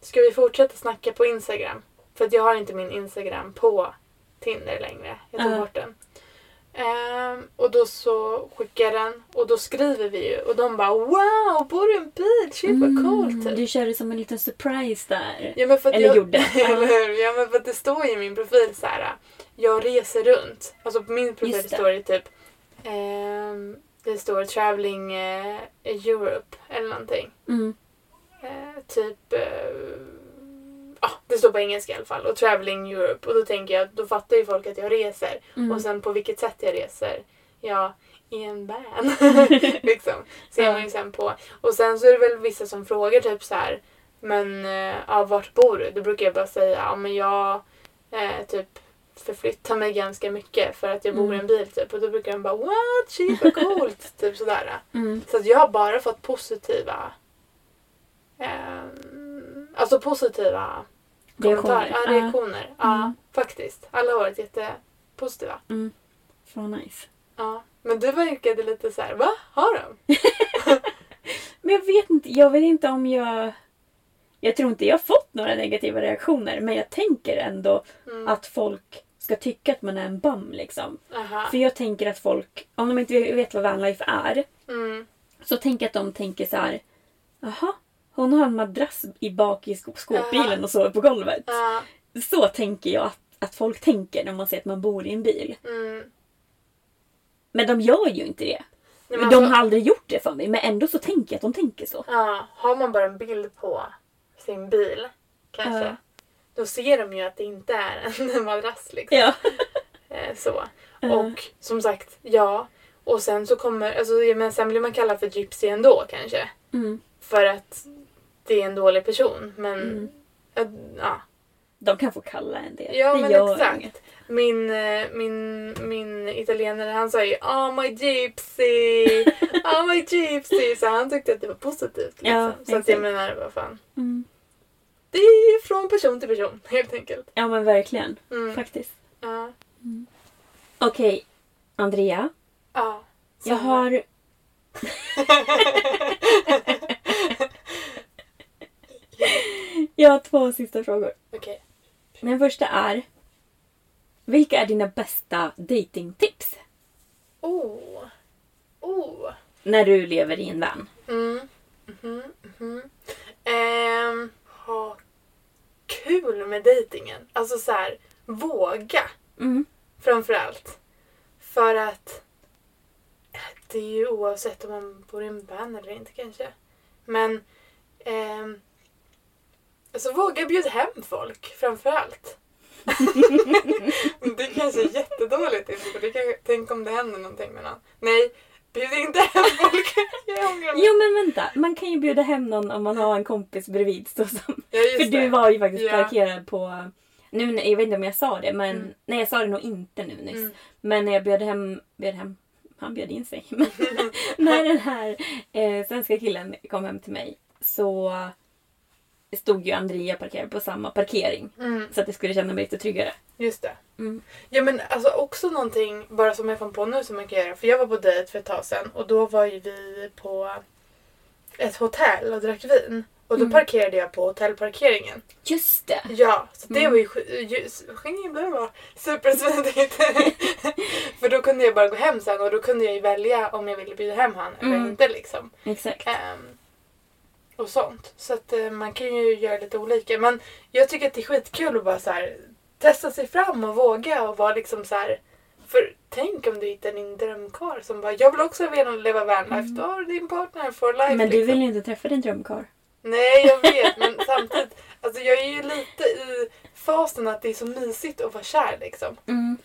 S4: ska vi fortsätta snacka på Instagram? För att jag har inte min Instagram på Tinder längre. Jag tog
S3: Ja.
S4: bort den. Ehm, och då så skickar jag den och då skriver vi ju och de bara wow, bor du i en bil? Shit vad coolt! Typ.
S3: Du körde som en liten surprise där.
S4: Ja,
S3: Eller
S4: jag,
S3: gjorde. <laughs>
S4: eller hur? Ja, men för att det står ju i min profil så här. Jag reser runt. Alltså på min profil
S3: det.
S4: står det typ ehm, det står traveling eh, Europe eller någonting.
S3: Mm.
S4: Eh, typ eh, ja, det står på engelska i alla fall. Och traveling Europe. Och då tänker jag, då fattar ju folk att jag reser.
S3: Mm.
S4: Och sen på vilket sätt jag reser. Ja, i en van. <laughs> <laughs> liksom. Ser man ju sen på. Och sen så är det väl vissa som frågar typ så här. Men eh, ja, vart bor du? Då brukar jag bara säga, ja men jag eh, typ förflyttar mig ganska mycket för att jag bor i en bil typ. Och då brukar de bara what? Shit vad coolt! <laughs> typ sådär.
S3: Mm.
S4: Så att jag har bara fått positiva ehm, Alltså positiva kommentarer.
S3: Reaktioner.
S4: Ja, reaktioner. Ja,
S3: Mm.
S4: faktiskt. Alla har varit jättepositiva.
S3: Mm. Fan nice.
S4: Ja. Men du verkade lite så här, va? Har de? <laughs>
S3: Men jag vet inte, jag vet inte om jag... Jag tror inte jag har fått några negativa reaktioner men jag tänker ändå
S4: Mm.
S3: att folk ska tycka att man är en bum liksom.
S4: Aha.
S3: För jag tänker att folk, om de inte vet vad vanlife är,
S4: Mm.
S3: så tänker jag att de tänker så här. Jaha, hon har en madrass i bak i skå- skåpbilen och sover på golvet. Så tänker jag att, att folk tänker när man ser att man bor i en bil.
S4: Mm.
S3: Men de gör ju inte det.
S4: Nej,
S3: de
S4: alltså-
S3: har aldrig gjort det för mig men ändå så tänker jag att de tänker så.
S4: Ja, har man bara en bild på sin bil kanske.
S3: Ja.
S4: Då ser de ju att det inte är en <laughs> madrass liksom.
S3: Ja. <laughs>
S4: Eh, så. Och som sagt, ja. Och sen så kommer, alltså, men sen blir man kallad för gypsy ändå kanske.
S3: Mm.
S4: För att det är en dålig person. Men
S3: Mm.
S4: ja, ja.
S3: De kan få kalla en det.
S4: Ja
S3: det
S4: men
S3: gör
S4: exakt.
S3: inget.
S4: Min, eh, min, min italienare han sa ju oh my gypsy, oh <laughs> my gypsy. Så han tyckte att det var positivt. Liksom.
S3: Ja,
S4: så att jag menar, vad fan.
S3: Mm.
S4: Det är från person till person <laughs> helt enkelt.
S3: Ja men verkligen.
S4: Mm.
S3: Faktiskt.
S4: Ja.
S3: Okej, Andrea.
S4: Ja.
S3: Jag har... <laughs> jag har två sista frågor.
S4: Okej.
S3: Den första är. Vilka är dina bästa datingtips?
S4: Oh. Oh.
S3: När du lever i en van.
S4: Mm. Mhm, mhm. Ehm, ha kul med dejtingen. Alltså så här, våga
S3: Mm.
S4: framförallt. För att det är ju oavsett om man bor i en van eller inte kanske. Men ehm, alltså våga bjuda hem folk framförallt. <laughs> det kanske är jättedåligt info. Det kan, tänk om det händer någonting med någon. Nej, bjud inte hem folk. <laughs>
S3: Jo men vänta, man kan ju bjuda hem någon om man har en kompis bredvid. Så som,
S4: Ja, just
S3: för du
S4: det.
S3: var ju faktiskt
S4: Ja.
S3: parkerad på... Nu, jag vet inte om jag sa det, men...
S4: Mm.
S3: Nej jag sa det nog inte nu nyss.
S4: Mm.
S3: Men när jag bjöd hem... Bjöd hem han bjöd in sig. <laughs> Men när den här eh, svenska killen kom hem till mig så stod ju Andrea parkerad på samma parkering.
S4: Mm,
S3: Så att jag skulle känna mig lite tryggare.
S4: just det.
S3: Mm.
S4: Ja men alltså också någonting bara som jag kom på nu som man kan göra. För jag var på dejt för ett tag sedan och då var ju vi på ett hotell och drack vin. Och då
S3: Mm.
S4: parkerade jag på hotellparkeringen.
S3: Just det!
S4: Ja, så det
S3: Mm.
S4: var ju supersmidigt. <laughs> för då kunde jag bara gå hem sen och då kunde jag ju välja om jag ville bjuda hem han eller
S3: Mm.
S4: inte liksom.
S3: Exakt.
S4: Ehm, och sånt. Så att eh, man kan ju göra lite olika. Men jag tycker att det är skitkul att bara så här, testa sig fram och våga och vara liksom så här. För tänk om du hittar din drömkarl som bara jag vill också leva vanlife. Då har du din partner for life.
S3: Mm. Men du
S4: liksom.
S3: vill ju inte träffa din drömkarl.
S4: Nej jag vet <laughs> men samtidigt. Alltså jag är ju lite i fasen att det är så mysigt att vara kär liksom.
S3: Mm.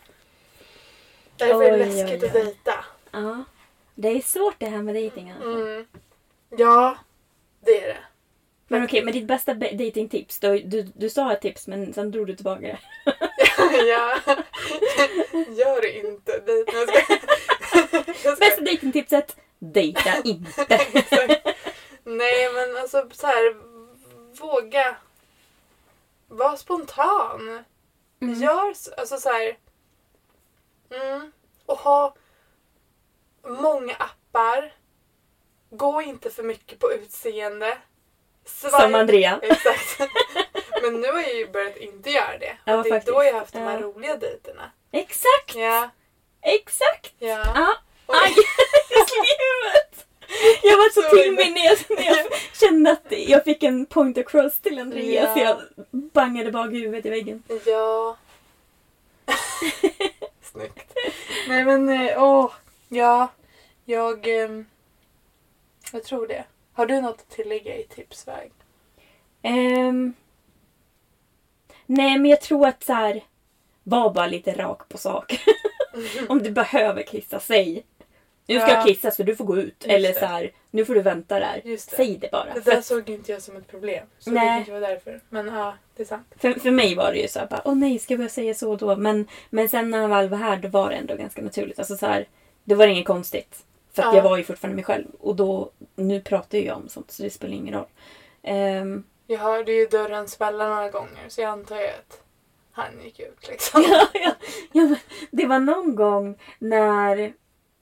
S4: Därför är det
S3: Oj,
S4: läskigt
S3: oj,
S4: att
S3: oj.
S4: dejta.
S3: Ja. Det är svårt det här med dejting alltså.
S4: Mm. Ja, det är det.
S3: Men okej, men ditt bästa datingtips? Du, du, du sa ett tips men sen drog du tillbaka det. <laughs>
S4: ja. <laughs> Gör inte. Dejt. Jag ska... <laughs> jag ska...
S3: Bästa datingtipset? Dejta inte.
S4: Nej men alltså så här. Våga. Var spontan.
S3: Mm.
S4: Gör alltså så här. Mm, och ha många appar. Gå inte för mycket på utseende. Svaj-
S3: Som Andrea. <laughs>
S4: Exakt. Men nu har jag ju börjat inte göra det.
S3: Ja,
S4: och det är
S3: faktiskt.
S4: då jag har haft de här
S3: Ja.
S4: roliga dejterna.
S3: Exakt!
S4: Ja.
S3: Exakt!
S4: Ja.
S3: Ja. Aj! Jag <laughs> slog i huvudet! Jag var så till mig när jag, när jag kände att jag fick en point across till Andreas.
S4: Ja.
S3: Så jag bangade bak huvudet i väggen.
S4: Ja. <laughs> Snyggt. Nej men, eh, åh. Ja. Jag... ehm, jag tror det. Har du något att tillägga i tipsväg?
S3: Ehm, nej, men jag tror att så här, var bara lite rak på sak. <laughs> Om du behöver kissa, säg. Nu ska
S4: Ja.
S3: jag kissa så du får gå ut.
S4: Just
S3: Eller
S4: det.
S3: så här, nu får du vänta där.
S4: Just det.
S3: Säg det bara.
S4: Det
S3: För,
S4: där
S3: att-
S4: såg inte jag som ett problem. Så
S3: Nej.
S4: det kanske var därför. Men ja, det är sant.
S3: för, för mig var det ju så här, bara, åh nej, ska jag börja säga så då? Men, men sen när han väl var här, då var det ändå ganska naturligt. Alltså så här, det var inget konstigt. För att
S4: Ja.
S3: jag var ju fortfarande mig själv. Och då, nu pratar ju jag om sånt så det spelar ingen roll. Ehm,
S4: Jag hörde ju dörren smälla några gånger så jag antar ju att han gick ut liksom. <laughs>
S3: ja, ja, ja, det var någon gång när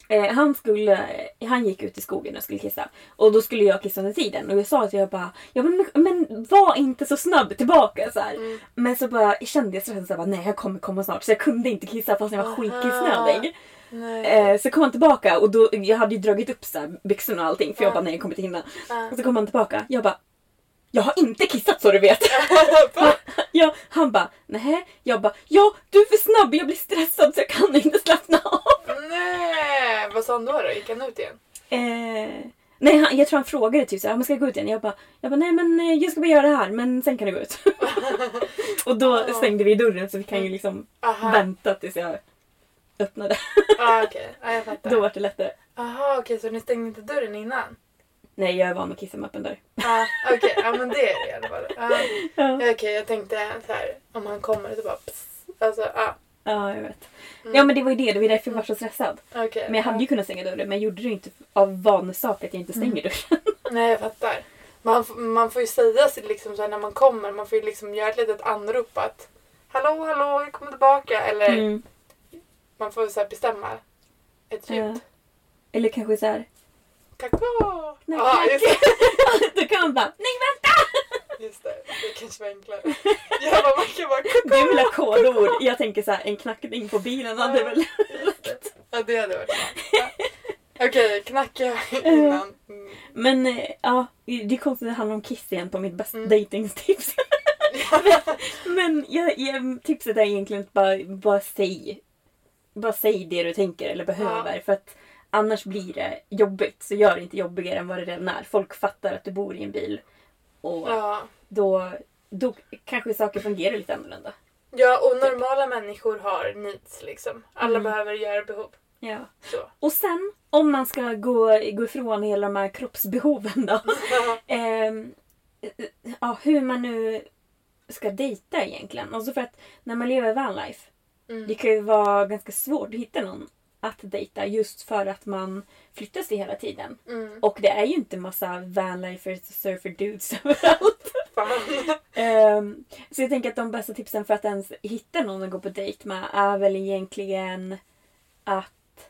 S3: eh, han skulle, han gick ut i skogen och skulle kissa. Och då skulle jag kissa under tiden. Och jag sa att jag bara, ja men, men var inte så snabb tillbaka så.
S4: Mm.
S3: Men så bara kände jag så här, nej jag kommer komma snart. Så jag kunde inte kissa fast jag var skitkissnödig. Eh, så kom han tillbaka och då, jag hade ju dragit upp så här, byxorna och allting för jag
S4: Ja.
S3: bara nej jag kommer inte hinna. Och så kom han tillbaka. Jag bara, jag har inte kissat så du vet. ja, <laughs> han bara, nej. Jag bara, ja du är för snabb, jag blir stressad så jag kan inte slappna av.
S4: Nej, vad sa han då då? Gick han ut igen?
S3: Eh, nej, han, jag tror han frågade typ såhär, men ska jag gå ut igen? Jag bara, jag bara, nej men eh, jag ska bara göra det här men sen kan du gå ut. <laughs> och då stängde vi dörren så vi kan ju liksom
S4: Aha,
S3: vänta tills jag öppnade.
S4: ah, okej. Ja, jag fattar.
S3: då var det lättare.
S4: Aha, okej, så ni stängde inte dörren innan?
S3: Nej, jag är van att kissa med öppen dörr.
S4: Ja, okej. Ja, men det är det i alla fall. Ja.
S3: Ja.
S4: Okej, jag tänkte så här, om han kommer så bara pss. Alltså, ja.
S3: Ja, jag vet.
S4: Mm.
S3: Ja, men det var ju det. Det var därför jag var så stressad.
S4: Okej.
S3: Men jag hade ju kunnat stänga dörren, men jag gjorde det inte av vanesak att jag inte stänger dörren. <laughs>
S4: Nej, jag fattar. Man, man får ju säga sig liksom så här när man kommer, man får ju liksom göra ett litet anrop att Hallå, hallå, jag kommer tillbaka. Eller
S3: Mm.
S4: Man får så bestämma ett ljud.
S3: Ja. Eller kanske så här.
S4: Kakao!
S3: Nej,
S4: Ja,
S3: tack.
S4: just det. <laughs>
S3: Då kan man bara, nej vänta!
S4: Just det, det kanske var enklare. <laughs> Jag bara, man kan bara
S3: Det är väl ett kodord. Jag tänker så här, en knackning på bilen hade väl...
S4: Just det. Ja, det hade varit bra. Ja. Okej, knacka innan. Mm.
S3: Men eh, ja, det är konstigt att det handlar om kiss igen på mitt bästa
S4: Mm.
S3: datingtips. <laughs> Men jag, jag, tipset är egentligen bara, bara säg. Bara säg det du tänker eller behöver. För att annars blir det jobbigt. Så gör det inte jobbigare än vad det redan är. Folk fattar att du bor i en bil. Och
S4: Ja.
S3: då, då kanske saker fungerar lite annorlunda.
S4: ja, och normala människor har needs liksom. Alla
S3: Mm.
S4: behöver göra behov.
S3: Ja.
S4: Så.
S3: Och sen om man ska gå, gå ifrån hela de här kroppsbehoven då. <laughs> Ehm, ja, hur man nu ska dejta egentligen. Alltså för att när man lever vanlife.
S4: Mm.
S3: Det kan ju vara ganska svårt att hitta någon att dejta just för att man flyttar sig hela tiden.
S4: Mm.
S3: Och det är ju inte massa vanlifers och surfer dudes <laughs> överallt. Ehm, så jag tänker att de bästa tipsen för att ens hitta någon att gå på dejt med är väl egentligen att...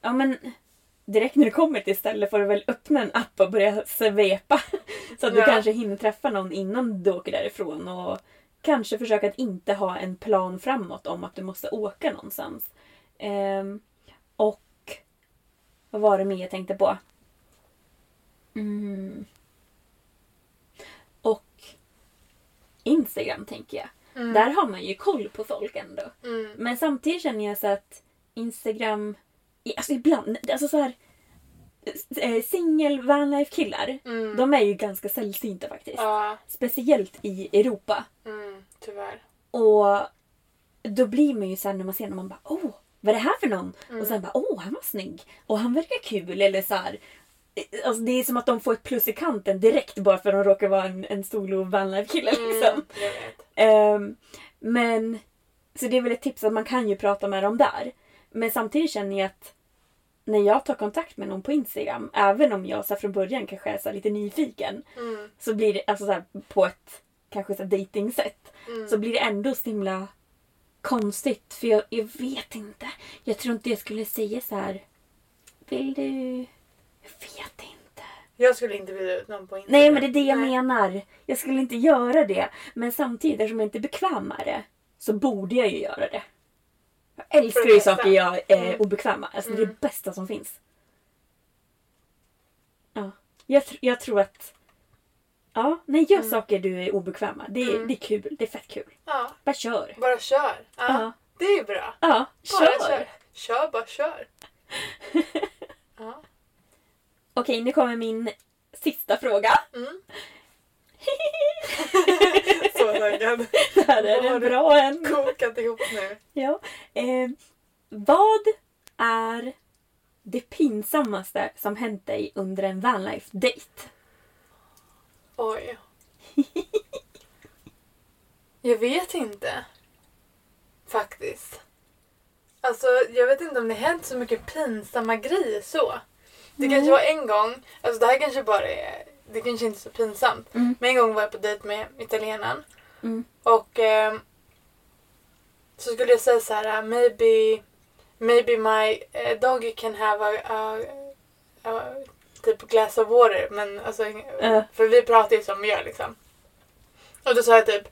S3: Ja men direkt när du kommer till stället får du väl öppna en app och börja svepa. <laughs> Så att du
S4: Ja.
S3: kanske hinner träffa någon innan du åker därifrån. Och kanske försöka att inte ha en plan framåt om att du måste åka någonstans. Ehm, och vad var det mer jag tänkte på? Mm. Och Instagram tänker jag.
S4: Mm.
S3: Där har man ju koll på folk ändå.
S4: Mm.
S3: Men samtidigt känner jag så att Instagram, alltså ibland, alltså så här eh, singel vanlife killar,
S4: Mm.
S3: de är ju ganska sällsynta faktiskt.
S4: Ja,
S3: Speciellt i Europa.
S4: Mm, tyvärr.
S3: Och då blir man ju så här när man ser någon, man bara åh, vad är det här för någon?
S4: Mm.
S3: Och sen bara åh, han var snygg. Och han verkar kul. Eller så här. Alltså det är som att de får ett plus i kanten direkt bara för att de råkar vara en, en solo vanlife kille liksom.
S4: Mm, jag vet.
S3: Ehm, men, så det är väl ett tips att man kan ju prata med dem där. Men samtidigt känner jag att när jag tar kontakt med någon på Instagram, även om jag så från början kanske är så lite nyfiken,
S4: Mm,
S3: så blir det alltså så på ett kanske så datingsätt
S4: mm.
S3: så blir det ändå så himla konstigt. För jag, jag vet inte. Jag tror inte jag skulle säga så här. Vill du? Jag vet inte.
S4: Jag skulle inte bjuda ut någon på Instagram.
S3: Nej men det är det jag
S4: Nej.
S3: menar. Jag skulle inte göra det. Men samtidigt eftersom jag inte är bekväm med det så borde jag ju göra det. Jag älskar ju saker jag är
S4: Mm.
S3: obekväma. Alltså det är
S4: Mm.
S3: det bästa som finns. Ja. Jag, tr- jag tror att... Ja, nej gör saker du är obekväma. Det, är-
S4: Mm.
S3: det är kul. Det är fett kul.
S4: Ja,
S3: Bara kör.
S4: bara kör. Ja,
S3: Ja.
S4: Det är ju bra.
S3: Ja,
S4: Bara
S3: kör.
S4: kör. Kör, bara kör. <laughs> Ja.
S3: Okej, nu kommer min sista fråga.
S4: Mm. <laughs> Så taggad.
S3: Det här är en bra en.
S4: Kokat ihop nu.
S3: Ja. Eh, vad är det pinsammaste som hänt dig under en vanlife-date?
S4: Oj. <laughs> Jag vet inte. Faktiskt. Alltså, jag vet inte om det hänt så mycket pinsamma grejer så. Det kanske var en gång, alltså det här kanske bara är, det kanske inte är så pinsamt.
S3: Mm.
S4: Men en gång var jag på dejt med italienaren.
S3: Mm.
S4: Och ehm, så skulle jag säga så här, maybe, maybe my eh, dog can have a, a, a typ glass of water. Men alltså,
S3: Ja.
S4: för vi pratar ju som vi gör liksom. Och då sa jag typ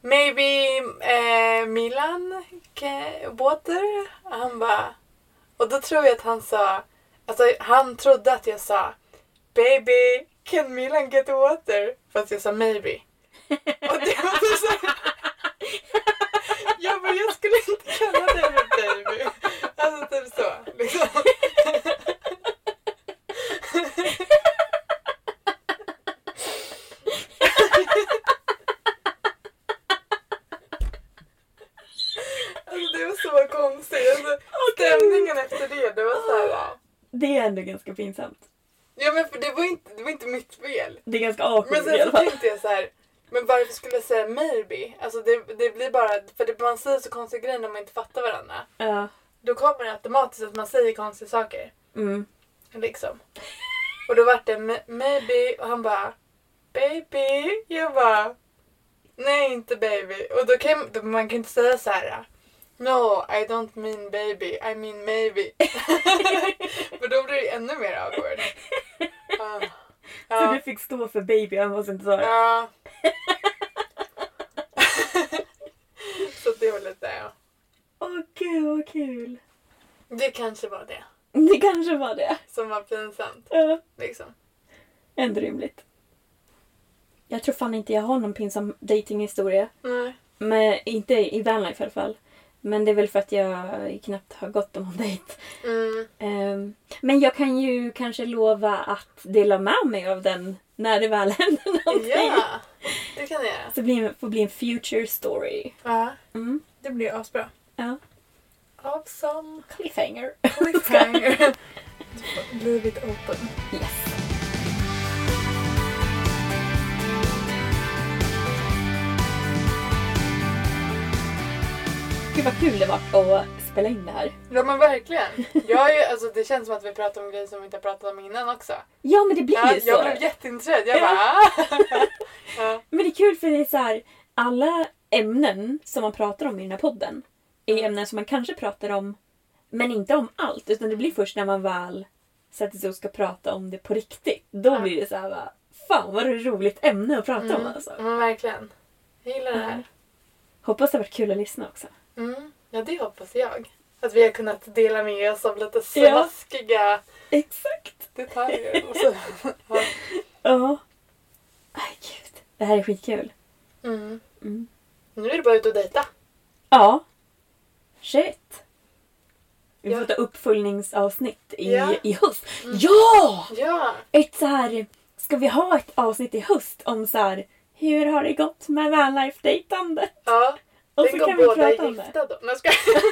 S4: Maybe eh, Milan can, water? Och han bara... Och då tror jag att han sa... Alltså han trodde att jag sa Baby, can Milan get water? Fast jag sa maybe. Och det var så så här- <laughs> Jag bara, jag skulle inte kalla dig för baby. Alltså typ så. Liksom. Alltså det var så konstigt. Alltså, stämningen efter det, det var så här.
S3: Det är ändå ganska pinsamt.
S4: Ja men för det var inte, det var inte mitt fel.
S3: Det är ganska awkward
S4: Men sen så tänkte jag så här. Men varför skulle jag säga maybe? Alltså det, det blir bara, för det, man säger så konstiga grejer när man inte fattar varandra.
S3: Ja.
S4: Då kommer det automatiskt att man säger konstiga saker.
S3: Mm.
S4: Liksom. Och då vart det "Ma- maybe och han bara baby. Jag bara nej inte baby. Och då kan då, man kan inte säga så här. No, I don't mean baby, I mean maybe. <laughs> För då blir det ännu mer awkward. <laughs> Ah.
S3: Så
S4: Ja.
S3: du fick stå för baby, han måste inte det.
S4: Ja. <laughs> så det var lite, ja.
S3: Åh gud vad kul.
S4: Det kanske var det <laughs>
S3: Det kanske var det.
S4: som var pinsamt.
S3: Ja.
S4: Liksom.
S3: Ändå rimligt. Jag tror fan inte jag har någon pinsam datinghistoria.
S4: Nej.
S3: Men inte i vanlife i alla fall. Men det är väl för att jag knappt har gått på någon dejt.
S4: Mm.
S3: Ehm, men jag kan ju kanske lova att dela med mig av den när det väl <laughs> händer någonting.
S4: Ja, det kan jag göra.
S3: Så det blir, får bli en future story.
S4: Ja,
S3: Mm.
S4: det blir asbra.
S3: Ja.
S4: Awesome.
S3: Cliffhanger.
S4: Cliffhanger. <laughs> Leave it open.
S3: Yes. Gud vad kul det var att spela in det här.
S4: Ja men verkligen. Jag är, ju- alltså, det känns som att vi pratar om grejer som vi inte har pratat om innan också.
S3: Ja men det blir
S4: Ja,
S3: ju så.
S4: jag blev jätteintresserad. Jag
S3: Ja.
S4: bara... ah. <laughs> ja.
S3: Men det är kul för det är så här, alla ämnen som man pratar om i den här podden är ämnen som man kanske pratar om men inte om allt. Utan det blir först när man väl sätter sig och ska prata om det på riktigt. Då
S4: Ja.
S3: blir det så här bara, fan vad roligt ämne att prata om alltså.
S4: Men verkligen. Jag gillar det här.
S3: Hoppas det har varit kul att lyssna också.
S4: Mm. Ja det hoppas jag. Att vi har kunnat dela med oss av lite
S3: Ja.
S4: smaskiga
S3: Exakt.
S4: detaljer. Och så. <laughs> ja.
S3: Ja. Gud. Det här är skitkul.
S4: mm.
S3: Mm.
S4: Nu är det bara ut och dejta.
S3: Ja. Shit. Vi får
S4: Ja.
S3: ta uppföljningsavsnitt i,
S4: Ja.
S3: i höst. Ja!
S4: Ja!
S3: Ett så här, ska vi ha ett avsnitt i höst om så här, hur har det gått med vanlife-dejtandet?
S4: ja.
S3: Och så kan vi prata om det.
S4: då. Nej, skojar.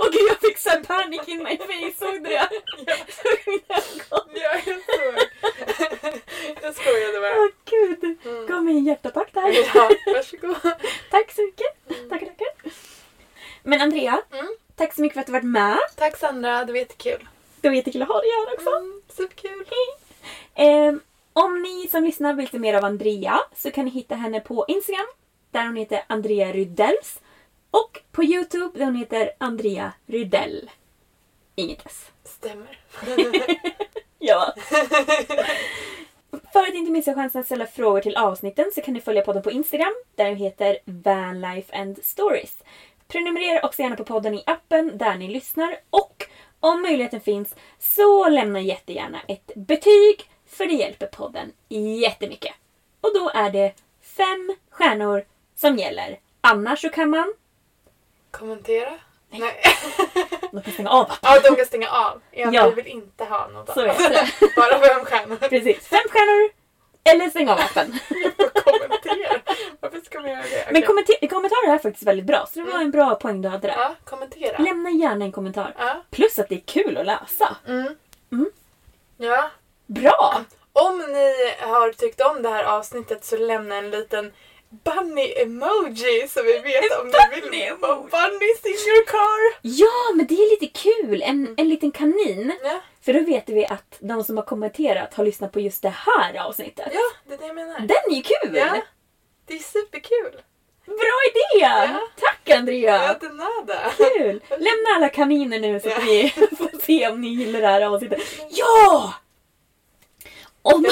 S3: Åh gud, jag fick så här panic in my face, såg du det? Det? <laughs>
S4: Ja, jag såg. <laughs> Jag skojade bara.
S3: Åh gud, gav mig en hjärtattack där.
S4: Ja, varsågod. <laughs>
S3: Tack så mycket. Tackar, tackar. Men Andrea,
S4: Mm.
S3: tack så mycket för att du varit med.
S4: Tack Sandra, det var jättekul.
S3: Det var jättekul att ha dig här också.
S4: Mm, superkul.
S3: Ehm, om ni som lyssnar vill se mer av Andrea så kan ni hitta henne på Instagram där hon heter Andrea Rydells och på Youtube där hon heter Andrea Rydell. Inget S.
S4: Stämmer. <laughs>
S3: Ja. För att inte missa chansen att ställa frågor till avsnitten så kan ni följa podden på Instagram där den heter Vanlife and Stories. Prenumerera också gärna på podden i appen där ni lyssnar och om möjligheten finns så lämna jättegärna ett betyg för det hjälper podden jättemycket. Och då är det fem stjärnor som gäller. Annars så kan man...
S4: Kommentera? Nej.
S3: Man <laughs> kan stänga av
S4: ja, de kan stänga av. Jag
S3: Ja.
S4: vill inte ha något
S3: Så
S4: annat. <laughs> Bara fem stjärnor.
S3: Precis. Fem stjärnor eller stäng av appen.
S4: Jag <laughs> får kommentera. Varför ska man göra det?
S3: Men
S4: Okej.
S3: kommenter- kommentarer är faktiskt väldigt bra. Så det var en bra poäng du hade där.
S4: Ja, kommentera.
S3: Lämna gärna en kommentar.
S4: Ja.
S3: Plus att det är kul att läsa.
S4: Mm.
S3: Mm.
S4: Ja.
S3: Bra!
S4: Om ni har tyckt om det här avsnittet så lämna en liten bunny-emoji så vi vet om ni vill ha bunnies in your car.
S3: Ja, men det är lite kul. En, en liten kanin.
S4: Ja,
S3: För då vet vi att de som har kommenterat har lyssnat på just det här avsnittet.
S4: ja det är det jag menar.
S3: Den är ju kul!
S4: Ja, det är superkul.
S3: Bra idé!
S4: Ja.
S3: Tack Andrea!
S4: Ja.
S3: Kul! Lämna alla kaniner nu så att
S4: Ja.
S3: vi <laughs> får se om ni gillar det här avsnittet. Ja! Om.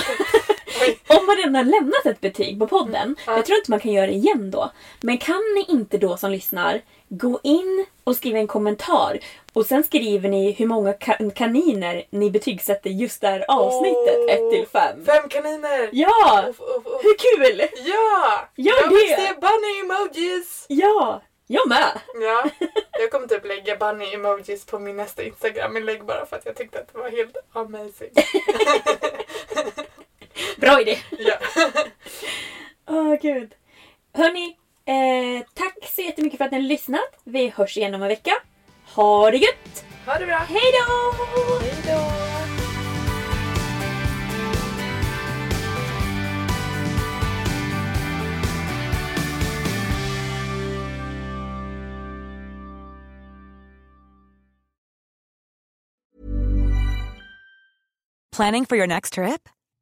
S3: <laughs> om man redan har lämnat ett betyg på podden,
S4: Ja.
S3: jag tror inte man kan göra det igen då. Men kan ni inte då som lyssnar gå in och skriva en kommentar och sen skriver ni hur många ka- kaniner ni betygsätter just det här avsnittet
S4: Åh,
S3: 1 till 5.
S4: Fem kaniner.
S3: Ja!
S4: Uff, uff.
S3: Hur kul!
S4: Ja!
S3: Gör
S4: jag vill se bunny-emojis.
S3: Ja! Jag med!
S4: Ja, <laughs> jag kommer typ lägga bunny-emojis på min nästa Instagram-inlägg bara för att jag tyckte att det var helt amazing. <laughs> <laughs>
S3: Bra idé!
S4: ja. <laughs>
S3: Åh gud. Hörni, eh, tack så jättemycket för att ni har lyssnat. Vi hörs igen om en vecka. Ha det gött!
S4: Ha det bra.
S3: Hej då!
S4: Hej då.
S5: Planning for your next trip?